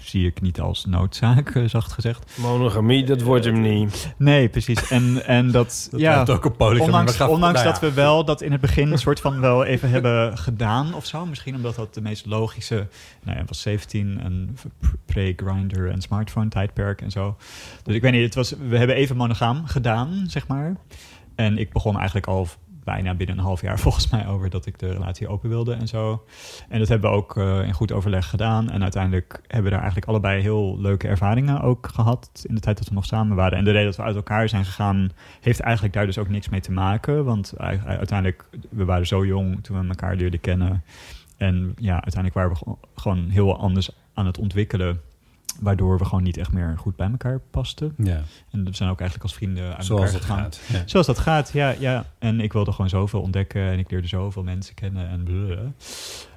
zie ik niet als noodzaak, eh, zacht gezegd. Monogamie, dat wordt hem niet. Nee, precies. En, en dat, Dat ja, ook een polygamie. ondanks, ondanks nou dat we wel dat in het begin een soort van wel even hebben gedaan of zo. Misschien omdat dat de meest logische, nou ja, was 17 en pre-grinder en smartphone tijdperk en zo. Dus ik weet niet, het was, we hebben even monogaam gedaan, zeg maar. En ik begon eigenlijk al bijna binnen een half jaar volgens mij over dat ik de relatie open wilde en zo. En dat hebben we ook eh, in goed overleg gedaan. En uiteindelijk hebben we daar eigenlijk allebei heel leuke ervaringen ook gehad in de tijd dat we nog samen waren. En de reden dat we uit elkaar zijn gegaan, heeft eigenlijk daar dus ook niks mee te maken. Want uiteindelijk, we waren zo jong toen we elkaar leerden kennen. En ja, uiteindelijk waren we gewoon heel anders aan het ontwikkelen. Waardoor we gewoon niet echt meer goed bij elkaar pasten. Ja, En we zijn ook eigenlijk als vrienden uit zoals elkaar gegaan. gaat. Ja. Zoals dat gaat, ja, ja. En ik wilde gewoon zoveel ontdekken en ik leerde zoveel mensen kennen en.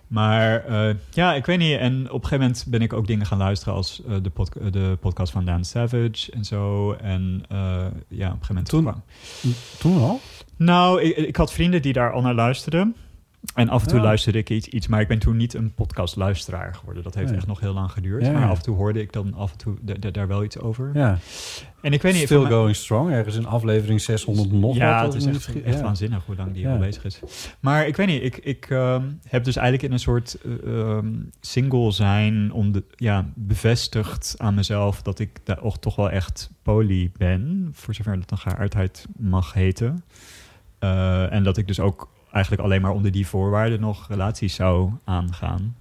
Maar eh, ja, ik weet niet. En op een gegeven moment ben ik ook dingen gaan luisteren als eh, de, pod- eh, de podcast van Dan Savage en zo. En ja, op een gegeven moment... Toen- kwam- Toen al? Nou, ik, ik had vrienden die daar al naar luisterden. En af en toe Ja. luisterde ik iets, iets, maar ik ben toen niet een podcastluisteraar geworden. Dat heeft Nee. echt nog heel lang geduurd. Ja, Maar ja. af en toe hoorde ik dan af en toe da- da- daar wel iets over. Ja. En ik weet niet... Still mij- going strong. Ergens in aflevering 600 nog ja, wat. het is echt, echt waanzinnig hoe lang die al bezig is. Maar ik weet niet, ik, ik ehm, heb dus eigenlijk in een soort eh, ehm, single zijn om de, ja, bevestigd aan mezelf dat ik daar ook toch wel echt poly ben, voor zover dat een geaardheid mag heten. Eh, en dat ik dus ook eigenlijk alleen maar onder die voorwaarden nog relaties zou aangaan.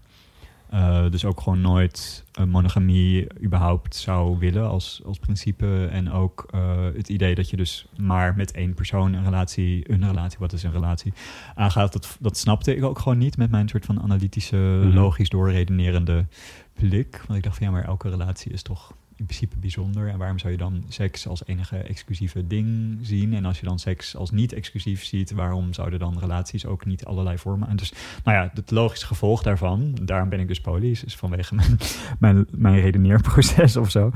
Eh, dus ook gewoon nooit een monogamie überhaupt zou willen als, als principe. En ook eh, het idee dat je dus maar met één persoon een relatie, een relatie, wat is een relatie, aangaat. Dat, dat snapte ik ook gewoon niet met mijn soort van analytische, Mhm. logisch doorredenerende blik. Want ik dacht van ja, maar elke relatie is toch in principe bijzonder. En waarom zou je dan seks als enige exclusieve ding zien? En als je dan seks als niet exclusief ziet, waarom zouden dan relaties ook niet allerlei vormen? En dus, nou ja, het logische gevolg daarvan, daarom ben ik dus poly, is vanwege mijn, mijn, mijn redeneerproces of zo,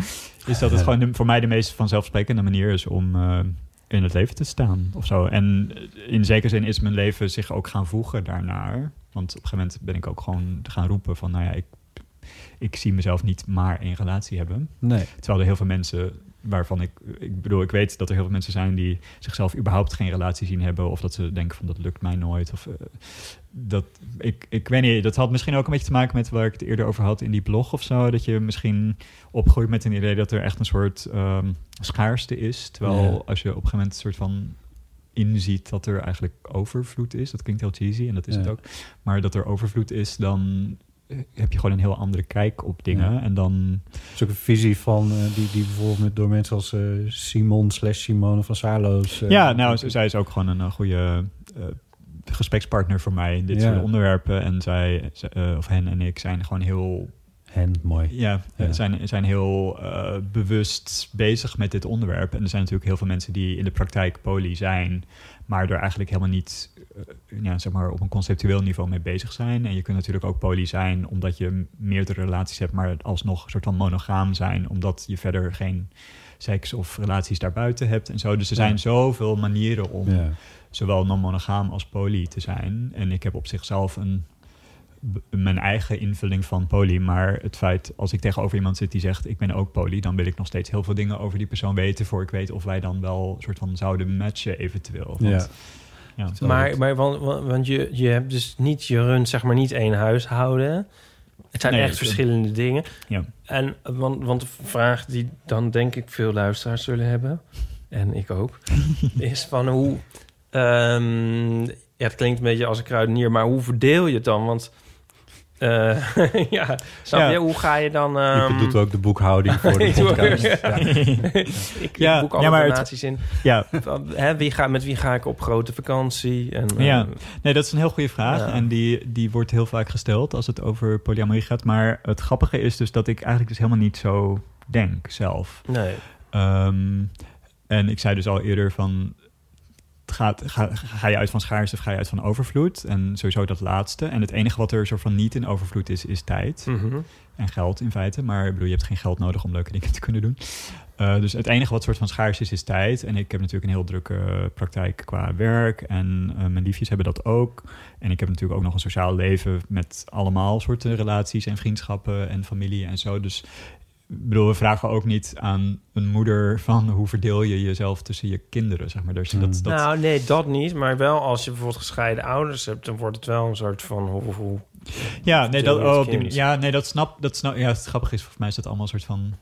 is dat het gewoon de- voor mij de meest vanzelfsprekende manier is om eh, in het leven te staan of zo. En in zekere zin is mijn leven zich ook gaan voegen daarnaar. Want op een gegeven moment ben ik ook gewoon gaan roepen van, nou ja, ik, ik zie mezelf niet maar één relatie hebben. Nee. Terwijl er heel veel mensen waarvan ik, ik bedoel, ik weet dat er heel veel mensen zijn die zichzelf überhaupt geen relatie zien hebben, of dat ze denken van dat lukt mij nooit. Of eh, dat, ik, ik weet niet, dat had misschien ook een beetje te maken met waar ik het eerder over had in die blog of zo. Dat je misschien opgroeit met een idee dat er echt een soort ehm, schaarste is. Terwijl Ja. als je op een gegeven moment een soort van inziet dat er eigenlijk overvloed is. Dat klinkt heel cheesy en dat is Ja. het ook. Maar dat er overvloed is, dan heb je gewoon een heel andere kijk op dingen. Ja. En dan is ook een visie van eh, die, die bijvoorbeeld met, door mensen als eh, Simon slash Simone van Saarloos. eh, ja, nou, zij is ook gewoon een, eh, goede eh, gesprekspartner voor mij in dit Ja. soort onderwerpen. En zij, eh, of hen en ik, zijn gewoon heel, Hen, mooi. ja, eh, Ja. Zijn, zijn heel eh, bewust bezig met dit onderwerp. En er zijn natuurlijk heel veel mensen die in de praktijk poly zijn, maar er eigenlijk helemaal niet, eh, ja, zeg maar, op een conceptueel niveau mee bezig zijn. En je kunt natuurlijk ook poly zijn omdat je meerdere relaties hebt, maar alsnog een soort van monogaam zijn, omdat je verder geen seks of relaties daarbuiten hebt en zo. Dus er Ja. zijn zoveel manieren om Ja. zowel non-monogaam als poly te zijn. En ik heb op zichzelf een, mijn eigen invulling van poly. Maar het feit, als ik tegenover iemand zit die zegt... ik ben ook poly, dan wil ik nog steeds heel veel dingen over die persoon weten... voor ik weet of wij dan wel soort van zouden matchen eventueel. Want, Ja. Ja. Maar, maar want, want je, je hebt dus niet, je runt zeg maar niet één huishouden. Het zijn Nee, echt verschillende dingen. Ja. En want, want de vraag die dan denk ik veel luisteraars zullen hebben, en ik ook, is van hoe. ehm, ja, het klinkt een beetje als een kruidenier, maar hoe verdeel je het dan? Want Eh, ja, snap Ja. je? Hoe ga je dan... Je ehm, doet ook de boekhouding voor de podcast. Ja. ik Ja, boek alle ja, maar het- donaties in. Ja, Hè, wie ga, met wie ga ik op grote vakantie? En, Ja. eh, Nee, dat is een heel goede vraag. Ja. En die, die wordt heel vaak gesteld als het over polyamorie gaat. Maar het grappige is dus dat ik eigenlijk dus helemaal niet zo denk zelf. nee. Ehm, en ik zei dus al eerder van... Gaat, ga, ga je uit van schaarste of ga je uit van overvloed? En sowieso dat laatste. En het enige wat er soort van niet in overvloed is, is tijd. Mhm. En geld in feite. Maar ik bedoel, je hebt geen geld nodig om leuke dingen te kunnen doen. Eh, dus het enige wat soort van schaars is, is tijd. En ik heb natuurlijk een heel drukke praktijk qua werk. En eh, mijn liefjes hebben dat ook. En ik heb natuurlijk ook nog een sociaal leven met allemaal soorten relaties en vriendschappen en familie en zo. Dus bedoel, we vragen ook niet aan een moeder van hoe verdeel je jezelf tussen je kinderen, zeg maar. Dus Hmm. dat, dat, Nou, nee, dat niet. Maar wel als je bijvoorbeeld gescheiden ouders hebt... dan wordt het wel een soort van... Hoe, hoe, Ja, nee, dat, oh, die- ja, nee, dat snap, dat snap. Ja, het grappige is, volgens mij is dat allemaal een soort van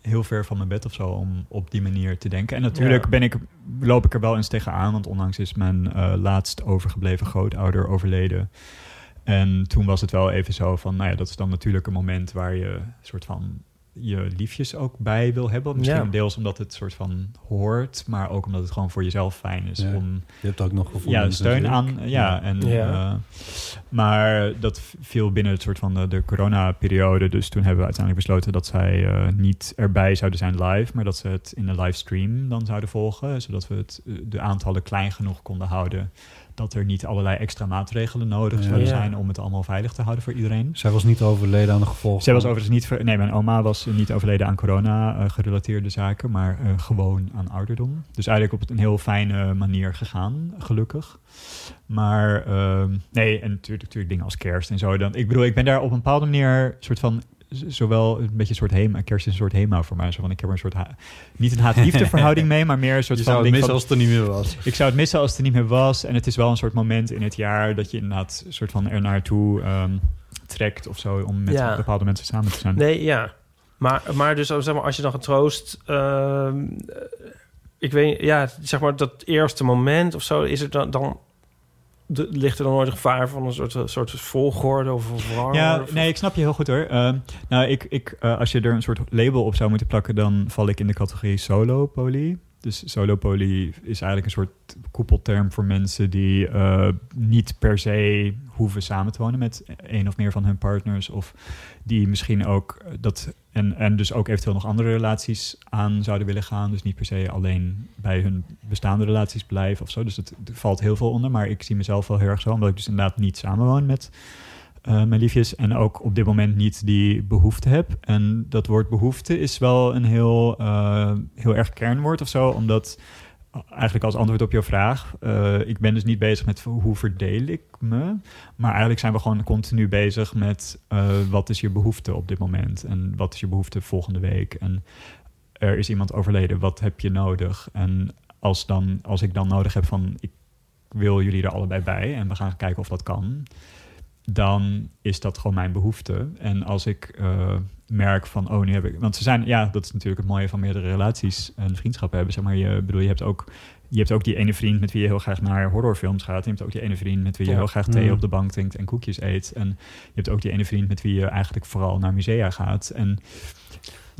heel ver van mijn bed of zo om op die manier te denken. En natuurlijk Ja. ben ik, loop ik er wel eens tegenaan, want onlangs is mijn eh, laatst overgebleven grootouder overleden. En toen was het wel even zo van, nou ja, dat is dan natuurlijk een moment waar je een soort van je liefjes ook bij wil hebben. Misschien Ja. deels omdat het soort van hoort, maar ook omdat het gewoon voor jezelf fijn is Ja. om Je hebt ook nog gevoelens. ja, steun natuurlijk. aan. Ja, en, Ja. eh, maar dat viel binnen het soort van de, de corona-periode. Dus toen hebben we uiteindelijk besloten dat zij eh, niet erbij zouden zijn live, maar dat ze het in een livestream dan zouden volgen. Zodat we het, eh, de aantallen klein genoeg konden houden. Dat er niet allerlei extra maatregelen nodig Ja. zouden zijn om het allemaal veilig te houden voor iedereen. Zij was niet overleden aan de gevolgen. Zij was overigens niet... ver- Nee, mijn oma was niet overleden aan corona-gerelateerde zaken, maar eh, gewoon aan ouderdom. Dus eigenlijk op een heel fijne manier gegaan, gelukkig. Maar ehm, nee, en natuurlijk, natuurlijk dingen als kerst en zo. Dan, ik bedoel, ik ben daar op een bepaalde manier soort van... Zowel een beetje een soort hema, kerst is een soort hema voor mij. Zo van, ik heb er een soort, ha- niet een haat-liefde verhouding mee, maar meer een soort Je van... zou het missen van- als het er niet meer was. ik zou het missen als het er niet meer was. En het is wel een soort moment in het jaar dat je inderdaad een soort van er naartoe ehm, trekt of zo om met Ja. bepaalde mensen samen te zijn. Nee, ja. Maar, maar dus zeg maar, als je dan getroost... ehm, eh, ik weet ja, zeg maar dat eerste moment of zo... is er dan... dan de, ligt er dan nooit een gevaar van een soort, soort volgorde of verwarring? Ja, Of- nee, ik snap je heel goed hoor. Ehm, nou, ik, ik, eh, als je er een soort label op zou moeten plakken, dan val ik in de categorie solo poly. Dus solo poly is eigenlijk een soort koepelterm voor mensen die eh, niet per se hoeven samen te wonen met één of meer van hun partners. Of die misschien ook dat. En, en dus ook eventueel nog andere relaties aan zouden willen gaan. Dus niet per se alleen bij hun bestaande relaties blijven of zo. Dus het, valt heel veel onder. Maar ik zie mezelf wel heel erg zo, omdat ik dus inderdaad niet samenwoon met eh, mijn liefjes. En ook op dit moment niet die behoefte heb. En dat woord behoefte is wel een heel, eh, heel erg kernwoord of zo. Omdat eh, eigenlijk als antwoord op jouw vraag... ik ben dus niet bezig met hoe verdeel ik me. Maar eigenlijk zijn we gewoon continu bezig met... wat is je behoefte op dit moment? En wat is je behoefte volgende week? En er is iemand overleden, wat heb je nodig? En als, dan, als ik dan nodig heb van... ik wil jullie er allebei bij en we gaan kijken of dat kan dan is dat gewoon mijn behoefte. En als ik eh, merk van, oh, nu heb ik... Want ze zijn, ja, dat is natuurlijk het mooie van meerdere relaties en vriendschappen hebben. Zeg maar, je bedoel, je hebt ook... Je hebt ook die ene vriend met wie je heel graag naar horrorfilms gaat. Je hebt ook die ene vriend met wie je Ja. heel graag thee Mm. op de bank drinkt en koekjes eet. En je hebt ook die ene vriend met wie je eigenlijk vooral naar musea gaat. En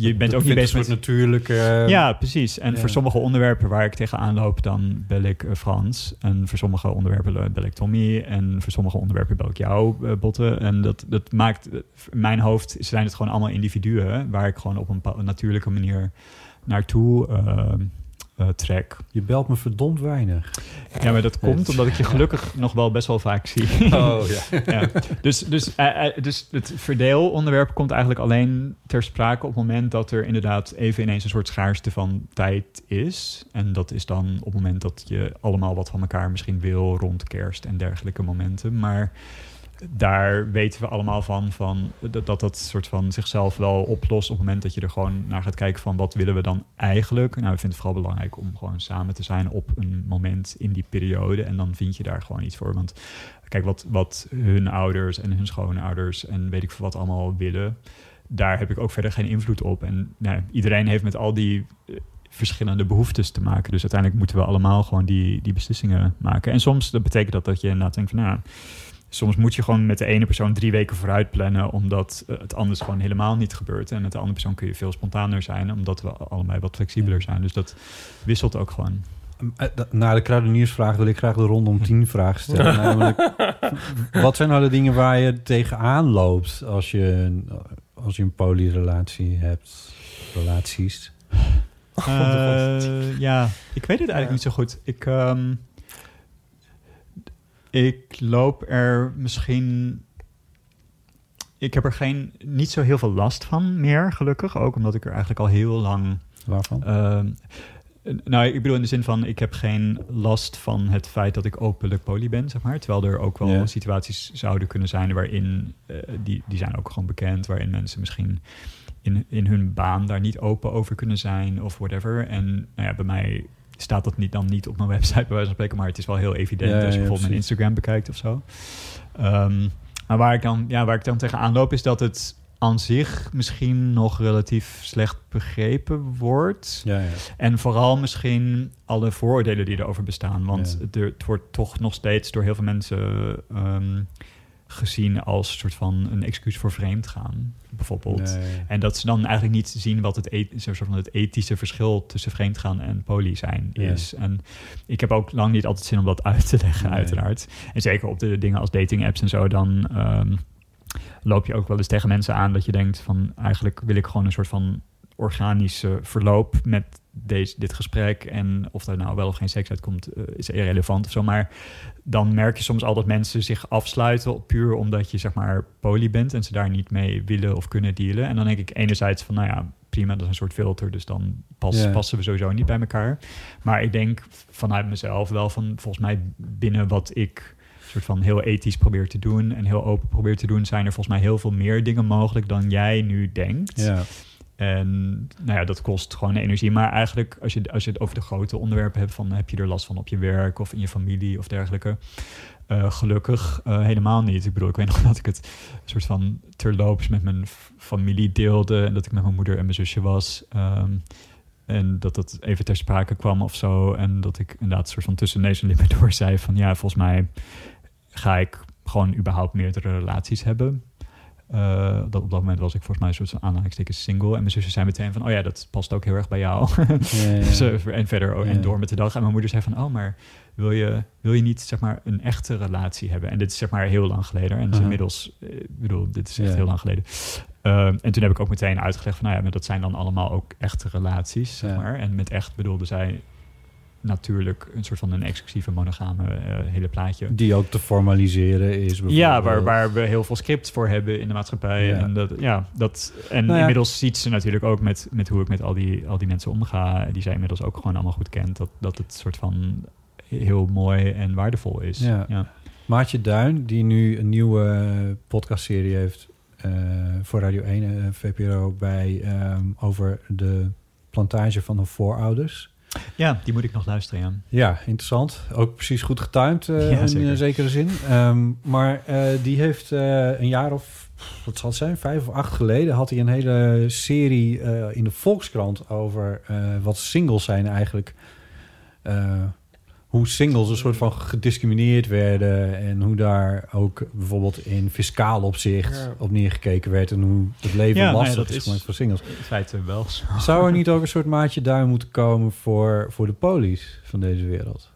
je bent ook niet bezig met... natuurlijke... Ja, precies. En ja. voor sommige onderwerpen waar ik tegenaan loop, dan bel ik eh, Frans. En voor sommige onderwerpen eh, bel ik Tommy. En voor sommige onderwerpen bel ik jou, eh, Botte. En dat, dat maakt, eh, in mijn hoofd zijn het gewoon allemaal individuen... waar ik gewoon op een natuurlijke manier naartoe eh, eh, trek. Je belt me verdomd weinig. Ja, maar dat komt omdat ik je gelukkig nog wel best wel vaak zie. Oh ja. ja. Dus, dus, eh, eh, dus het verdeelonderwerp komt eigenlijk alleen ter sprake op het moment dat er inderdaad even ineens een soort schaarste van tijd is. En dat is dan op het moment dat je allemaal wat van elkaar misschien wil rond kerst en dergelijke momenten. Maar daar weten we allemaal van, van dat, dat dat soort van zichzelf wel oplost op het moment dat je er gewoon naar gaat kijken van wat willen we dan eigenlijk. Nou, ik vind het vooral belangrijk om gewoon samen te zijn op een moment in die periode en dan vind je daar gewoon iets voor. Want kijk, wat, wat hun ouders en hun schoonouders en weet ik veel wat allemaal willen, daar heb ik ook verder geen invloed op. En nou, iedereen heeft met al die eh, verschillende behoeftes te maken. Dus uiteindelijk moeten we allemaal gewoon die, die beslissingen maken. En soms dat betekent dat dat je inderdaad denkt van, nou, soms moet je gewoon met de ene persoon drie weken vooruit plannen, omdat eh, het anders gewoon helemaal niet gebeurt. En met de andere persoon kun je veel spontaner zijn, omdat we allebei wat flexibeler zijn. Dus dat wisselt ook gewoon. Eh, da- Na de kruideniersvraag wil ik graag de rondom 10 vraag stellen. Namelijk, wat zijn nou de dingen waar je tegenaan loopt als je, als je een polyrelatie hebt? Relaties. Eh, ja, ik weet het eigenlijk niet zo goed. Ik, ehm, ik loop er misschien. Ik heb er geen, niet zo heel veel last van meer, gelukkig. Ook omdat ik er eigenlijk al heel lang. Waarvan? ehm, nou, ik bedoel in de zin van, ik heb geen last van het feit dat ik openlijk poly ben, zeg maar. Terwijl er ook wel situaties zouden kunnen zijn waarin, eh, die, die zijn ook gewoon bekend, waarin mensen misschien in, in hun baan daar niet open over kunnen zijn of whatever. En nou ja, bij mij staat dat niet, dan niet op mijn website bij wijze van spreken, maar het is wel heel evident Ja, als je bijvoorbeeld mijn. Instagram bekijkt of zo. Ehm, maar waar ik, dan, ja, waar ik dan tegenaan loop is dat het aan zich misschien nog relatief slecht begrepen wordt. Ja, ja. En vooral misschien alle vooroordelen die erover bestaan. Want Ja. er- het wordt toch nog steeds door heel veel mensen ehm, gezien als een soort van een excuus voor vreemd gaan, bijvoorbeeld. Nee. En dat ze dan eigenlijk niet zien wat het, e- soort van het ethische verschil tussen vreemdgaan en poly zijn is. En ik heb ook lang niet altijd zin om dat uit te leggen, Nee. uiteraard. En zeker op de dingen als dating apps en zo, dan ehm, loop je ook wel eens tegen mensen aan dat je denkt van eigenlijk wil ik gewoon een soort van organische verloop met deze, dit gesprek. En of er nou wel of geen seks uitkomt, eh, is irrelevant of zo. Maar dan merk je soms al dat mensen zich afsluiten puur omdat je zeg maar poly bent en ze daar niet mee willen of kunnen dealen. En dan denk ik enerzijds van, nou ja, prima, dat is een soort filter, dus dan pas, passen we sowieso niet bij elkaar. Maar ik denk vanuit mezelf wel van, volgens mij binnen wat ik soort van heel ethisch probeer te doen en heel open probeer te doen, zijn er volgens mij heel veel meer dingen mogelijk dan jij nu denkt. Ja. En nou ja, dat kost gewoon energie. Maar eigenlijk, als je, als je het over de grote onderwerpen hebt, van heb je er last van op je werk of in je familie of dergelijke. Eh, gelukkig eh, helemaal niet. Ik bedoel, ik weet nog dat ik het soort van terloops met mijn familie deelde. En dat ik met mijn moeder en mijn zusje was. Ehm, en dat dat even ter sprake kwam of zo. En dat ik inderdaad soort van tussen neus en lippen door zei van... ja, volgens mij ga ik gewoon überhaupt meerdere relaties hebben. Eh, dat, op dat moment was ik volgens mij een soort van aanhalingstekens single. En mijn zusje zei meteen van, oh ja, dat past ook heel erg bij jou. Ja, ja. Dus, eh, en verder ook, Ja. en door met de dag. En mijn moeder zei van, oh, maar wil je, wil je niet zeg maar een echte relatie hebben? En dit is zeg maar heel lang geleden. En inmiddels, eh, ik bedoel, dit is echt heel lang geleden. Eh, en toen heb ik ook meteen uitgelegd van, nou ja, maar dat zijn dan allemaal ook echte relaties, zeg maar. En met echt bedoelde zij natuurlijk een soort van een exclusieve monogame eh, hele plaatje. Die ook te formaliseren is. Ja, waar, waar we heel veel scripts voor hebben in de maatschappij. Ja. En, dat, ja, dat, en Nou ja. inmiddels ziet ze natuurlijk ook met, met hoe ik met al die, al die mensen omga, die zij inmiddels ook gewoon allemaal goed kent, dat, dat het soort van heel mooi en waardevol is. Ja. ja. Maartje Duin, die nu een nieuwe podcastserie heeft eh, voor Radio 1 en VPRO bij ehm, over de plantage van de voorouders. Ja, die moet ik nog luisteren, ja. Ja, interessant. Ook precies goed getimed eh, Ja, in zeker. een zekere zin. Ehm, maar eh, die heeft eh, een jaar of, wat zal het zijn, vijf of acht geleden... had hij een hele serie eh, in de Volkskrant over eh, wat singles zijn eigenlijk. Hoe singles een soort van gediscrimineerd werden... en hoe daar ook bijvoorbeeld in fiscaal opzicht Ja. op neergekeken werd... en hoe het leven Ja, ja, lastig dat is voor singles. In feite wel zo. Zou er niet ook een soort maatje duim moeten komen voor, voor de polies van deze wereld?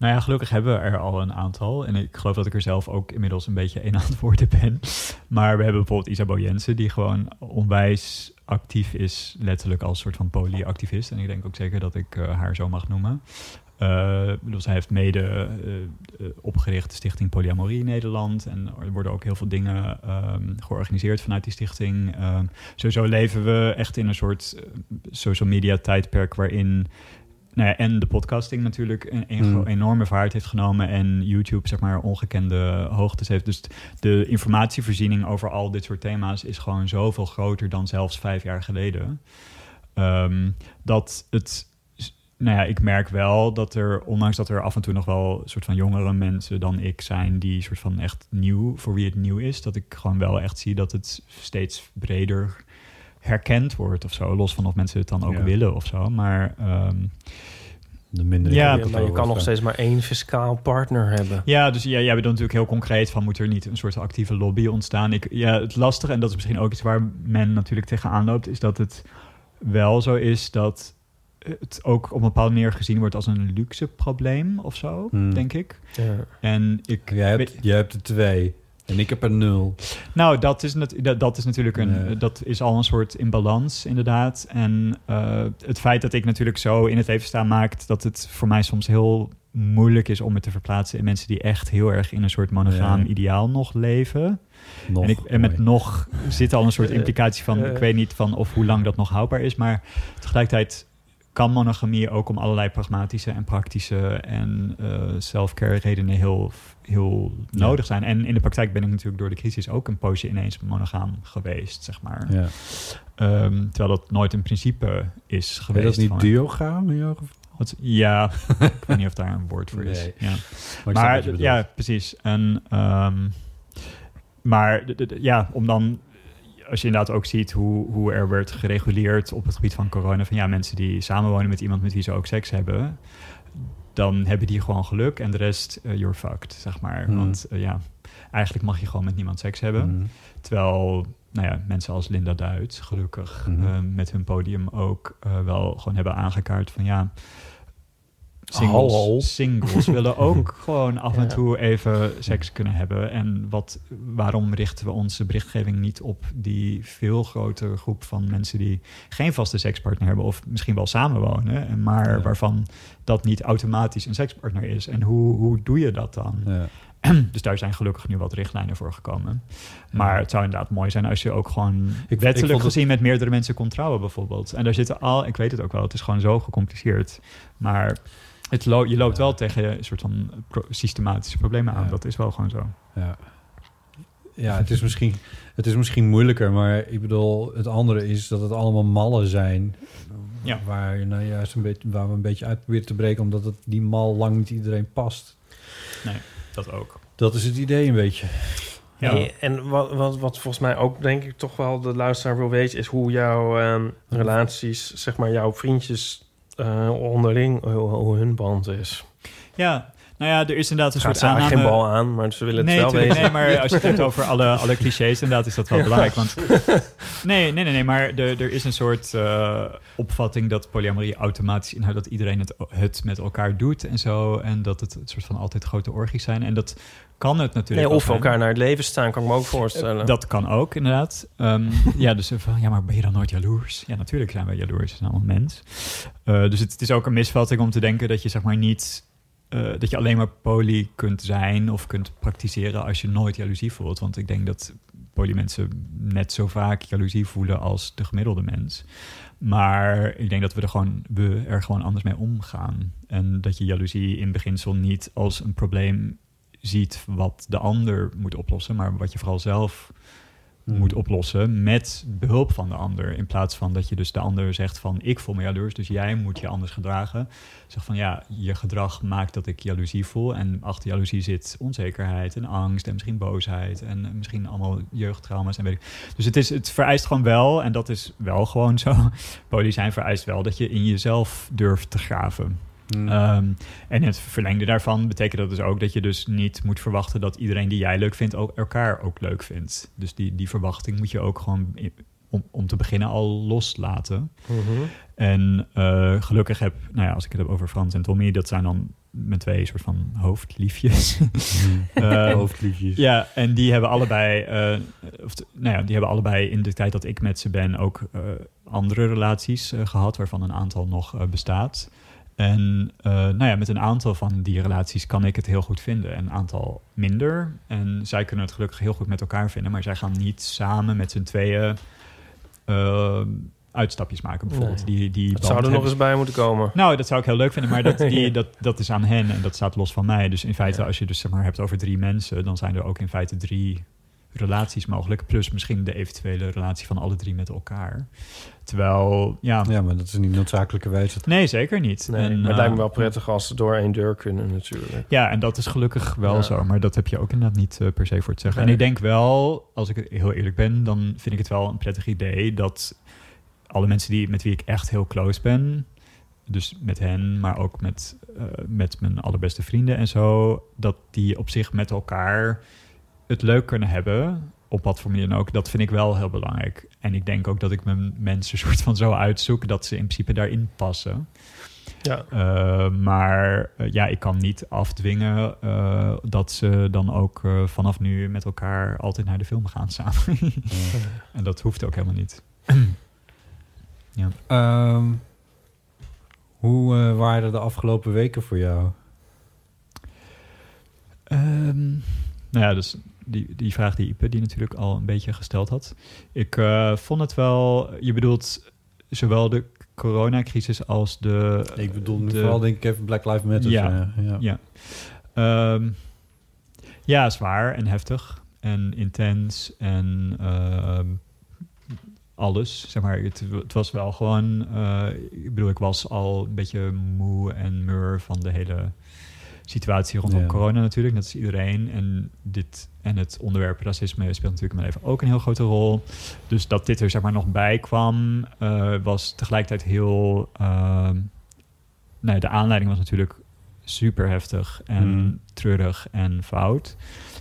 Nou ja, gelukkig hebben we er al een aantal. En ik geloof dat ik er zelf ook inmiddels een beetje een aan het worden ben. Maar we hebben bijvoorbeeld Isabel Jensen, die gewoon onwijs actief is, letterlijk als soort van polyactivist. En ik denk ook zeker dat ik eh, haar zo mag noemen. Eh, ik bedoel, zij heeft mede eh, eh, opgericht de stichting Polyamorie in Nederland. En er worden ook heel veel dingen ehm, georganiseerd vanuit die stichting. Ehm, sowieso leven we echt in een soort social media tijdperk waarin nou ja, en de podcasting natuurlijk een, een Mm. enorme vaart heeft genomen en YouTube zeg maar ongekende hoogtes heeft. Dus de informatievoorziening over al dit soort thema's is gewoon zoveel groter dan zelfs vijf jaar geleden. Ehm, dat het, nou ja, ik merk wel dat er, ondanks dat er af en toe nog wel een soort van jongere mensen dan ik zijn die soort van echt nieuw, voor wie het nieuw is, dat ik gewoon wel echt zie dat het steeds breder herkend wordt of zo. Los van of mensen het dan ook Ja. willen of zo. Maar ehm, de minder Ja, Ja, maar je kan nog steeds maar één fiscaal partner hebben. Ja, dus ja, jij bent natuurlijk heel concreet van... moet er niet een soort actieve lobby ontstaan? Ik, ja, het lastige, en dat is misschien ook iets waar men natuurlijk tegenaan loopt... is dat het wel zo is dat het ook op een bepaalde manier gezien wordt... als een luxe probleem of zo, Hmm. denk ik. Ja. En ik... Jij hebt, weet- jij hebt er twee en ik heb er nul. Nou, dat is, nat- dat, dat is natuurlijk een, Nee. dat is al een soort imbalans, inderdaad. En eh, het feit dat ik natuurlijk zo in het leven sta maakt dat het voor mij soms heel moeilijk is om me te verplaatsen in mensen die echt heel erg in een soort monogaam Ja. ideaal nog leven. Nog, en, ik, en met mooi. nog zit al een soort Eh, implicatie van, eh. ik weet niet van of hoe lang dat nog houdbaar is, maar tegelijkertijd kan monogamie ook om allerlei pragmatische en praktische en eh self-care redenen heel, heel Ja. nodig zijn. En in de praktijk ben ik natuurlijk door de crisis ook een poosje ineens monogaam geweest, zeg maar. Ja. Ehm, terwijl dat nooit een principe is geweest. dat niet duogaam in jouw geval? Wat- ja, ik weet niet of daar een woord voor is. Nee. Ja. Maar, ja, precies. En, ehm, maar ja, om dan, als je inderdaad ook ziet hoe, hoe er werd gereguleerd op het gebied van corona, van ja, mensen die samenwonen met iemand met wie ze ook seks hebben, dan hebben die gewoon geluk en de rest, eh, you're fucked, zeg maar. Hmm. Want eh, ja, eigenlijk mag je gewoon met niemand seks hebben. Mhm. Terwijl nou ja, mensen als Linda Duits gelukkig Mhm. eh, met hun podium ook wel gewoon hebben aangekaart van ja. Hallo. Singles, singles willen ook gewoon af en toe even seks kunnen hebben. En wat, waarom richten we onze berichtgeving niet op die veel grotere groep van mensen die geen vaste sekspartner hebben of misschien wel samenwonen, en maar Ja. waarvan dat niet automatisch een sekspartner is? En hoe, hoe doe je dat dan? Ja. Dus daar zijn gelukkig nu wat richtlijnen voor gekomen. Maar het zou inderdaad mooi zijn als je ook gewoon ik wettelijk het- gezien met meerdere mensen kon trouwen bijvoorbeeld. En daar zitten al, ik weet het ook wel, het is gewoon zo gecompliceerd. Maar het lo- je loopt wel tegen een soort van pro- systematische problemen aan. Ja. Dat is wel gewoon zo. Ja, ja het, is misschien, het is misschien moeilijker, maar ik bedoel, het andere is dat het allemaal mallen zijn. Ja. Waar, je nou juist een beetje, waar we een beetje uit proberen te breken, omdat het die mal lang niet iedereen past. Dat ook. Dat is het idee een beetje. Ja. Nee, en wat, wat, wat volgens mij ook, denk ik, toch wel de luisteraar wil weten... is hoe jouw ehm, relaties, zeg maar, jouw vriendjes eh, onderling, hoe, hoe hun band is. Ja, nou ja, er is inderdaad een Gaat soort aanname... geen bal aan, maar ze willen het nee, wel weten. nee, maar als je het hebt over alle, alle clichés, inderdaad is dat wel belangrijk. Want nee, nee, nee, nee, maar er, er is een soort eh, opvatting dat polyamorie automatisch inhoudt dat iedereen het, het met elkaar doet en zo. En dat het een soort van altijd grote orgies zijn. En dat kan het natuurlijk Nee, of zijn. elkaar naar het leven staan, kan ik me ook voorstellen. Dat kan ook, inderdaad. Ehm, ja, dus van, ja, maar ben je dan nooit jaloers? Ja, natuurlijk zijn wij jaloers. We zijn allemaal mens. Eh, dus het, het is ook een misvatting om te denken dat je zeg maar niet... eh, dat je alleen maar poly kunt zijn of kunt praktiseren als je nooit jaloezie voelt. Want ik denk dat polymensen net zo vaak jaloezie voelen als de gemiddelde mens. Maar ik denk dat we er gewoon, we er gewoon anders mee omgaan. En dat je jaloezie in beginsel niet als een probleem ziet wat de ander moet oplossen, maar wat je vooral zelf moet oplossen met behulp van de ander. In plaats van dat je dus de ander zegt van ik voel me jaloers, dus jij moet je anders gedragen. Zeg van ja, je gedrag maakt dat ik jaloezie voel. En achter jaloezie zit onzekerheid en angst en misschien boosheid en misschien allemaal jeugdtrauma's en weet ik. Dus het, is, het vereist gewoon wel, en dat is wel gewoon zo. Poly zijn vereist wel dat je in jezelf durft te graven. Mm. Ehm, en het verlengde daarvan betekent dat dus ook dat je dus niet moet verwachten dat iedereen die jij leuk vindt ook elkaar ook leuk vindt. Dus die, die verwachting moet je ook gewoon om, om te beginnen al loslaten. Mhm. En eh, gelukkig heb, nou ja, als ik het heb over Frans en Tommy, dat zijn dan mijn twee soort van hoofdliefjes. Ehm, Hoofdliefjes. ja, en die hebben allebei, eh, of nou ja, die hebben allebei in de tijd dat ik met ze ben ook andere relaties eh, gehad, waarvan een aantal nog bestaat. En eh, nou ja, met een aantal van die relaties kan ik het heel goed vinden, en een aantal minder. En zij kunnen het gelukkig heel goed met elkaar vinden, maar zij gaan niet samen met z'n tweeën eh, uitstapjes maken, bijvoorbeeld. Die, die band zou er nog eens bij moeten komen. nou, dat zou ik heel leuk vinden, maar dat, die, Ja. dat, dat is aan hen en dat staat los van mij. Dus in feite, Ja. als je dus zeg maar hebt over drie mensen, dan zijn er ook in feite drie relaties mogelijk. Plus misschien de eventuele relatie van alle drie met elkaar. Terwijl, ja, Ja, maar dat is niet noodzakelijkerwijs het nee, zeker niet. Nee, En, maar het eh, lijkt me wel prettig als ze door één deur kunnen natuurlijk. Ja, en dat is gelukkig wel Ja. zo. Maar dat heb je ook inderdaad niet eh, per se voor te zeggen. Nee. En ik denk wel, als ik heel eerlijk ben, dan vind ik het wel een prettig idee dat alle mensen die, met wie ik echt heel close ben, dus met hen, maar ook met, eh, met mijn allerbeste vrienden en zo, dat die op zich met elkaar het leuk kunnen hebben, op wat voor manier dan ook, dat vind ik wel heel belangrijk. En ik denk ook dat ik mijn mensen soort van zo uitzoek dat ze in principe daarin passen. Ja. Uh, maar uh, ja, ik kan niet afdwingen uh, dat ze dan ook vanaf nu met elkaar altijd naar de film gaan samen. en dat hoeft ook helemaal niet. ja. Um, hoe waren de afgelopen weken voor jou? Um, nou ja, dus die, die vraag die Ipe die natuurlijk al een beetje gesteld had. Ik vond het wel, je bedoelt zowel de coronacrisis als de... Ik bedoel nu de, vooral denk ik even Black Lives Matter. Ja, ja. ja. Um, ja, zwaar en heftig en intens en uh, alles. Zeg maar, het, het was wel gewoon... Uh, ik bedoel, ik was al een beetje moe en mur van de hele situatie rondom Ja. corona natuurlijk, net als iedereen. En, dit, en het onderwerp racisme speelt natuurlijk in mijn leven ook een heel grote rol. Dus dat dit er zeg maar nog bij kwam, eh, was tegelijkertijd heel... ehm, nou ja, de aanleiding was natuurlijk super heftig en Mm. treurig en fout.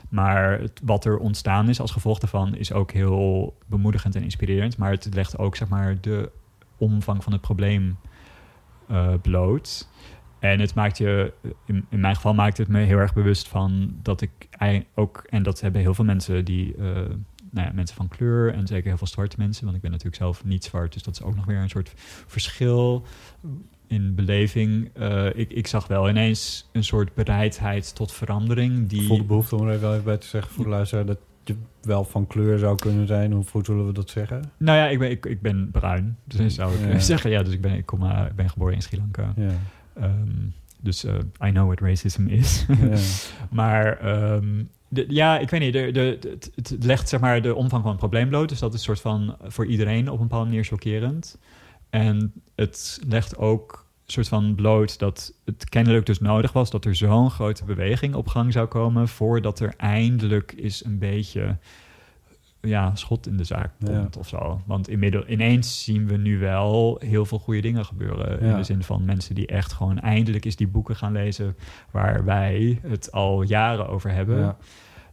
Maar het, wat er ontstaan is als gevolg daarvan is ook heel bemoedigend en inspirerend. Maar het legt ook zeg maar de omvang van het probleem eh, bloot. En het maakt je, in, in mijn geval maakt het me heel erg bewust van dat ik ook, en dat hebben heel veel mensen die, eh, nou ja, mensen van kleur en zeker heel veel zwarte mensen, want ik ben natuurlijk zelf niet zwart, dus dat is ook nog weer een soort verschil in beleving. Eh, ik, ik zag wel ineens een soort bereidheid tot verandering Ik die. voel de behoefte om er even even bij te zeggen voor de luisteraar dat je wel van kleur zou kunnen zijn. Hoe hoe zullen we dat zeggen? Nou ja, ik ben, ik, ik ben bruin, dus zou ik Ja. zeggen. Ja, dus ik ben, ik, kom, eh, ik ben geboren in Sri Lanka. Ja. Ehm, dus eh, I know what racism is. ja. Maar ehm, de, ja, ik weet niet. De, de, het, legt zeg maar de omvang van het probleem bloot. Dus dat is een soort van voor iedereen op een bepaalde manier chockerend. En het legt ook een soort van bloot dat het kennelijk dus nodig was dat er zo'n grote beweging op gang zou komen voordat er eindelijk is een beetje ja, schot in de zaak Ja. komt of zo. Want inmiddels, ineens zien we nu wel heel veel goede dingen gebeuren. In de zin van mensen die echt gewoon eindelijk eens die boeken gaan lezen waar wij het al jaren over hebben.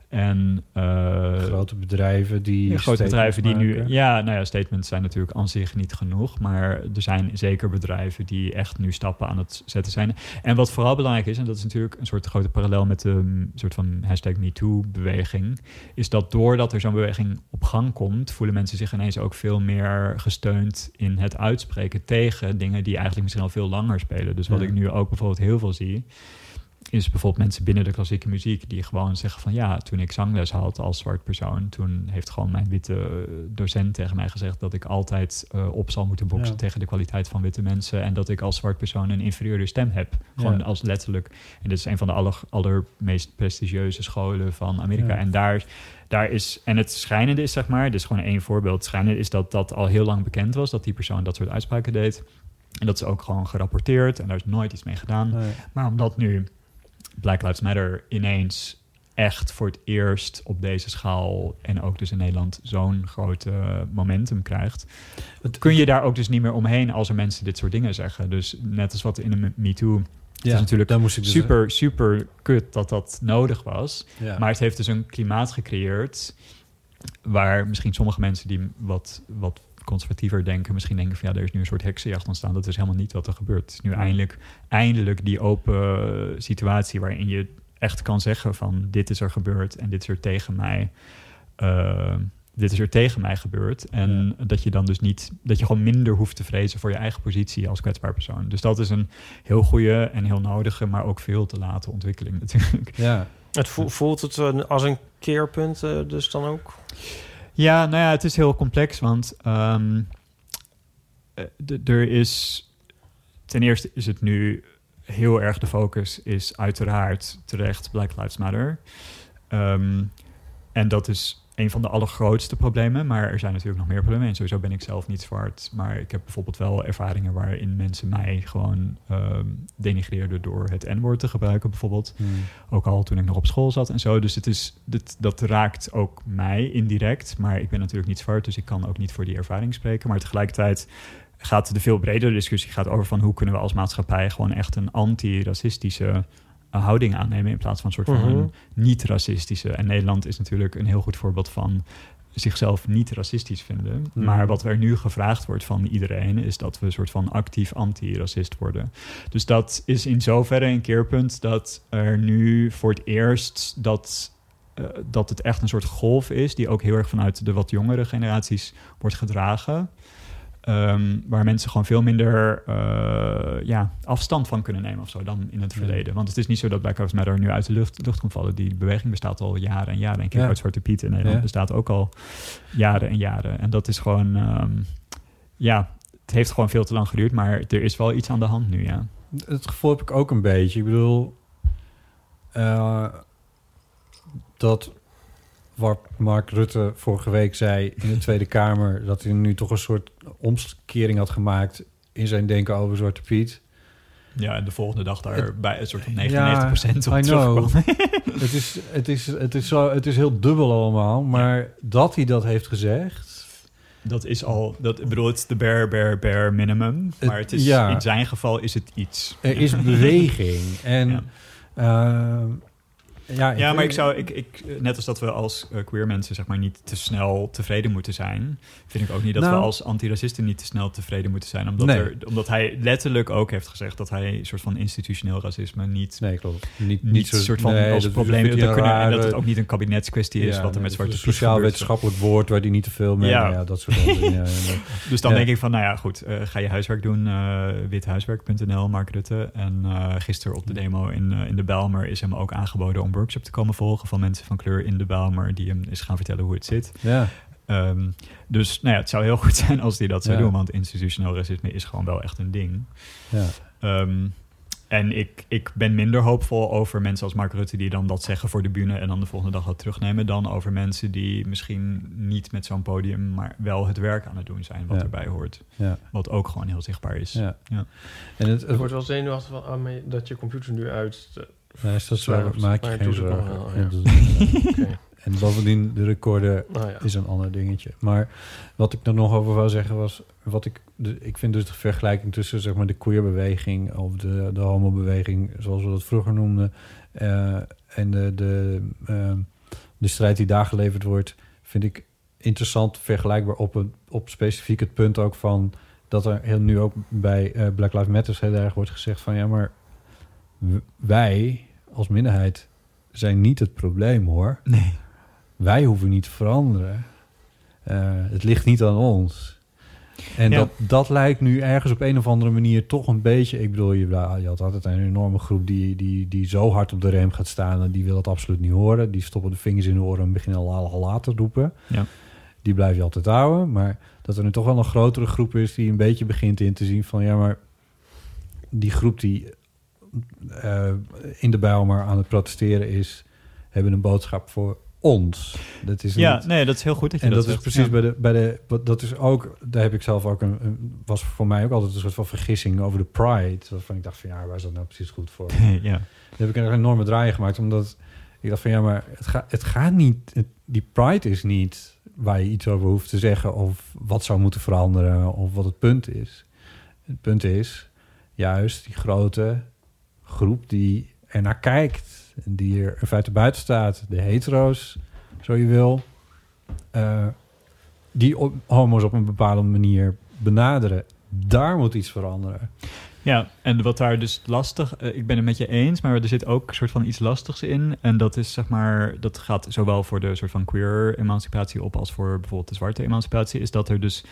En eh, Grote bedrijven die. ja, grote bedrijven die nu... Ja, nou ja, statements zijn natuurlijk aan zich niet genoeg. Maar er zijn zeker bedrijven die echt nu stappen aan het zetten zijn. En wat vooral belangrijk is, en dat is natuurlijk een soort grote parallel met de mm, soort van hashtag MeToo-beweging, is dat doordat er zo'n beweging op gang komt, voelen mensen zich ineens ook veel meer gesteund in het uitspreken tegen dingen die eigenlijk misschien al veel langer spelen. Dus wat Ja. ik nu ook bijvoorbeeld heel veel zie, is bijvoorbeeld mensen binnen de klassieke muziek die gewoon zeggen van ja, toen ik zangles had als zwart persoon, toen heeft gewoon mijn witte eh, docent tegen mij gezegd dat ik altijd eh, op zal moeten boksen Ja. tegen de kwaliteit van witte mensen en dat ik als zwart persoon een inferieure stem heb. Gewoon Ja. als letterlijk. En dit is een van de aller, allermeest prestigieuze scholen van Amerika. Ja. En daar, daar is, en het schijnende is zeg maar, dit is gewoon één voorbeeld. Het schijnende is dat dat al heel lang bekend was, dat die persoon dat soort uitspraken deed. En dat is ook gewoon gerapporteerd en daar is nooit iets mee gedaan. Nee. Maar omdat nu Black Lives Matter ineens echt voor het eerst op deze schaal en ook dus in Nederland zo'n groot eh, momentum krijgt, Het- kun je daar ook dus niet meer omheen als er mensen dit soort dingen zeggen. Dus net als wat in de MeToo, Ja, is natuurlijk moest ik dus super, super kut dat dat nodig was. Ja. Maar het heeft dus een klimaat gecreëerd waar misschien sommige mensen die wat, wat conservatiever denken, misschien denken van ja, er is nu een soort heksenjacht ontstaan. Dat is helemaal niet wat er gebeurt. Het is nu eindelijk, eindelijk die open situatie waarin je echt kan zeggen van dit is er gebeurd en dit is er tegen mij. eh, dit is er tegen mij gebeurd. En dat je dan dus niet, dat je gewoon minder hoeft te vrezen voor je eigen positie als kwetsbaar persoon. Dus dat is een heel goede en heel nodige, maar ook veel te late ontwikkeling natuurlijk. ja. Het vo- voelt het eh, als een keerpunt eh, dus dan ook? Ja, nou ja, het is heel complex, want ehm, eh, er is... Ten eerste is het nu heel erg de focus is uiteraard terecht Black Lives Matter. Ehm, en dat is een van de allergrootste problemen, maar er zijn natuurlijk nog meer problemen. En sowieso ben ik zelf niet zwart, maar ik heb bijvoorbeeld wel ervaringen waarin mensen mij gewoon ehm denigreerden door het N-woord te gebruiken, bijvoorbeeld. Hmm. Ook al toen ik nog op school zat en zo. Dus het is, dit, dat raakt ook mij indirect. Maar ik ben natuurlijk niet zwart, dus ik kan ook niet voor die ervaring spreken. Maar tegelijkertijd gaat de veel bredere discussie gaat over van hoe kunnen we als maatschappij gewoon echt een anti-racistische houding aannemen in plaats van een soort van Mhm. niet-racistische. En Nederland is natuurlijk een heel goed voorbeeld van zichzelf niet racistisch vinden. Mhm. Maar wat er nu gevraagd wordt van iedereen is dat we een soort van actief anti-racist worden. Dus dat is in zoverre een keerpunt dat er nu voor het eerst dat, eh, dat het echt een soort golf is die ook heel erg vanuit de wat jongere generaties wordt gedragen. Ehm, waar mensen gewoon veel minder eh, ja, afstand van kunnen nemen of zo dan in het Ja. verleden. Want het is niet zo dat Black Lives Matter nu uit de lucht, lucht komt vallen. Die beweging bestaat al jaren en jaren. En kijk Ja. uit Zwarte Piet in Nederland Ja. bestaat ook al jaren en jaren. En dat is gewoon, ehm, ja, het heeft gewoon veel te lang geduurd. Maar er is wel iets aan de hand nu, ja. Het gevoel heb ik ook een beetje. Ik bedoel, eh, dat wat Mark Rutte vorige week zei in de Tweede Kamer, dat hij nu toch een soort omkering had gemaakt in zijn denken over Zwarte Piet. Ja, en de volgende dag daar bij een soort van Ja, 99% op I know. het, is, het, is, het, is zo, het is heel dubbel allemaal, maar dat hij dat heeft gezegd, Dat is al, dat, ik bedoel, het is de bare, bare, bare minimum. Maar het is, ja. in zijn geval is het iets. er is beweging. En Ja. Eh, ja, Ja, maar ik zou, ik, ik, net als dat we als eh, queer mensen zeg maar niet te snel tevreden moeten zijn, vind ik ook niet dat Nou. we als antiracisten niet te snel tevreden moeten zijn. Omdat, Nee. er, omdat hij letterlijk ook heeft gezegd dat hij een soort van institutioneel racisme niet, Nee, klopt. Niet, niet een soort van nee, als dat probleem dat kunnen, en dat het ook niet een kabinetskwestie is Ja, wat er met Zwarte een Piet sociaal gebeurt. wetenschappelijk woord waar die niet te veel mee. Ja. Ja, dat soort dingen. Dus dan denk ik van, nou ja, goed, eh, ga je huiswerk doen, eh withuiswerk.nl, Mark Rutte. En eh gisteren op de demo in, eh, in de Bijlmer is hem ook aangeboden om workshop te komen volgen van mensen van kleur in de Bijlmer, die hem is gaan vertellen hoe het zit. ja. Ehm, dus nou ja, het zou heel goed zijn als hij dat zou Ja. doen, want institutioneel racisme is gewoon wel echt een ding. ja. Ehm, en ik, ik ben minder hoopvol over mensen als Mark Rutte die dan dat zeggen voor de bühne en dan de volgende dag dat terugnemen, dan over mensen die misschien niet met zo'n podium, maar wel het werk aan het doen zijn wat Ja. erbij hoort. Ja. Wat ook gewoon heel zichtbaar is. Ja. Ja. En het, Het wordt wel zenuwachtig van, ah, dat je computer nu uit... eh, nee, dat maak je geen zorgen. wel, Ja, Oké. En bovendien, de recorder Nou ja. is een ander dingetje. Maar wat ik er nog over wou zeggen was... Wat ik, de, ik vind dus de vergelijking tussen zeg maar, de queerbeweging... of de, de homobeweging, zoals we dat vroeger noemden... eh, en de, de, ehm, de strijd die daar geleverd wordt... vind ik interessant vergelijkbaar op, een, op specifiek het punt ook van... dat er heel, nu ook bij eh, Black Lives Matter heel erg wordt gezegd van... ja, maar wij als minderheid zijn niet het probleem, hoor Nee. wij hoeven niet te veranderen. Eh, het ligt niet aan ons. En Ja. dat, dat lijkt nu ergens op een of andere manier toch een beetje... Ik bedoel, je, je had altijd een enorme groep die, die, die zo hard op de rem gaat staan... en die wil dat absoluut niet horen. Die stoppen de vingers in de oren en beginnen al, al later te roepen. Ja. Die blijf je altijd houden. Maar dat er nu toch wel een grotere groep is... die een beetje begint in te zien van... ja, maar die groep die eh, in de Bijlmer aan het protesteren is... hebben een boodschap voor ons. Dat is Ja, niet- nee, dat is heel goed dat je en dat, dat, is precies Ja. bij de, bij de. Dat is ook. Daar heb ik zelf ook een. een- was voor mij ook altijd een soort van vergissing over de Pride. Waarvan ik dacht van ja, waar is dat nou precies goed voor? Daar ja. heb ik een enorme draai gemaakt. Omdat ik dacht van ja, maar het, gaat het gaat niet. het- die Pride is niet waar je iets over hoeft te zeggen. Of wat zou moeten veranderen. Of wat het punt is. Het punt is juist die grote groep die er naar kijkt. Die er in feite buiten staat. De hetero's, zo je wil. eh, die homo's op een bepaalde manier benaderen. Daar moet iets veranderen. Ja, en wat daar dus lastig, eh, ik ben het met je eens, maar er zit ook een soort van iets lastigs in. En dat is zeg maar, dat gaat zowel voor de soort van queer emancipatie op als voor bijvoorbeeld de zwarte emancipatie, is dat er dus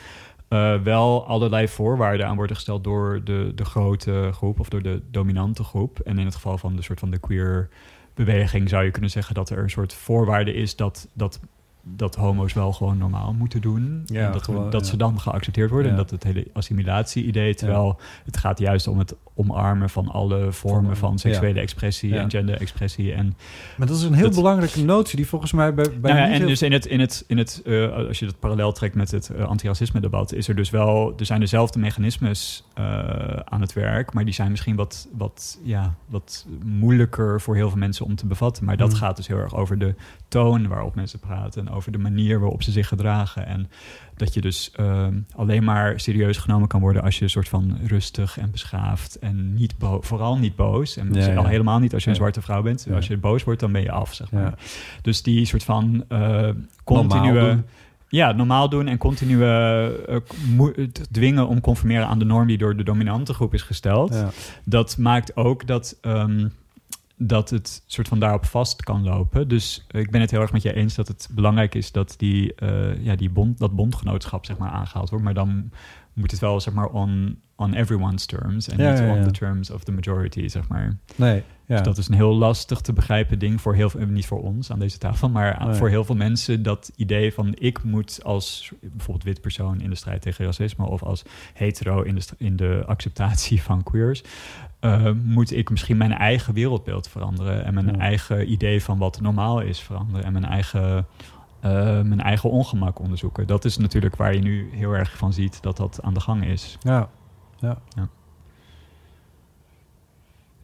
eh, wel allerlei voorwaarden aan worden gesteld door de, de grote groep of door de dominante groep. En in het geval van de soort van de queer beweging zou je kunnen zeggen dat er een soort voorwaarde is dat, dat, dat homo's wel gewoon normaal moeten doen. Ja, en dat, gewoon, dat ja. ze dan geaccepteerd worden. Ja. En dat het hele assimilatie-idee, terwijl het gaat juist om het omarmen van alle vormen Van- seksuele expressie Ja. en genderexpressie. En Maar dat is een heel Dat- belangrijke notie die volgens mij bij, bij nou ja, en heel- dus in het, in het, in het eh, als je dat parallel trekt met het eh, antiracisme debat, is er dus wel, er zijn dezelfde mechanismes eh, aan het werk, maar die zijn misschien wat, wat, ja, wat moeilijker voor heel veel mensen om te bevatten. Maar dat Hmm. gaat dus heel erg over de toon waarop mensen praten en over de manier waarop ze zich gedragen. En dat je dus eh, alleen maar serieus genomen kan worden als je een soort van rustig en beschaafd en niet vooral niet boos. En Ja, ja. al helemaal niet als je een zwarte vrouw bent. Als je boos wordt, dan ben je af, zeg maar. Dus die soort van eh continue... Ja, normaal doen en continue eh, dwingen om conformeren aan de norm die door de dominante groep is gesteld. Ja. Dat maakt ook dat, ehm, dat het soort van daarop vast kan lopen. Dus ik ben het heel erg met je eens dat het belangrijk is dat die, eh, ja, die bond, dat bondgenootschap zeg maar, aangehaald wordt. Maar dan moet het wel zeg maar on, on everyone's terms en Ja, niet ja, on ja. the terms of the majority, zeg maar. Nee, ja. Dus dat is een heel lastig te begrijpen ding voor heel veel, niet voor ons aan deze tafel, maar Nee. voor heel veel mensen dat idee van ik moet als bijvoorbeeld wit persoon in de strijd tegen racisme of als hetero in de, in de acceptatie van queers, eh, moet ik misschien mijn eigen wereldbeeld veranderen en mijn Ja. eigen idee van wat normaal is veranderen en mijn eigen, eh, mijn eigen ongemak onderzoeken. Dat is natuurlijk waar je nu heel erg van ziet dat dat aan de gang is. ja. Ja.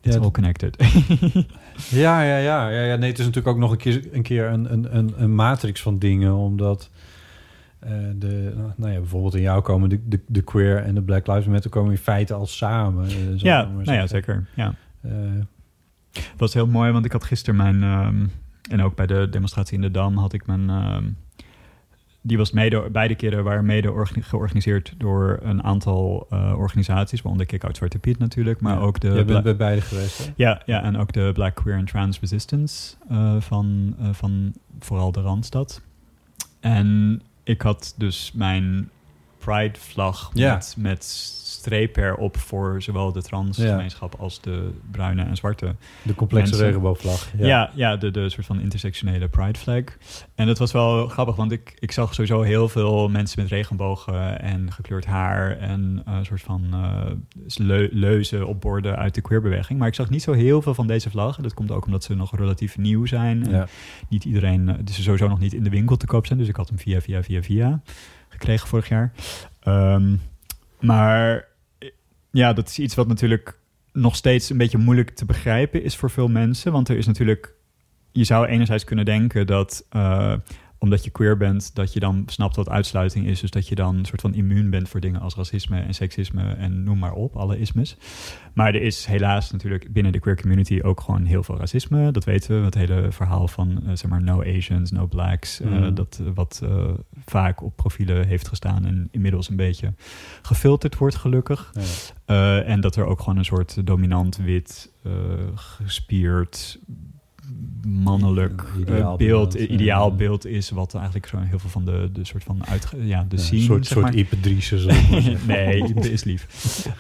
It's Ja, all connected. Ja, ja, ja, ja, ja. Nee, het is natuurlijk ook nog een keer een, keer een, een, een, een matrix van dingen, omdat eh, de, nou ja, bijvoorbeeld in jou komen de, de, de queer en de Black Lives Matter komen in feite al samen. ik ja, nou ja, zeker. Ja. Eh, Het was heel mooi, want ik had gisteren mijn... ehm, en ook bij de demonstratie in de Dam had ik mijn... ehm, die was mede, beide keren waren mede orga- georganiseerd door een aantal organisaties, waaronder Kick-Out Zwarte Piet natuurlijk, maar ja. ook de... Bla- bent bij beide geweest, hè? ja, ja, en ook de Black Queer and Trans Resistance van, van vooral de Randstad. En ik had dus mijn Pride-vlag Ja. met, met streep erop voor zowel de transgemeenschap als de bruine en zwarte De complexe Mensen. regenboogvlag. ja, ja, de, de soort van intersectionele pride flag. En dat was wel grappig, want ik, ik zag sowieso heel veel mensen met regenbogen en gekleurd haar en een soort van leu- leuzen op borden uit de queerbeweging. Maar ik zag niet zo heel veel van deze vlaggen. Dat komt ook omdat ze nog relatief nieuw zijn. En Ja. niet iedereen, eh, dus ze sowieso nog niet in de winkel te koop zijn. Dus ik had hem via, via, via, via gekregen vorig jaar. Ehm, maar ja, dat is iets wat natuurlijk nog steeds een beetje moeilijk te begrijpen is voor veel mensen. Want er is natuurlijk, je zou enerzijds kunnen denken dat eh, omdat je queer bent, dat je dan snapt wat uitsluiting is. Dus dat je dan een soort van immuun bent voor dingen als racisme en seksisme en noem maar op, alle ismes. Maar er is helaas natuurlijk binnen de queer community ook gewoon heel veel racisme. Dat weten we. Het hele verhaal van eh, zeg maar no Asians, no blacks. eh, Mhm. dat eh, wat vaak op profielen heeft gestaan en inmiddels een beetje gefilterd wordt, gelukkig. Ja. En dat er ook gewoon een soort dominant wit, gespierd, mannelijk eh, beeld, ja. ideaalbeeld is, wat eigenlijk zo heel veel van de, de soort van uit, ja, de Ja, scene, een soort, zeg soort. Ipe nee, Ipe is lief.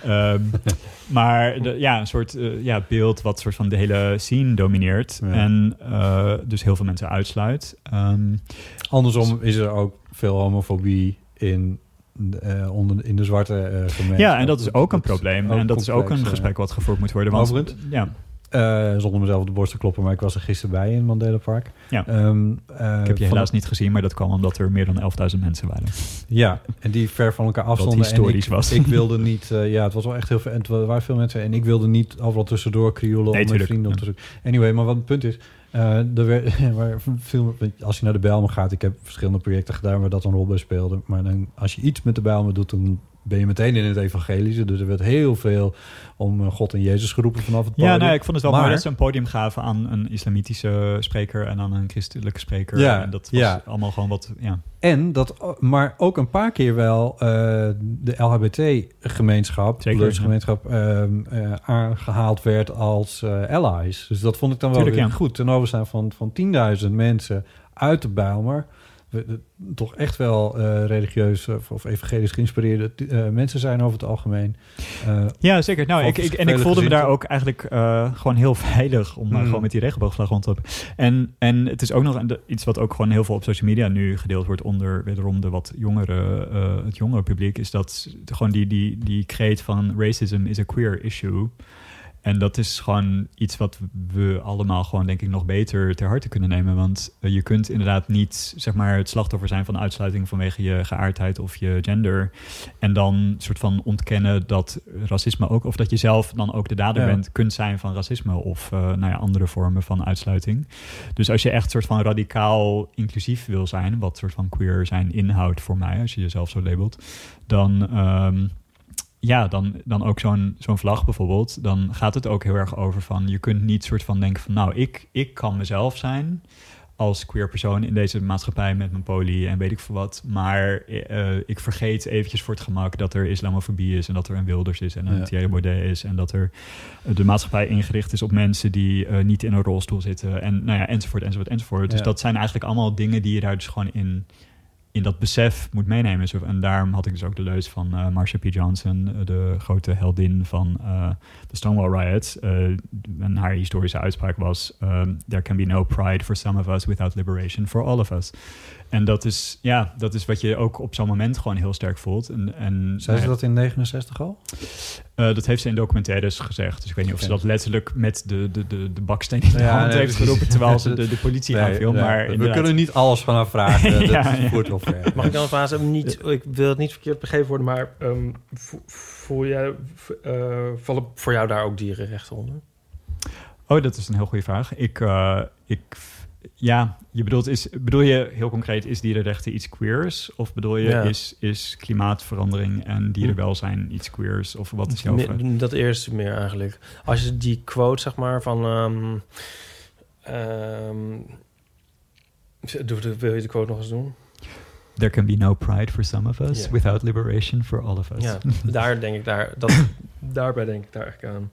Ehm, maar de, ja, een soort eh, ja, beeld wat soort van de hele scene domineert. Ja. En eh, dus heel veel mensen uitsluit. Ehm, Andersom is er ook veel homofobie in, eh, onder, in de zwarte eh gemeenschap. ja, en dat is ook een probleem. en dat is ook een gesprek wat gevoerd moet worden. Want? Ja, Eh, zonder mezelf op de borst te kloppen, maar ik was er gisteren bij in Mandela Park. Ja. Ehm, eh, ik heb je helaas niet gezien, maar dat kwam omdat er meer dan 11.000 mensen waren. Ja, en die ver van elkaar afstonden. historisch en ik, was. Ik wilde niet... eh, ja, het was wel echt heel veel... En het waren veel mensen. En ik wilde niet overal tussendoor krioelen Nee, om mijn vrienden op ja. te zoeken. Anyway, maar wat het punt is... er werd, waar veel, als je naar de Bijlmer gaat... Ik heb verschillende projecten gedaan waar dat een rol bij speelde. Maar dan, als je iets met de Bijlmer doet... dan ben je meteen in het evangelische. Dus er werd heel veel om eh, God en Jezus geroepen vanaf het podium. Ja, nou, ik vond het wel Maar- mooi dat ze een podium gaven aan een islamitische spreker en dan een christelijke spreker. Ja, en dat was ja. allemaal gewoon wat, ja. En dat, maar ook een paar keer wel eh, de LHBT-gemeenschap, ja. gemeenschap, ehm, eh, aangehaald werd als allies. Dus dat vond ik dan wel Tuurlijk, weer ja. goed. Ten overstaan van, van 10.000 mensen uit de Bijlmer we, eh, toch echt wel eh, religieus of, of evangelisch geïnspireerde eh, mensen zijn over het algemeen. Eh, Ja, zeker. Nou, ik, ik, en ik voelde me daar ook eigenlijk eh, gewoon heel veilig om maar Mm. gewoon met die regenboogvlag rond te lopen. En, en het is ook nog iets wat ook gewoon heel veel op social media nu gedeeld wordt onder wederom de wat jongere, eh, het jongere publiek, is dat gewoon die, die, die kreet van racism is a queer issue. En dat is gewoon iets wat we allemaal gewoon denk ik nog beter ter harte kunnen nemen. Want eh, je kunt inderdaad niet zeg maar het slachtoffer zijn van uitsluiting vanwege je geaardheid of je gender. En dan soort van ontkennen dat racisme ook, of dat je zelf dan ook de dader Ja. bent, kunt zijn van racisme of eh, nou ja, andere vormen van uitsluiting. Dus als je echt soort van radicaal inclusief wil zijn, wat soort van queer zijn inhoudt voor mij, als je jezelf zo labelt, dan. ehm, ja, dan, dan ook zo'n zo'n vlag bijvoorbeeld. Dan gaat het ook heel erg over van... je kunt niet soort van denken van... nou, ik, ik kan mezelf zijn als queer persoon in deze maatschappij met mijn poli en weet ik veel wat. Maar eh, ik vergeet eventjes voor het gemak dat er islamofobie is... en dat er een Wilders is en een Ja. Thierry Baudet is... en dat er eh, de maatschappij ingericht is op mensen die eh, niet in een rolstoel zitten... en nou ja, enzovoort, enzovoort, enzovoort. Dus dat zijn eigenlijk allemaal dingen die je daar dus gewoon in in dat besef moet meenemen. En daarom had ik dus ook de leus van eh Marsha P. Johnson, eh, de grote heldin van eh, de Stonewall Riots. En haar historische uitspraak was: ehm, There can be no pride for some of us without liberation for all of us. En dat is, ja, dat is wat je ook op zo'n moment gewoon heel sterk voelt. En, en Zei ze dat in 69 al? eh, dat heeft ze in documentaires gezegd. Dus ik weet niet of ze dat letterlijk met de, de, de, de baksteen in de Ja, hand nee, heeft geroepen... terwijl ze de, de politie Nee, aanviel. nee, maar we inderdaad. kunnen niet alles van haar vragen. Ja, dat ja. voert wel ver. Mag ik dan vragen, niet, ik wil het niet verkeerd begrepen worden, maar ehm, vo- voel jij, eh, vallen voor jou daar ook dierenrechten onder? Oh, dat is een heel goede vraag. Ik, eh, ik, ja, je bedoelt, is, bedoel je heel concreet, is dierenrechten iets queers? Of bedoel je, Ja. is, is klimaatverandering en dierenwelzijn iets queers? Of wat is jouw? Me- Dat eerste meer eigenlijk. Als je die quote, zeg maar, van... ehm ehm, wil je de quote nog eens doen? There can be no pride for some of us without liberation for all of us. Ja, daar denk ik daar... Dat, daarbij denk ik daar eigenlijk aan.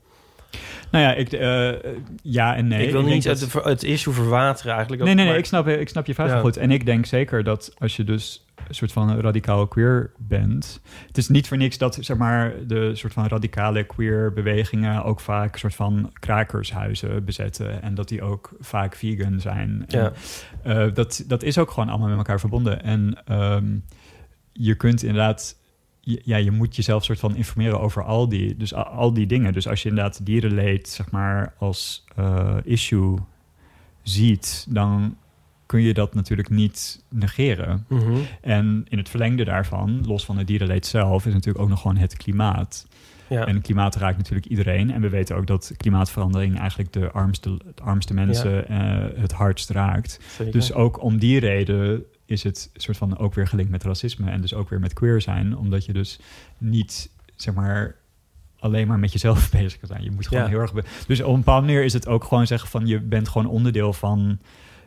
Nou ja, ik, eh, ja en nee. ik wil denk niet dat- het, het issue verwateren eigenlijk. Nee, nee, nee, maar- ik snap, ik snap je vraag Ja. wel goed. En ik denk zeker dat als je dus een soort van radicaal queer bent... Het is niet voor niks dat zeg maar, de soort van radicale queer bewegingen... ook vaak soort van krakershuizen bezetten. En dat die ook vaak vegan zijn. Ja. Eh, dat, dat is ook gewoon allemaal met elkaar verbonden. En ehm, je kunt inderdaad... Ja, je moet jezelf soort van informeren over al die, dus al, die dingen. Dus als je inderdaad dierenleed, zeg maar, als eh, issue ziet, dan kun je dat natuurlijk niet negeren. Mhm. En in het verlengde daarvan, los van het dierenleed zelf, is natuurlijk ook nog gewoon het klimaat. Ja. En klimaat raakt natuurlijk iedereen. En we weten ook dat klimaatverandering eigenlijk de armste, de armste mensen eh, het hardst raakt. zeker. Dus ook om die reden is het soort van ook weer gelinkt met racisme en dus ook weer met queer zijn, omdat je dus niet zeg maar alleen maar met jezelf bezig kan zijn. Je moet gewoon Ja. heel erg. dus op een bepaalde manier is het ook gewoon zeggen van je bent gewoon onderdeel van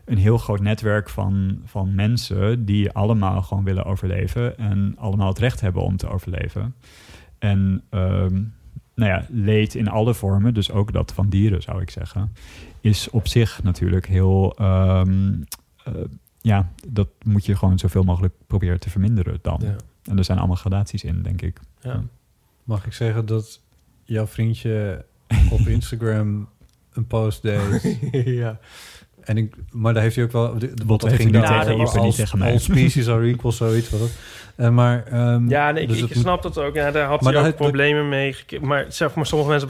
een heel groot netwerk van, van mensen die allemaal gewoon willen overleven en allemaal het recht hebben om te overleven. En ehm, nou ja, leed in alle vormen, dus ook dat van dieren zou ik zeggen, is op zich natuurlijk heel. ehm, eh, ja, dat moet je gewoon zoveel mogelijk proberen te verminderen dan. ja. En er zijn allemaal gradaties in, denk ik. Ja. Mag ik zeggen dat jouw vriendje op Instagram een post deed? ja. En ik, maar daar heeft hij ook wel... de- de- Wat ging niet daar tegen over niet tegen mij. All species are equal, zoiets was het. Eh, maar, ehm, Ja, nee, ik, dus ik snap dat ook. Ja, daar had Maar hij ook problemen mee. Maar zeg maar, sommige mensen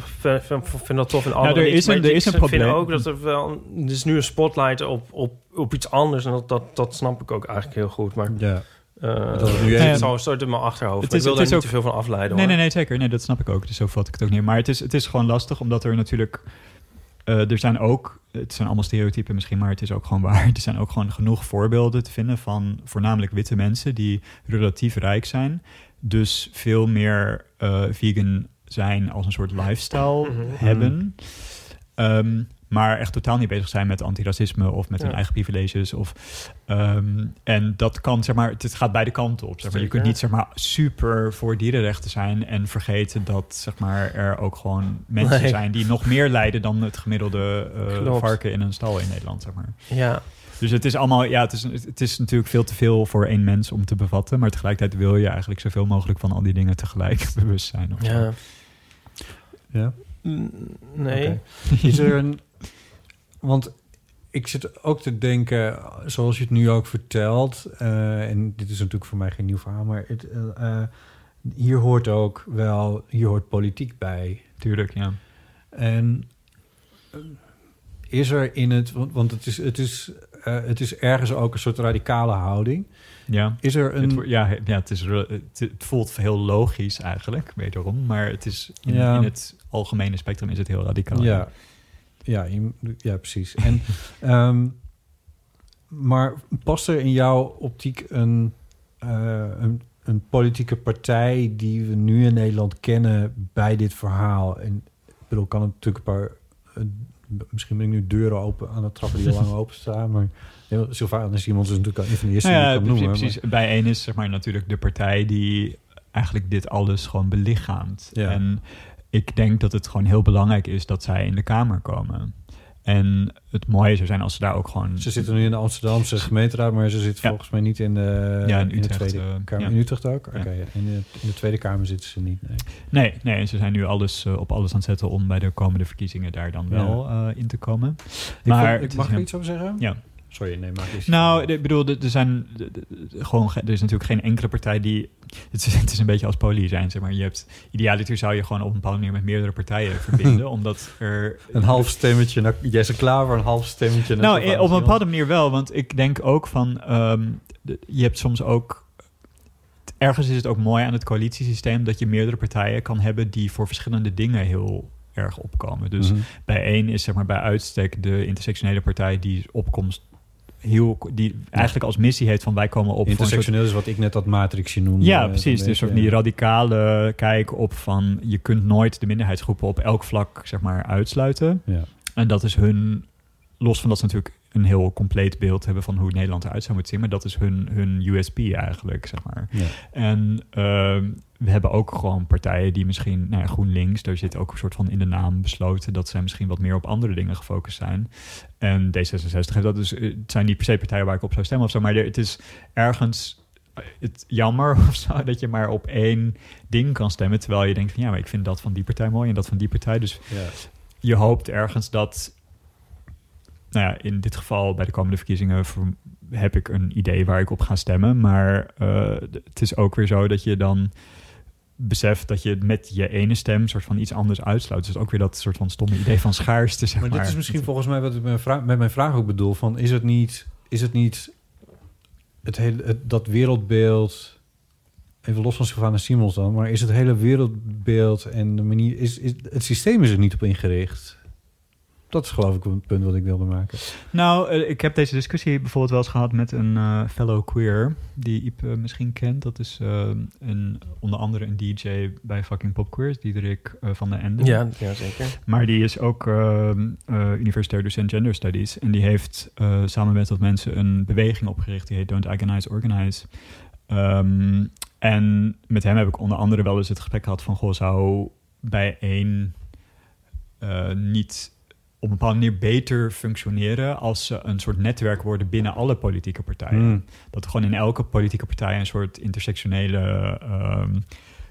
vinden dat tof en andere Nou, er niet. is een- Maar er ik is een vind probleem. ook dat er wel... Er is nu een spotlight op, op, op iets anders. En dat, dat, dat snap ik ook eigenlijk heel goed. Maar Ja, eh Dat het nu het even- is een soort in mijn achterhoofd. Het is- ik wil het daar is niet ook- te veel van afleiden. Nee, hoor. nee, nee, zeker. Nee, dat snap ik ook. Dus zo vat ik het ook niet. Maar het is, het is gewoon lastig, omdat er natuurlijk... eh, er zijn ook... Het zijn allemaal stereotypen misschien, maar het is ook gewoon waar. Er zijn ook gewoon genoeg voorbeelden te vinden van voornamelijk witte mensen... die relatief rijk zijn. Dus veel meer eh, vegan zijn als een soort lifestyle Mhm. hebben. Ehm, maar echt totaal niet bezig zijn met antiracisme of met hun eigen privileges. Of, ehm, en dat kan, zeg maar, het gaat beide kanten op. Zeg maar. Je kunt niet zeg maar, super voor dierenrechten zijn en vergeten dat zeg maar, er ook gewoon mensen Nee. zijn die nog meer lijden dan het gemiddelde eh, Klopt. varken in een stal in Nederland. Zeg maar. Ja. Dus het is allemaal, ja, het is, het is natuurlijk veel te veel voor één mens om te bevatten. Maar tegelijkertijd wil je eigenlijk zoveel mogelijk van al die dingen tegelijk bewust zijn. of zo. Ja. Ja? Nee. Is er een... Want ik zit ook te denken, zoals je het nu ook vertelt... eh, en dit is natuurlijk voor mij geen nieuw verhaal... maar het, eh, eh, hier hoort ook wel... hier hoort politiek bij. Tuurlijk, ja. En is er in het... want, want het, is, het, is, het is ergens ook een soort radicale houding. Ja. Is er Het, een... wo- ja, ja het, is, het, het voelt heel logisch eigenlijk, wederom. Maar het is in, Ja. in het algemene spectrum is het heel radicaal. Ja, ja, je- ja precies. En, ehm, maar past er in jouw optiek een, eh, een, een politieke partij die we nu in Nederland kennen bij dit verhaal? En ik bedoel, kan het natuurlijk een paar... eh, misschien ben ik nu deuren open aan het trappen die al lang open staan, maar Sylvanus Simons is natuurlijk al een van de eerste Nou ja, die ik kan precies. noemen. precies. Bij één is zeg maar natuurlijk de partij die eigenlijk dit alles gewoon belichaamt. Ja. En ik denk dat het gewoon heel belangrijk is dat zij in de Kamer komen. En het mooie zou zijn als ze daar ook gewoon... Ze zitten nu in de Amsterdamse gemeenteraad, maar ze zit Ja. volgens mij niet in de, Ja, in in de Tweede eh, Kamer. ja. In Utrecht ook? Oké, in, de, in de Tweede Kamer zitten ze niet, nee. Nee, nee, en ze zijn nu alles eh, op alles aan het zetten om bij de komende verkiezingen daar dan wel eh, in te komen. Ik Maar het ik mag er iets over zeggen? Ja. Sorry, nee, eens. Nou, ik bedoel, er zijn gewoon, ge- er is natuurlijk geen enkele partij die. Het is, het is een beetje als poli zijn, zeg maar. Je hebt idealiter zou je gewoon op een bepaalde manier met meerdere partijen verbinden, omdat er Een half stemmetje naar Jesse Klaver, een half stemmetje naar... Nou, eh, op een bepaalde manier wel, want ik denk ook van, ehm, je hebt soms ook, ergens is het ook mooi aan het coalitiesysteem dat je meerdere partijen kan hebben die voor verschillende dingen heel erg opkomen. Dus Mhm. bij één is zeg maar bij uitstek de intersectionele partij die opkomst heel, die eigenlijk als missie heeft van wij komen op soort Intersectioneel is wat ik net dat matrixje noemde. ja, precies. Dus beetje, die radicale kijk op van je kunt nooit de minderheidsgroepen op elk vlak zeg maar uitsluiten. Ja. En dat is hun, los van dat ze natuurlijk een heel compleet beeld hebben van hoe Nederland eruit zou moeten zien, maar dat is hun, hun USP eigenlijk, zeg maar. Ja. En ehm, we hebben ook gewoon partijen die misschien, nou ja, GroenLinks, daar zit ook een soort van in de naam besloten dat zij misschien wat meer op andere dingen gefocust zijn. En D66 heeft dat dus, eh, het zijn niet per se partijen waar ik op zou stemmen of zo, maar het is ergens eh, het jammer of zo dat je maar op één ding kan stemmen, terwijl je denkt van ja, maar ik vind dat van die partij mooi en dat van die partij, dus Ja. je hoopt ergens dat, nou ja, in dit geval bij de komende verkiezingen ver- heb ik een idee waar ik op ga stemmen. Maar eh, het is ook weer zo dat je dan beseft dat je met je ene stem soort van iets anders uitsluit. Dus ook weer dat soort van stomme idee van schaarste, zeg maar. Maar dit is misschien volgens mij wat ik met mijn vraag, met mijn vraag ook bedoel. Van, is het niet, is het, niet het hele, het, dat wereldbeeld... Even los van Sylvanus Simons dan, maar is het hele wereldbeeld en de manier... Is, is, het systeem is er niet op ingericht. Dat is geloof ik een punt wat ik wilde maken. Nou, eh, ik heb deze discussie bijvoorbeeld wel eens gehad met een eh, fellow queer, die Iep eh, misschien kent. Dat is eh, een, onder andere een DJ bij Fucking Pop Queers, Diederik van der Ende. Ja, ja, zeker. Maar die is ook ehm, eh, universitair docent gender studies. En die heeft eh, samen met wat mensen een beweging opgericht. Die heet Don't Agonize, Organize. Ehm, en met hem heb ik onder andere wel eens het gesprek gehad van... Goh, zou bij één eh, niet op een bepaalde manier beter functioneren... als ze een soort netwerk worden binnen alle politieke partijen? Hmm. Dat er gewoon in elke politieke partij een soort intersectionele ehm,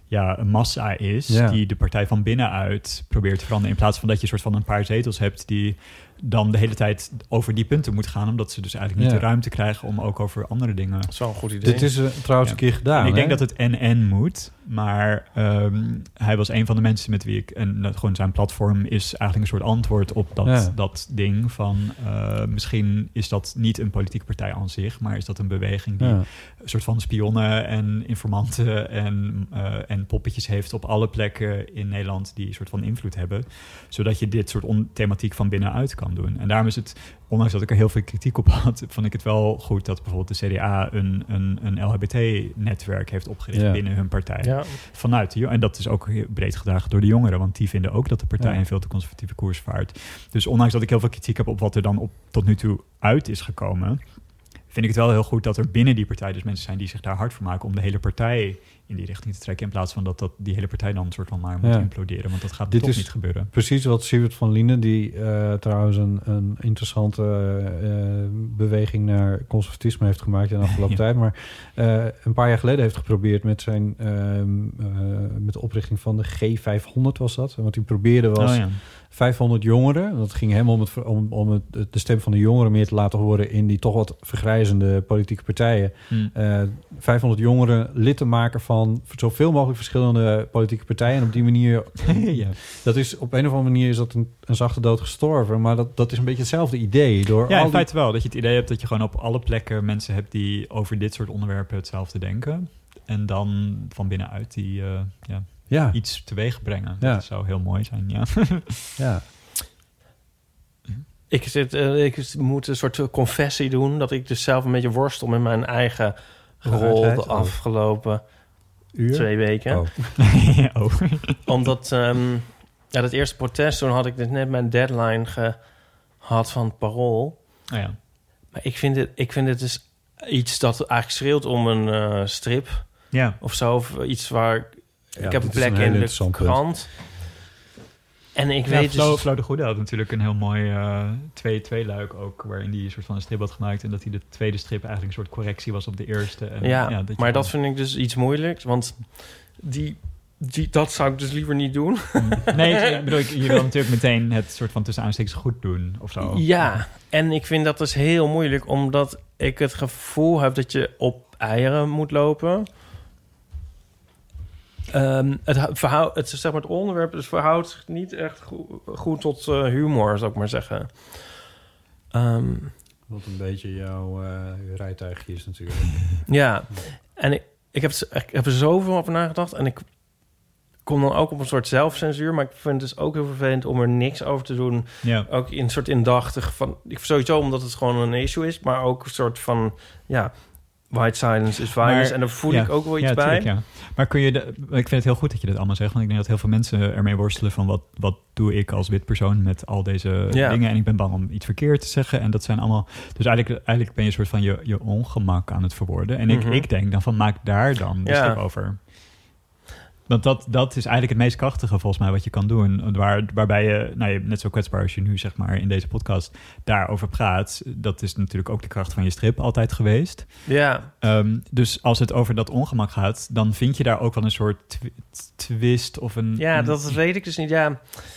ja, een massa is die de partij van binnenuit probeert te veranderen. In plaats van dat je een soort van een paar zetels hebt die dan de hele tijd over die punten moet gaan, omdat ze dus eigenlijk niet Ja. de ruimte krijgen om ook over andere dingen. Dat is wel een goed idee. Dit is eh, trouwens Ja. een keer gedaan. En ik denk dat het en-en moet, maar ehm, hij was een van de mensen met wie ik... En dat gewoon zijn platform is eigenlijk een soort antwoord op dat, Ja. dat ding van... eh, misschien is dat niet een politieke partij aan zich, maar is dat een beweging die Ja. een soort van spionnen en informanten en, eh, en poppetjes heeft op alle plekken in Nederland die een soort van invloed hebben. Zodat je dit soort on- thematiek van binnenuit kan doen. En daarom is het, ondanks dat ik er heel veel kritiek op had, vond ik het wel goed dat bijvoorbeeld de CDA een, een, een LHBT-netwerk heeft opgericht Ja. binnen hun partij. Ja, Vanuit de, en dat is ook heel breed gedragen door de jongeren, want die vinden ook dat de partij Ja. een veel te conservatieve koers vaart. Dus ondanks dat ik heel veel kritiek heb op wat er dan op, tot nu toe uit is gekomen, vind ik het wel heel goed dat er binnen die partij dus mensen zijn die zich daar hard voor maken om de hele partij in die richting te trekken. In plaats van dat, dat die hele partij dan een soort van maar moet Ja. imploderen. Want dat gaat Dit toch is- niet gebeuren. Precies wat Siewert van Lienen, die eh, trouwens een, een interessante eh, beweging naar conservatisme heeft gemaakt in de afgelopen Ja. tijd. Maar eh, een paar jaar geleden heeft geprobeerd met zijn ehm, eh, met de oprichting van de G500 was dat. En wat hij probeerde was Oh, ja. 500 jongeren. Dat ging hem om, het, om, om het, de stem van de jongeren meer te laten horen in die toch wat vergrijzende politieke partijen. Hm. Eh, 500 jongeren lid te maken van zoveel mogelijk verschillende politieke partijen. En op die manier, ja. dat is op een of andere manier is dat een, een zachte dood gestorven. Maar dat, dat is een beetje hetzelfde idee. Door Ja, in die- feite wel. Dat je het idee hebt dat je gewoon op alle plekken mensen hebt die over dit soort onderwerpen hetzelfde denken. En dan van binnenuit die eh, ja, ja, iets teweeg brengen. Ja. Dat zou heel mooi zijn, ja. ja. Ik, zit, eh, ik moet een soort confessie doen... dat ik dus zelf een beetje worstel met mijn eigen rol de afgelopen Uur? twee weken. Oh. oh. Omdat ehm, ja, dat eerste protest, toen had ik dus net mijn deadline gehad van het parool. Oh ja. Maar ik vind het, ik vind het dus iets dat eigenlijk schreeuwt om een eh, strip Ja. of zo. Of iets waar... Ja, ik heb een plek een in de krant. En ik ja, weet Flo, dus... Flo de Goede had natuurlijk een heel mooi eh twee, twee luik ook, waarin hij een soort van een strip had gemaakt en dat hij de tweede strip eigenlijk een soort correctie was op de eerste. En, Ja, dat je maar dat vind ik dus iets moeilijks. Want die, die, dat zou ik dus liever niet doen. Nee, ik, bedoel, ik- je wil natuurlijk meteen het soort van tussen aanstekens goed doen of zo. Ja, en ik vind dat dus heel moeilijk, omdat ik het gevoel heb dat je op eieren moet lopen. Ehm, het, verhoud, het, zeg maar, het onderwerp dus verhoudt zich niet echt goed, goed tot eh, humor, zou ik maar zeggen. Ehm, Wat een beetje jouw eh, rijtuigje is natuurlijk. ja, en ik, ik, heb, ik heb er zoveel over nagedacht en ik kom dan ook op een soort zelfcensuur, maar ik vind het dus ook heel vervelend om er niks over te doen. Ja. ook in een soort indachtig van... Ik sowieso omdat het gewoon een issue is, maar ook een soort van... Ja, white silence is violence. Maar- en daar voel ja, ik ook wel iets ja, bij. tuurlijk, ja. Maar kun je... De, ik vind het heel goed dat je dit allemaal zegt. Want ik denk dat heel veel mensen ermee worstelen van... wat, wat doe ik als wit persoon met al deze dingen? En ik ben bang om iets verkeerd te zeggen. En dat zijn allemaal... Dus eigenlijk, eigenlijk ben je een soort van je, je ongemak aan het verwoorden. En ik, Mhm. ik denk dan van maak daar dan Ja. strip over. Want dat, dat is eigenlijk het meest krachtige volgens mij wat je kan doen. Waar, waarbij je, nou, je net zo kwetsbaar als je nu zeg maar in deze podcast daarover praat. Dat is natuurlijk ook de kracht van je strip altijd geweest. Ja, Ehm, dus als het over dat ongemak gaat, dan vind je daar ook wel een soort twi- twist of een. ja een- dat weet ik dus niet. Ja,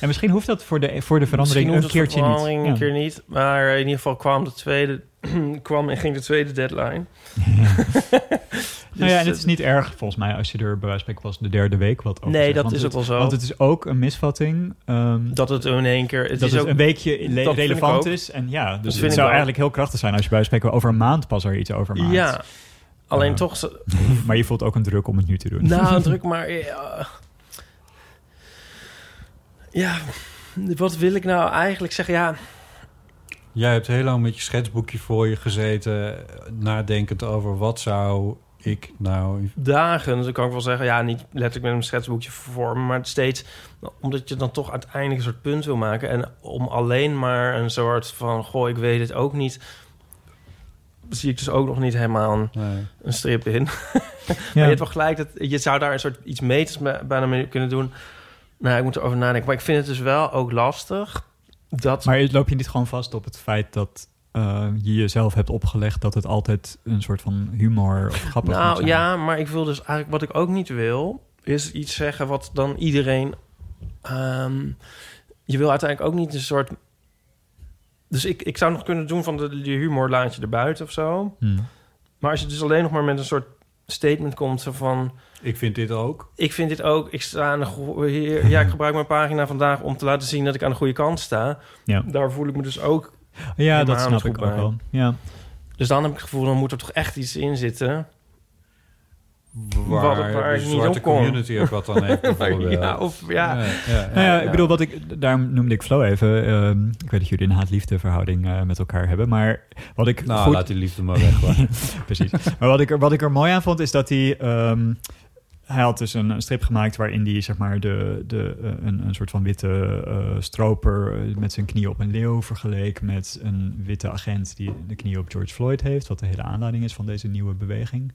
En misschien hoeft dat voor de, voor de verandering een keertje verandering niet. een Ja. keer niet. Maar in ieder geval kwam de tweede... kwam en ging de tweede deadline. nou ja, en het Dus, is niet erg volgens mij als je er bij wijze van spreken pas de derde week wat over Nee, zegt, dat want is het- ook wel zo. Want het is ook een misvatting. ehm, Dat het in één keer... Het dat is het ook, een weekje relevant is. En ja, dus het zou eigenlijk heel krachtig zijn als je bij wijze van spreken over een maand pas er iets over maakt. Ja, alleen Ja. toch... zo- Maar je voelt ook een druk om het nu te doen. Nou, druk maar... Ja, ja, wat wil ik nou eigenlijk zeggen? Ja, Jij hebt heel lang met je schetsboekje voor je gezeten, nadenkend over wat zou ik nou... dagen, dus dan kan ik wel zeggen... ja, niet letterlijk met een schetsboekje vormen... maar steeds omdat je dan toch uiteindelijk een soort punt wil maken... en om alleen maar een soort van... goh, ik weet het ook niet... zie ik dus ook nog niet helemaal een, Nee. een strip in. Maar Ja. je hebt wel gelijk, dat, je zou daar een soort iets meters me- bijna mee kunnen doen. Nou, ik moet erover nadenken. Maar ik vind het dus wel ook lastig... dat Maar loop je niet gewoon vast op het feit dat eh, je jezelf hebt opgelegd dat het altijd een soort van humor of grappig moet Nou zijn? ja, maar ik wil dus eigenlijk wat ik ook niet wil, is iets zeggen wat dan iedereen. ehm, je wil uiteindelijk ook niet een soort. Dus ik, ik zou nog kunnen doen van de, de humor laat je erbuiten of zo. Hm. Maar als je dus alleen nog maar met een soort statement komt zo van. Ik vind dit ook. Ik vind dit ook. Ik sta aan de go- hier, Ja, ik gebruik mijn pagina vandaag om te laten zien dat ik aan de goede kant sta. Ja, Daar voel ik me dus ook. Ja dat snap ik ook wel. Ja. Dus dan heb ik het gevoel, dan moet er toch echt iets in zitten. Waar waar de niet zwarte op kom. community ook wat aan heeft. bijvoorbeeld. ja, of ja. Ja, ja, Nou ja, ja. ik bedoel, wat ik, daarom noemde ik Flo even. ehm, ik weet dat jullie een haat-liefde verhouding eh, met elkaar hebben. Maar wat ik Nou, goed... laat die liefde maar weg. Precies. Maar wat ik, er, wat ik er mooi aan vond, is dat hij... ehm, hij had dus een, een strip gemaakt waarin hij zeg maar de, de, eh, een, een soort van witte eh, stroper eh, met zijn knie op een leeuw vergeleek met een witte agent die de knie op George Floyd heeft, wat de hele aanleiding is van deze nieuwe beweging.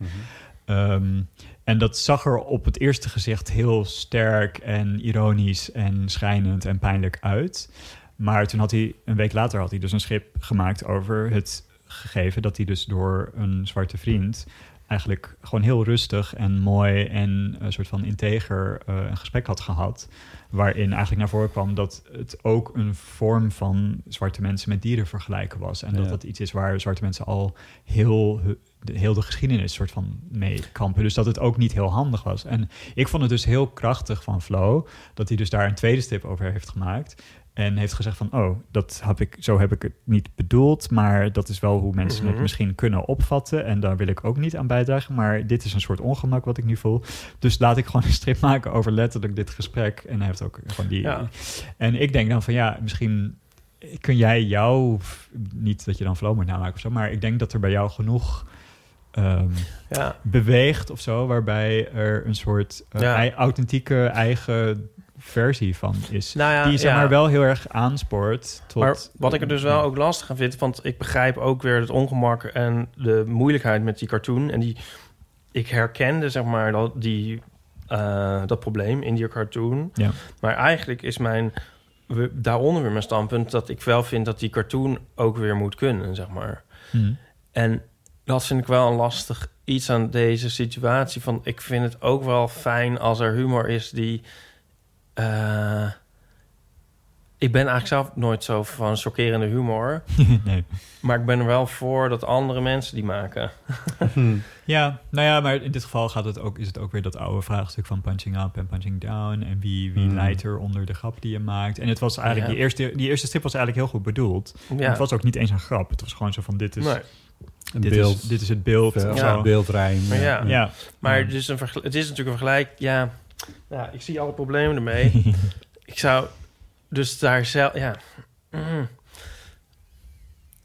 Ehm, en dat zag er op het eerste gezicht heel sterk en ironisch en schijnend en pijnlijk uit. Maar toen had hij, een week later had hij dus een schip gemaakt over het gegeven dat hij dus door een zwarte vriend eigenlijk gewoon heel rustig en mooi en een soort van integer eh, een gesprek had gehad. Waarin eigenlijk naar voren kwam dat het ook een vorm van zwarte mensen met dieren vergelijken was. En dat Ja. dat iets is waar zwarte mensen al heel, heel de geschiedenis soort van mee kampen. Dus dat het ook niet heel handig was. En ik vond het dus heel krachtig van Flo dat hij dus daar een tweede stip over heeft gemaakt. En heeft gezegd van, oh, dat heb ik, zo heb ik het niet bedoeld. Maar dat is wel hoe mensen het Mhm. misschien kunnen opvatten. En daar wil ik ook niet aan bijdragen. Maar dit is een soort ongemak wat ik nu voel. Dus laat ik gewoon een strip maken over letterlijk dit gesprek. En hij heeft ook gewoon die... Ja. En ik denk dan van, ja, misschien kun jij jou... Niet dat je dan flow moet namaken of zo. Maar ik denk dat er bij jou genoeg... ehm, Ja, beweegt of zo, waarbij er een soort eh, Ja. ei- authentieke eigen versie van is. nou ja, die zeg ja. maar wel heel erg aanspoort tot... Maar wat ik er dus wel ook lastig aan vind, want ik begrijp ook weer het ongemak en de moeilijkheid met die cartoon. En die, ik herkende zeg maar dat, die, eh, dat probleem in die cartoon. Ja. Maar eigenlijk is mijn, daaronder weer mijn standpunt dat ik wel vind dat die cartoon ook weer moet kunnen, zeg maar. Hm. En dat vind ik wel een lastig iets aan deze situatie. Van, ik vind het ook wel fijn als er humor is die... eh, ik ben eigenlijk zelf nooit zo van chockerende humor. nee. Maar ik ben er wel voor dat andere mensen die maken. Ja, nou ja, maar in dit geval gaat het ook, is het ook weer dat oude vraagstuk van punching up en punching down. En wie, wie Hmm. leidt er onder de grap die je maakt. En het was eigenlijk, Ja. die, eerste, die eerste strip was eigenlijk heel goed bedoeld. Ja. Het was ook niet eens een grap. Het was gewoon zo van, dit is, Nee. Een dit beeld, is, dit is het beeld. Ja. zo. beeldrijm. Maar ja. Ja, Maar dus een het is natuurlijk een vergelijk. Ja, ja, ik zie alle problemen ermee. ik zou dus daar zelf... Ja. Mm.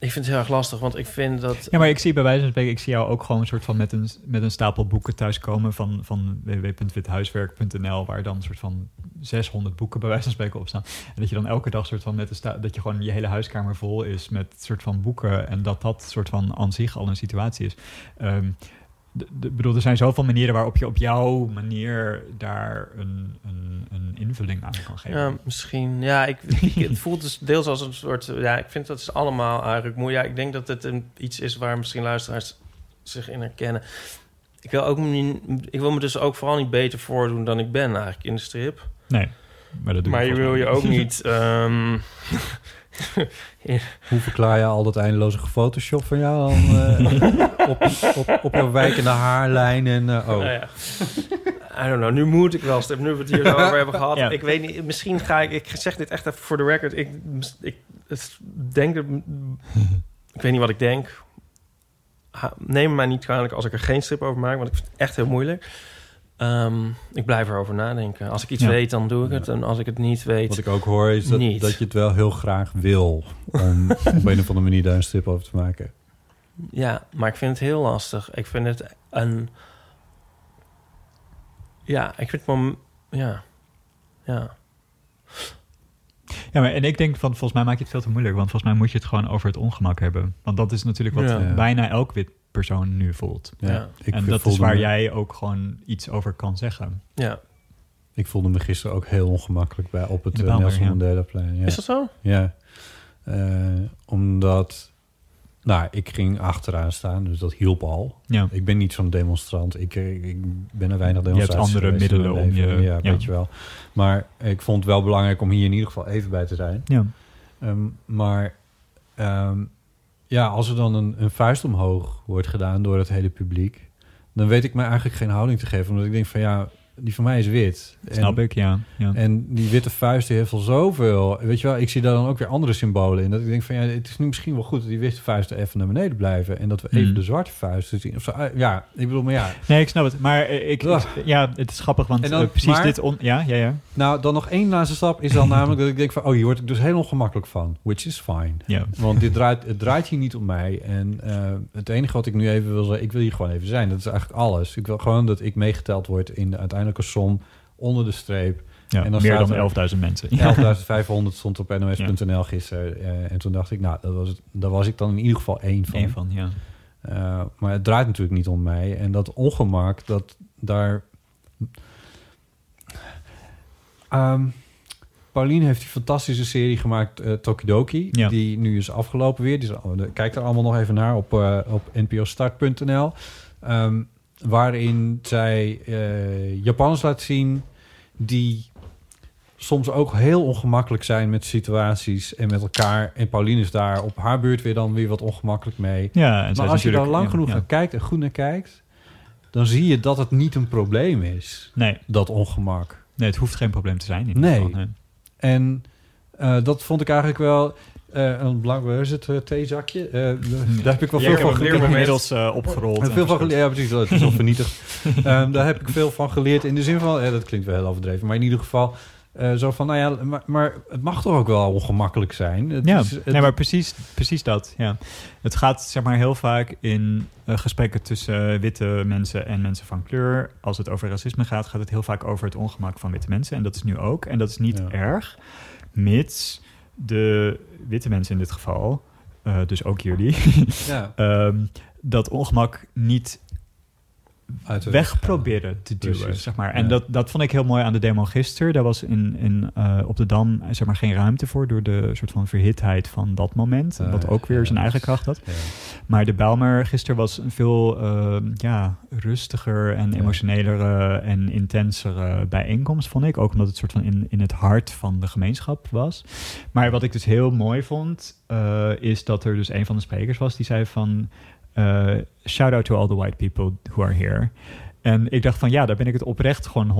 Ik vind het heel erg lastig, want ik vind dat... Ja, maar ik zie bij wijze van spreken, ik zie jou ook gewoon een soort van met een, met een stapel boeken thuiskomen van, van www.withuiswerk.nl, waar dan een soort van 600 boeken bij wijze van spreken op staan. En dat je dan elke dag soort van met een sta dat je gewoon je hele huiskamer vol is met soort van boeken en dat dat soort van aan zich al een situatie is. Ehm, de, de- bedoel, er zijn zoveel manieren waarop je op jouw manier daar een, een, een invulling aan kan geven. Ja, misschien. Ja, ik, ik- het voelt dus deels als een soort... Ja, ik vind dat is allemaal eigenlijk moeilijk. Ja, ik denk dat het een, iets is waar misschien luisteraars zich in herkennen. Ik wil, ook niet, ik wil me dus ook vooral niet beter voordoen dan ik ben eigenlijk in de strip. Nee, maar dat doe Maar je wil je ook niet... Hoe verklaar je al dat eindeloze gefotoshop van jou dan, eh, op, op, op jouw wijkende haarlijn? En, eh, oh, Nou ja. I don't know, nu moet ik wel, nu we het hier zo over hebben gehad. Ja. Ik weet niet, misschien ga ik... Ik zeg dit echt even voor de record. Ik, ik denk... dat- Ik weet niet wat ik denk. Ha- Neem mij niet kwalijk als ik er geen strip over maak, want ik vind het echt heel moeilijk. Ehm, ik blijf erover nadenken. Als ik iets Ja. weet, dan doe ik het. En als ik het niet weet... Wat ik ook hoor is dat, Niet. dat je het wel heel graag wil om op een of andere manier daar een strip over te maken. Ja, maar ik vind het heel lastig. Ik vind het een... Ja, ik vind het. Ja. Ja. Ja, maar en ik denk van, volgens mij maak je het veel te moeilijk. Want volgens mij moet je het gewoon over het ongemak hebben. Want dat is natuurlijk wat Ja. bijna elk wit persoon nu voelt. Ja, Ja. Ik en dat is waar me- jij ook gewoon iets over kan zeggen. Ja. Ik voelde me gisteren ook heel ongemakkelijk bij op het eh, Nelson ja. Mandelaplein. Ja. Is dat zo? Ja, Eh, omdat... Nou, ik ging achteraan staan, dus dat hielp al. Ja. Ik ben niet zo'n demonstrant. Ik, eh, ik ben er weinig Je hebt andere middelen om je- Ja, ja. weet je wel. Maar ik vond het wel belangrijk om hier in ieder geval even bij te zijn. Ja. Ehm, maar ehm, ja, als er dan een, een vuist omhoog wordt gedaan door het hele publiek... dan weet ik me eigenlijk geen houding te geven. Omdat ik denk van ja, die van mij is wit. Snap en, ik, ja. ja. En die witte vuist die heeft al zoveel... Weet je wel, ik zie daar dan ook weer andere symbolen in. Dat ik denk van ja, het is nu misschien wel goed... dat die witte vuisten even naar beneden blijven... en dat we even Hmm. de zwarte vuisten zien. Of zo. Ah, Ja, ik bedoel, maar ja... Nee, ik snap het. Maar eh, ik, ja, het is grappig, want dan- eh, precies maar- dit... On, ja, ja, ja. Nou, dan nog één laatste stap is dan namelijk dat ik denk van... oh, hier word ik dus heel ongemakkelijk van. Which is fine. ja. Want dit draait, het draait hier niet om mij. En eh, het enige wat ik nu even wil zeggen... ik wil hier gewoon even zijn. Dat is eigenlijk alles. Ik wil gewoon dat ik meegeteld word in de uiteindelijke uiteindelijk een som onder de streep. Ja, En dan meer dan er- 11.000 mensen. 11.500 stond op nos.nl gisteren. eh, en toen dacht ik, nou, dat was het, daar was ik dan in ieder geval één van. Eén van, ja. Eh, maar het draait natuurlijk niet om mij. En dat ongemak, dat daar... Ehm Pauline heeft die fantastische serie gemaakt, eh, Tokidoki. Ja. Die nu is afgelopen weer. Die is, kijk er allemaal nog even naar op, op npostart.nl. waarin zij eh Japanners laat zien die soms ook heel ongemakkelijk zijn met situaties en met elkaar. En Pauline is daar op haar beurt weer dan weer wat ongemakkelijk mee. Ja, en Maar als je daar lang genoeg ja. naar kijkt en goed naar kijkt, dan zie je dat het niet een probleem is, Nee, dat ongemak. nee, het hoeft geen probleem te zijn. In Nee. geval, nee. En eh, dat vond ik eigenlijk wel eh, een is het eh, theezakje? Eh, daar heb ik wel Ja, veel van geleerd. inmiddels eh, opgerold. Veel van geleerd. Ja, precies. Dat is al vernietigd. Ehm, daar heb ik veel van geleerd. In de zin van, ja, dat klinkt wel heel overdreven, maar in ieder geval. eh, zo van, nou ja, maar, maar het mag toch ook wel ongemakkelijk zijn. Het Ja, is- het- nee, maar precies, precies dat. Ja. Het gaat zeg maar heel vaak in eh, gesprekken tussen witte mensen en mensen van kleur. Als het over racisme gaat, gaat het heel vaak over het ongemak van witte mensen. En dat is nu ook. En dat is niet Ja. erg, mits de witte mensen in dit geval, eh, dus ook jullie, ja, ehm, dat ongemak niet uit weg proberen te duwen, Precies. zeg maar. En Ja. dat, dat vond ik heel mooi aan de demo gisteren. Daar was in, in, eh, op de Dam zeg maar, geen ruimte voor... door de soort van verhitheid van dat moment. Ah, wat ook weer ja, zijn eigen kracht had. Ja. Maar de Bijlmer gisteren was een veel eh, ja, rustiger en emotionelere en intensere bijeenkomst, vond ik. Ook omdat het soort van in, in het hart van de gemeenschap was. Maar wat ik dus heel mooi vond, eh, is dat er dus een van de sprekers was die zei van... eh, shout out to all the white people who are here. En ik dacht van ja, daar ben ik het oprecht gewoon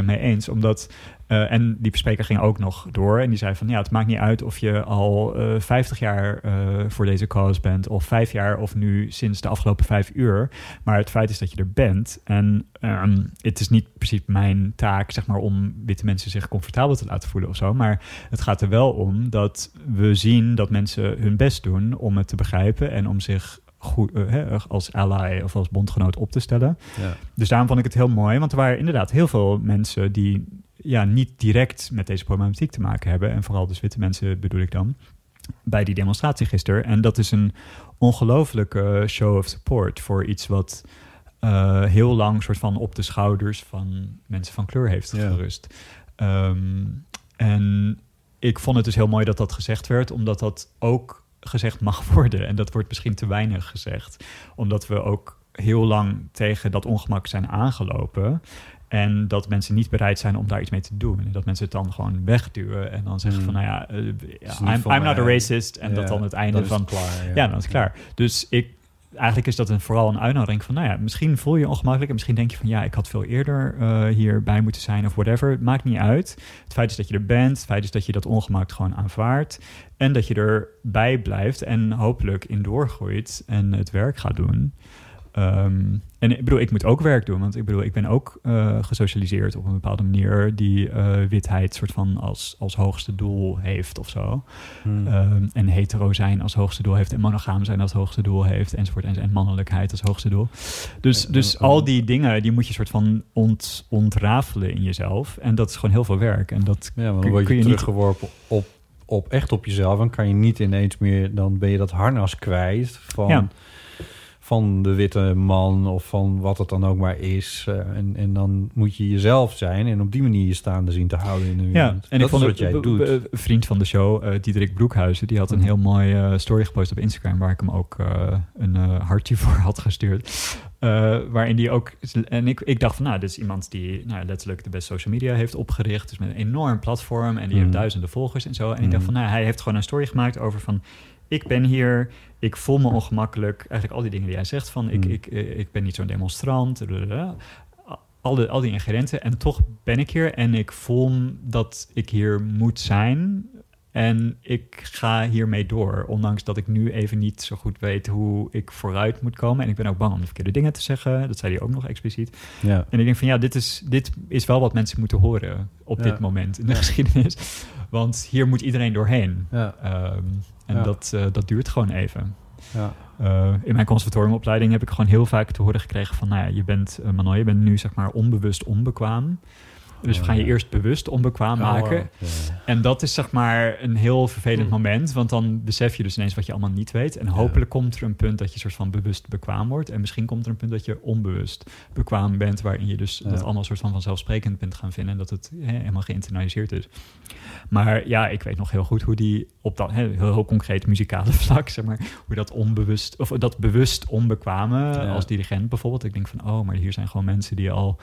110% mee eens. Omdat, eh, en die spreker ging ook nog door en die zei van ja, het maakt niet uit of je al eh 50 jaar voor deze cause bent, of vijf jaar, of nu sinds de afgelopen vijf uur. Maar het feit is dat je er bent. En ehm, het is niet precies mijn taak, zeg maar, om witte mensen zich comfortabel te laten voelen of zo. Maar het gaat er wel om dat we zien dat mensen hun best doen om het te begrijpen en om zich goed, eh, hè, als ally of als bondgenoot op te stellen. Ja. Dus daarom vond ik het heel mooi, want er waren inderdaad heel veel mensen die ja, niet direct met deze problematiek te maken hebben. En vooral dus witte mensen bedoel ik dan, bij die demonstratie gisteren. En dat is een ongelofelijke show of support voor iets wat eh, heel lang soort van op de schouders van mensen van kleur heeft Ja. gerust. Ehm, en ik vond het dus heel mooi dat dat gezegd werd, omdat dat ook gezegd mag worden. En dat wordt misschien te weinig gezegd, omdat we ook heel lang tegen dat ongemak zijn aangelopen. En dat mensen niet bereid zijn om daar iets mee te doen. En dat mensen het dan gewoon wegduwen. En dan zeggen van, nou ja, eh, I'm, I'm not a racist. En dat dan het einde van... klaar, Ja, dan is het klaar. Dus ik, eigenlijk is dat een, vooral een uitnodiging van, nou ja, misschien voel je je ongemakkelijk en misschien denk je van, ja, ik had veel eerder eh, hierbij moeten zijn of whatever. Maakt niet uit. Het feit is dat je er bent. Het feit is dat je dat ongemak gewoon aanvaardt. En dat je erbij blijft en hopelijk in doorgroeit en het werk gaat doen. Ehm, en ik bedoel, ik moet ook werk doen, want ik bedoel, ik ben ook eh, gesocialiseerd op een bepaalde manier die eh, witheid soort van als, als hoogste doel heeft of zo. Hmm. Ehm, en hetero zijn als hoogste doel heeft en monogaam zijn als hoogste doel heeft enzovoort en, en mannelijkheid als hoogste doel. Dus, Ja, dus al die dingen die moet je soort van ont, ontrafelen in jezelf en dat is gewoon heel veel werk en dat Ja, dan word je, je niet- teruggeworpen op, op echt op jezelf. Dan kan je niet ineens meer, dan ben je dat harnas kwijt van, Ja. Van de witte man of van wat het dan ook maar is. Eh, en, en dan moet je jezelf zijn en op die manier je staande zien te houden in de Ja, en dat ik vond wat jij doet. Een vriend van de show, eh Diederik Broekhuizen, die had een Mhm. heel mooi eh, story gepost op Instagram, waar ik hem ook een hartje voor had gestuurd. Waarin die ook. En ik, ik dacht van, nou, dit is iemand die nou, letterlijk de best social media heeft opgericht. Dus met een enorm platform en die Mhm. heeft duizenden volgers en zo. En ik dacht Mhm. van, nou, hij heeft gewoon een story gemaakt over van. Ik ben hier, ik voel me ongemakkelijk. Eigenlijk al die dingen die hij zegt van, ik, Mhm. ik, eh, ik ben niet zo'n demonstrant. blablabla. Al, de, al die ingrediënten. En toch ben ik hier en ik voel dat ik hier moet zijn. En ik ga hiermee door, ondanks dat ik nu even niet zo goed weet hoe ik vooruit moet komen. En ik ben ook bang om de verkeerde dingen te zeggen. Dat zei hij ook nog expliciet. ja. En ik denk van ja, dit is, dit is wel wat mensen moeten horen op Ja. dit moment in de Ja. geschiedenis. Want hier moet iedereen doorheen. Ja. En Ja. dat, eh, dat duurt gewoon even. Ja. Eh, in mijn conservatoriumopleiding heb ik gewoon heel vaak te horen gekregen van... nou ja, je bent, uh, Manon, je bent nu zeg maar onbewust onbekwaam. Dus we gaan je eerst bewust onbekwaam maken. Ja. En dat is zeg maar een heel vervelend Hm. moment. Want dan besef je dus ineens wat je allemaal niet weet. En hopelijk komt er een punt dat je soort van bewust bekwaam wordt. En misschien komt er een punt dat je onbewust bekwaam bent. Waarin je dus dat allemaal soort van vanzelfsprekend bent gaan vinden. En dat het helemaal geïnternaliseerd is. Maar ja, ik weet nog heel goed hoe die op dat heel, heel concreet muzikale vlak, zeg maar, hoe dat onbewust, of dat bewust onbekwame als dirigent bijvoorbeeld. Ik denk van, oh, maar hier zijn gewoon mensen die al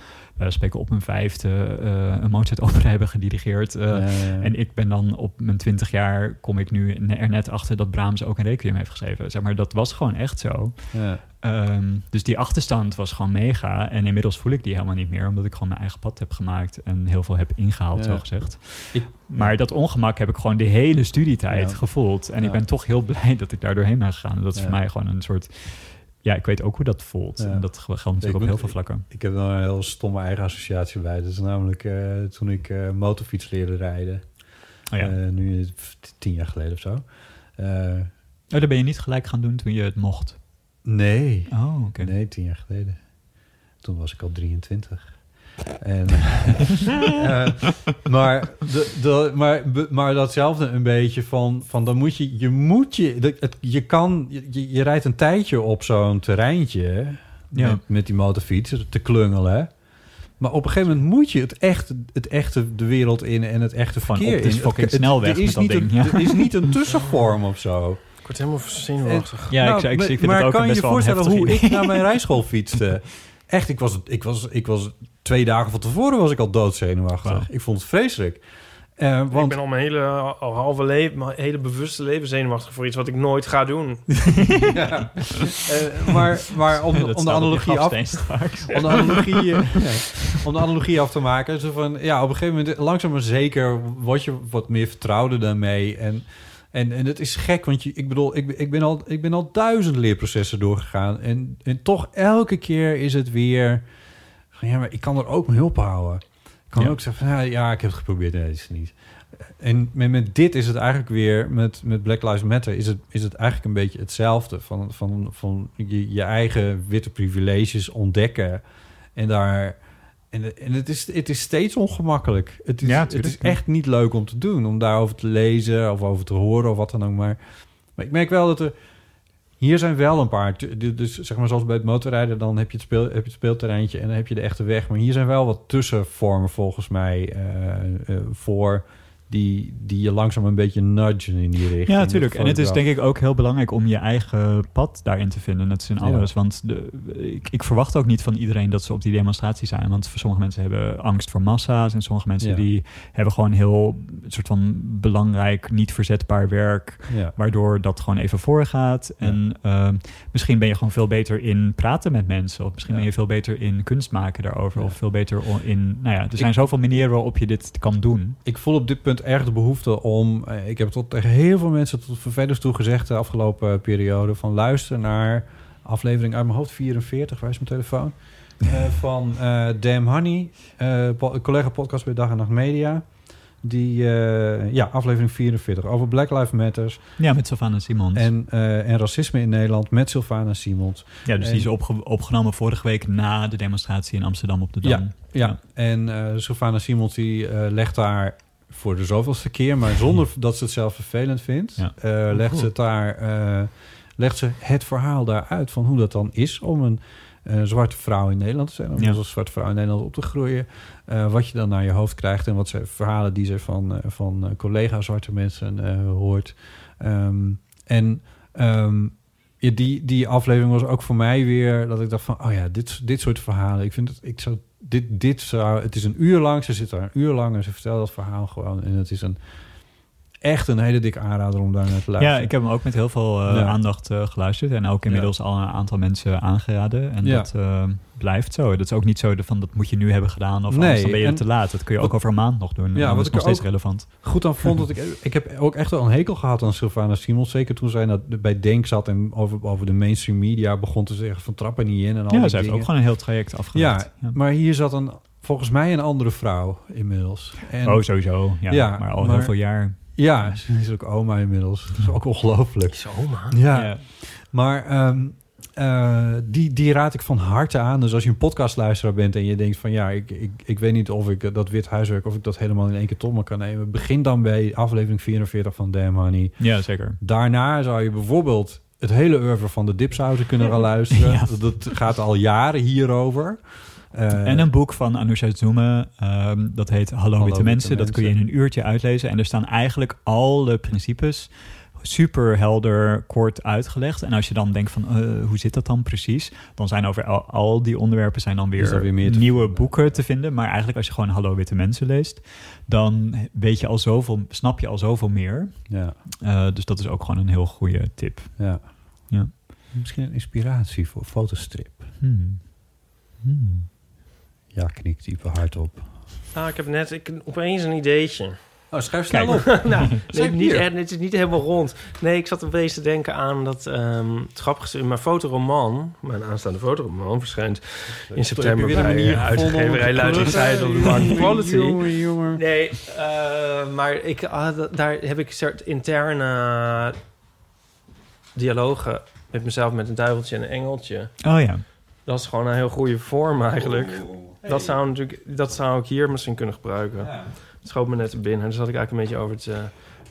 spreken op hun vijfde eh, een Mozart opera hebben gedirigeerd. eh, Ja, ja, ja. en ik ben dan op mijn twintig jaar, kom ik nu er net achter dat Brahms ook een requiem heeft geschreven. Zeg maar, dat was gewoon echt zo. Ja. Ehm, dus die achterstand was gewoon mega. En inmiddels voel ik die helemaal niet meer, omdat ik gewoon mijn eigen pad heb gemaakt en heel veel heb ingehaald, Ja. zo gezegd. Ik- maar dat ongemak heb ik gewoon de hele studietijd Ja. gevoeld. En Ja. ik ben toch heel blij dat ik daar doorheen ben gegaan. En dat is Ja. voor mij gewoon een soort. Ja, ik weet ook hoe dat voelt. Ja. En dat geldt natuurlijk op heel veel vlakken. Ik heb wel een heel stomme eigen associatie bij. Dat is namelijk eh, toen ik eh, motorfiets leerde rijden. Oh ja. Eh, nu tien jaar geleden of zo. Oh, dat ben je niet gelijk gaan doen toen je het mocht. nee. Oh, oké. Nee, tien jaar geleden. Toen was ik al 23. En, eh, maar, de, de, maar, maar datzelfde een beetje van, van dan moet je, je moet je, het, je kan, je, je rijdt een tijdje op zo'n terreintje Ja. met, met die motorfiets te klungelen. Maar op een gegeven moment moet je het, echt, het echte de wereld in en het echte Van verkeer op de in. fucking Het- het- snelweg er is met dat niet ding, Een, ja. Is niet een tussenvorm of zo. Ik word helemaal zenuwachtig. Ja, Nou, ik, ik, ik vind maar het ook kan een je best je een voorstellen hoe idee. ik naar mijn rijschool fietste? Echt, ik was, ik, was, ik was twee dagen van tevoren was ik al doodzenuwachtig. Ik vond het vreselijk. Eh, Ik want ben al mijn hele, al halve leven, mijn hele bewuste leven zenuwachtig voor iets wat ik nooit ga doen. ja. Eh, maar, maar om, de analogie af, om de analogie, ja, om de analogie af te maken. Zo van, ja, op een gegeven moment, langzaam maar zeker, word je wat meer vertrouwder daarmee. En, en, en het is gek, want je, ik bedoel, ik, ben- ik, ben al, ik ben al duizend leerprocessen doorgegaan. En, en toch elke keer is het weer, ja, maar ik kan er ook mijn hulp houden. Ik kan Ja. ook zeggen van, ja, ja, ik heb het geprobeerd, nee, is het niet. En met, met dit is het eigenlijk weer, met, met Black Lives Matter, is het, is het eigenlijk een beetje hetzelfde. Van, van, van je, je eigen witte privileges ontdekken. En daar. En, en het, is, het is steeds ongemakkelijk. Het is, Ja, het is echt niet leuk om te doen. Om daarover te lezen of over te horen of wat dan ook maar. Maar ik merk wel dat er. Hier zijn wel een paar. Dus zeg maar zoals bij het motorrijden, dan heb je het, speel, heb je het speelterreintje en dan heb je de echte weg. Maar hier zijn wel wat tussenvormen volgens mij eh, eh, voor. Die, die je langzaam een beetje nudgen in die richting. Ja, natuurlijk. En het is denk ik ook heel belangrijk om je eigen pad daarin te vinden. Net is in Ja. alles. Want de, ik, ik verwacht ook niet van iedereen dat ze op die demonstratie zijn. Want voor sommige mensen hebben angst voor massa's. En sommige mensen Ja. die hebben gewoon heel een soort van belangrijk, niet verzetbaar werk. Ja. Waardoor dat gewoon even voorgaat. En ehm, misschien ben je gewoon veel beter in praten met mensen. Of misschien ben je veel beter in kunst maken daarover. Of veel beter in... Nou ja, er zijn zoveel manieren waarop je dit kan doen. ik voel op dit punt erg de behoefte om... eh, Ik heb tot tegen heel veel mensen tot vervelers toe gezegd... de afgelopen periode... van luister naar aflevering uit mijn hoofd 44... waar is mijn telefoon? Eh, van eh Damn Honey, eh, po- collega podcast bij Dag en Nacht Media. Die, eh, ja, aflevering 44 over Black Lives Matters... Ja, met Savannah Simons. en, eh, en racisme in Nederland met Sylvana Simons. Ja, dus En- die is opge- opgenomen vorige week na de demonstratie in Amsterdam op de Dam. Ja, ja. en eh Sylvana Simons die eh, legt daar voor de zoveelste keer, maar zonder dat ze het zelf vervelend vindt, Ja. eh, legt ze het daar, eh, legt ze het verhaal daar uit van hoe dat dan is om een eh, zwarte vrouw in Nederland te zijn, om Ja. als zwarte vrouw in Nederland op te groeien, wat je dan naar je hoofd krijgt en wat ze verhalen die ze van, van collega zwarte mensen hoort. Ehm, en ja, die, die aflevering was ook voor mij weer dat ik dacht van, oh ja, dit, dit soort verhalen. Ik vind het, ik zou, dit, dit zou, het is een uur lang, ze zit daar een uur lang en ze vertelt dat verhaal gewoon. En het is een, echt een hele dikke aanrader om daar naar te luisteren. Ja, ik heb hem ook met heel veel eh, Ja. aandacht eh, geluisterd. En ook inmiddels al een aantal mensen aangeraden. En Ja. dat eh, blijft zo. Dat is ook niet zo van dat moet je nu hebben gedaan. Of Nee, anders dan ben je en- te laat. Dat kun je ook over een maand nog doen. Ja, wat dat is ik nog steeds relevant. goed aan vond dat ik... Ik heb ook echt wel een hekel gehad aan Sylvana Simons. Zeker toen zij dat bij Denk zat en over, over de mainstream media begon te zeggen van trappen niet in en al Ja, ze heeft ook gewoon een heel traject afgelegd. Ja, maar hier zat een, volgens mij een andere vrouw inmiddels. En, Oh, sowieso. Ja, Ja, maar al maar- heel veel jaar. Ja, ze is ook oma inmiddels. Dat is ook ongelooflijk. Zo, man. Ja, Ja. Maar ehm, eh, die, die raad ik van harte aan. Dus als je een podcastluisteraar bent en je denkt van... ja, ik, ik, ik weet niet of ik dat wit huiswerk... of ik dat helemaal in één keer tot me kan nemen. Begin dan bij aflevering 44 van Damn Honey. Ja, zeker. Daarna zou je bijvoorbeeld het hele oeuvre van de dipsouten kunnen gaan luisteren. Ja. Dat gaat al jaren hierover. Eh, En een boek van Anusha Zoeme, ehm, dat heet Hallo, Witte Witte Mensen. Dat kun je in een uurtje uitlezen. En er staan eigenlijk alle principes super helder, kort uitgelegd. En als je dan denkt van, eh, hoe zit dat dan precies? Dan zijn over al, al die onderwerpen zijn dan er weer, weer meer nieuwe vinden. boeken te vinden. Maar eigenlijk als je gewoon Hallo Witte Mensen leest, dan weet je al zoveel, snap je al zoveel meer. ja, Eh, dus dat is ook gewoon een heel goede tip. ja. Ja. Misschien een inspiratie voor fotostrip. Hmm. Hmm. Ja, knikt diepe hardop. Ah, ik heb net ik, opeens een ideetje. Oh, schrijf snel op. nou, nee, niet, het is niet helemaal rond. Nee, ik zat opeens te denken aan dat... ehm het grappige is, mijn fotoroman... mijn aanstaande fotoroman verschijnt in september bij eh, uitgeverij Luiderzijde op de Market Quality. Jongen, jongen. Nee, eh, maar ik, ah, da- daar heb ik een soort interne dialogen met mezelf met een duiveltje en een engeltje. Oh ja. Dat is gewoon een heel goede vorm eigenlijk. Dat, zou natuurlijk, dat zou ik hier misschien kunnen gebruiken. Het schoot me net te binnen. Daar zat ik eigenlijk een beetje over te...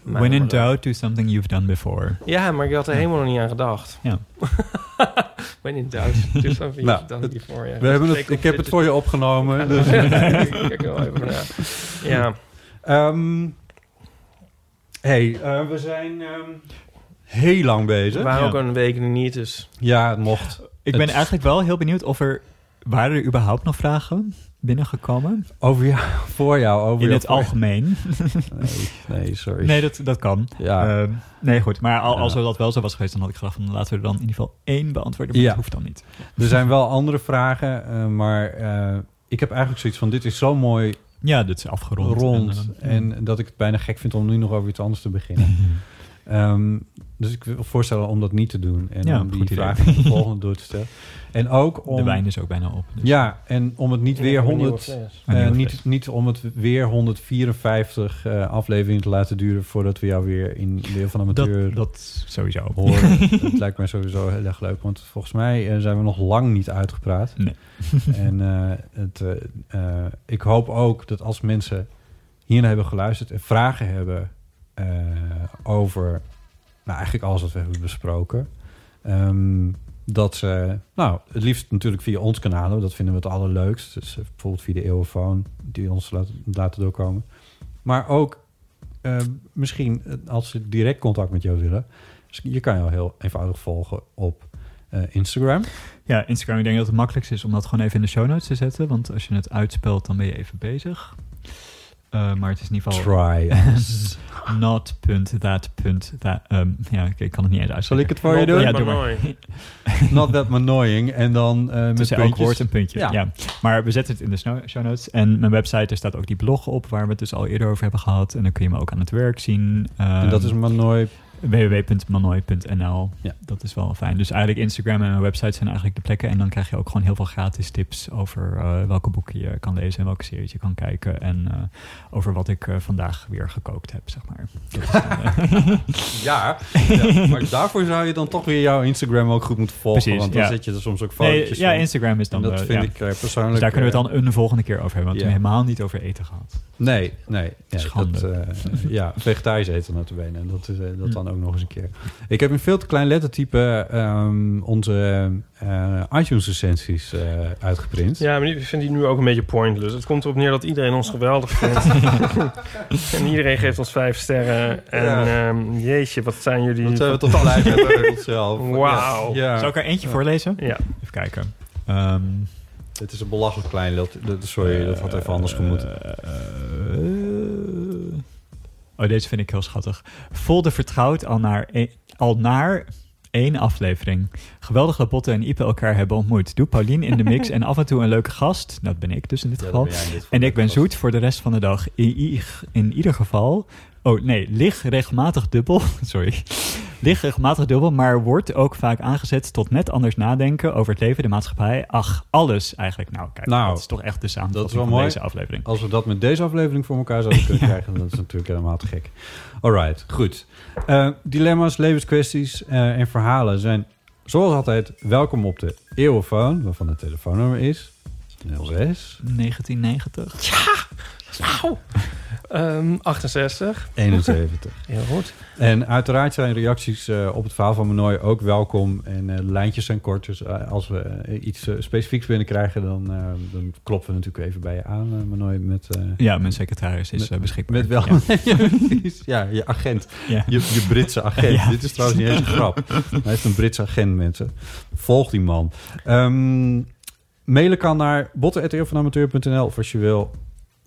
When in doubt, do something you've done before. Ja, maar ik had er helemaal nog niet aan gedacht. Ja. When in doubt, do something Nou, you've done before. Ja. We hebben het, ik heb het voor je opgenomen. Dus. Kijk wel even naar. Ja. Ehm, hey, eh, we zijn ehm, heel lang We bezig. waren Ja. ook een week niet, dus... Ja, het mocht. Ik Het- ben eigenlijk wel heel benieuwd of er... Waren er überhaupt nog vragen binnengekomen? Over jou, voor jou. Over In jou, het voor- algemeen? Nee, nee, sorry. Nee, dat, dat kan. Ja. Ehm, nee, goed. Maar al, als Ja. dat wel zo was geweest, dan had ik gedacht van laten we er dan in ieder geval één beantwoorden. Maar Ja. dat hoeft dan niet. Er zijn wel andere vragen, eh, maar eh, ik heb eigenlijk zoiets van... dit is zo mooi Ja, dit is afgerond. rond. En, En, eh, dat ik het bijna gek vind om nu nog over iets anders te beginnen. Ehm, dus ik wil voorstellen om dat niet te doen. En Ja, om die vragen de volgende door te stellen. En ook om... de wijn is ook bijna op. dus- Ja, en om het niet weer Een nieuwe 100... fles. Een eh, niet, niet om het weer 154 eh, afleveringen te laten duren... voordat we jou weer in Deel van Amateur dat, dat sowieso. horen. Het lijkt mij sowieso heel erg leuk. Want volgens mij eh, zijn we nog lang niet uitgepraat. Nee. en eh, het, ik hoop ook dat als mensen hiernaar hebben geluisterd... en vragen hebben over... Nou, eigenlijk alles wat we hebben besproken... ehm, dat ze, nou, het liefst natuurlijk via ons kanalen. Dat vinden we het allerleukst. Dus eh, bijvoorbeeld via de eeuwenfoon, die ons laten, laten doorkomen. Maar ook eh, misschien eh, als ze direct contact met jou willen. Dus je kan jou heel eenvoudig volgen op eh, Instagram. Ja, Instagram, ik denk dat het makkelijkst is om dat gewoon even in de show notes te zetten. Want als je het uitspelt, dan ben je even bezig. Eh, maar het is in ieder geval Try us. not.that.that. Um, ja, ik, ik kan het niet eens Zal uitspreken. ik het voor je doen? Ja, doe maar. Not that annoying. En dan eh met Tussen elk puntjes. woord een puntje. Ja. Ja. Maar we zetten het in de show notes. En mijn website, er staat ook die blog op... waar we het dus al eerder over hebben gehad. En dan kun je me ook aan het werk zien. En dat is Ehm, www.manoy.nl. Ja. Dat is wel fijn. Dus eigenlijk Instagram en mijn website zijn eigenlijk de plekken. En dan krijg je ook gewoon heel veel gratis tips over eh, welke boeken je kan lezen en welke series je kan kijken. En eh, over wat ik eh, vandaag weer gekookt heb, zeg maar. Dan, Ja, ja, maar daarvoor zou je dan toch weer jouw Instagram ook goed moeten volgen. Precies, want dan ja. zet je er soms ook nee, fotootjes ja, van. Instagram is dan en dat de- vind ja. ik eh, persoonlijk... Dus daar kunnen we het dan een volgende keer over hebben. Want Ja. we hebben helemaal niet over eten gehad. Nee, nee. nee Schande. Dat, eh, ja, vegetarisch eten notabene. En dat is dat Hm. Dan ook nog eens een keer. Ik heb in veel te klein lettertype ehm, onze eh, iTunes-recensies eh, uitgeprint. Ja, maar ik vind die nu ook een beetje pointless. Het komt erop neer dat iedereen ons geweldig vindt. en iedereen geeft ons vijf sterren. En Ja. ehm, jeetje, wat zijn jullie... Dat zijn we toch blij met onszelf. Wauw. Ja, ja. Zal ik er eentje voorlezen? Ja. Even kijken. Ehm, Het is een belachelijk klein Sorry, dat had even anders gemoeten. Eh, oh, deze vind ik heel schattig. Voelde vertrouwd al naar, e- al naar één aflevering. Geweldig dat Botte en Ipe elkaar hebben ontmoet. Doe Paulien in de mix en af en toe een leuke gast. Dat ben ik dus in dit Ja, geval. dit En ik ben zoet voor de rest van de dag. In ieder geval. Oh nee, lig regelmatig dubbel. Sorry. Lig regelmatig dubbel, maar wordt ook vaak aangezet tot net anders nadenken over het leven, de maatschappij. Ach, alles eigenlijk. Nou, kijk, Nou, dat is toch echt de samenvatting dat is wel van mooi. deze aflevering. Als we dat met deze aflevering voor elkaar zouden kunnen krijgen, dan is het natuurlijk helemaal te gek. Alright, goed. Eh, dilemma's, levenskwesties eh, en verhalen zijn Zoals altijd, welkom op de Eeuwenfoon, waarvan het telefoonnummer is 06 1990. Wauw. Ehm 68. 71. Heel goed. En uiteraard zijn reacties eh, op het verhaal van Manoy ook welkom. En eh, lijntjes zijn kort, dus eh, als we iets specifieks binnenkrijgen... Dan, eh, dan kloppen we natuurlijk even bij je aan, Manoy, met... eh, Ja, mijn secretaris is Met- beschikbaar. Met wel, Ja. je agent. Ja. Je, je Britse agent. Ja. Dit is trouwens niet eens een grap. Hij heeft een Britse agent, mensen. Volg die man. Ehm, mailen kan naar botten.eeuwvanamateur.nl of als je wil,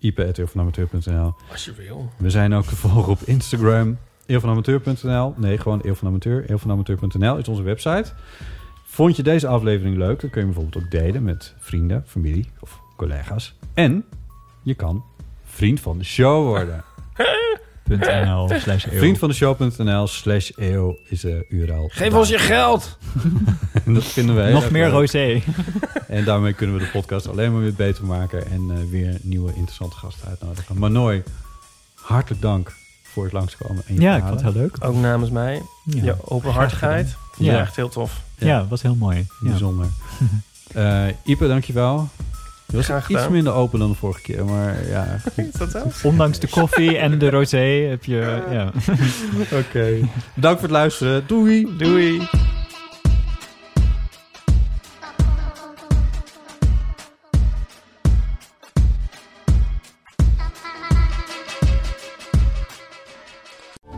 ip.eeuwvanamateur.nl. Als je wil. We zijn ook te volgen op Instagram, eeuwvanamateur.nl. Nee, gewoon eeuwvanamateur. Eeuwvanamateur.nl is onze website. Vond je deze aflevering leuk, dan kun je bijvoorbeeld ook delen met vrienden, familie of collega's. En je kan vriend van de show worden. .nl slash eeuw. Vriend van de show.nl slash eeuw is de URL. Geef ons je geld. En dat vinden we heel Nog meer leuk. rosé. En daarmee kunnen we de podcast alleen maar weer beter maken. En eh, weer nieuwe interessante gasten uitnodigen. Manoy, hartelijk dank voor het langskomen. En je Ja, ik vond het heel leuk. Ook namens mij. Ja, Je openhartigheid. Ja. Ja. echt heel tof. ja was heel mooi. Ja. Bijzonder. Eh Ipe, dankjewel. Je was Graag iets gedaan. minder open dan de vorige keer, maar ja. Is dat zo? Ondanks de koffie en de rosé heb je... Ja. Oké. Bedankt voor het luisteren. Doei. Doei.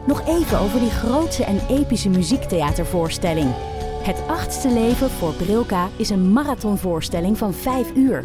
Nog even over die grootse en epische muziektheatervoorstelling. Het achtste leven voor Brilka is een marathonvoorstelling van 5 uur.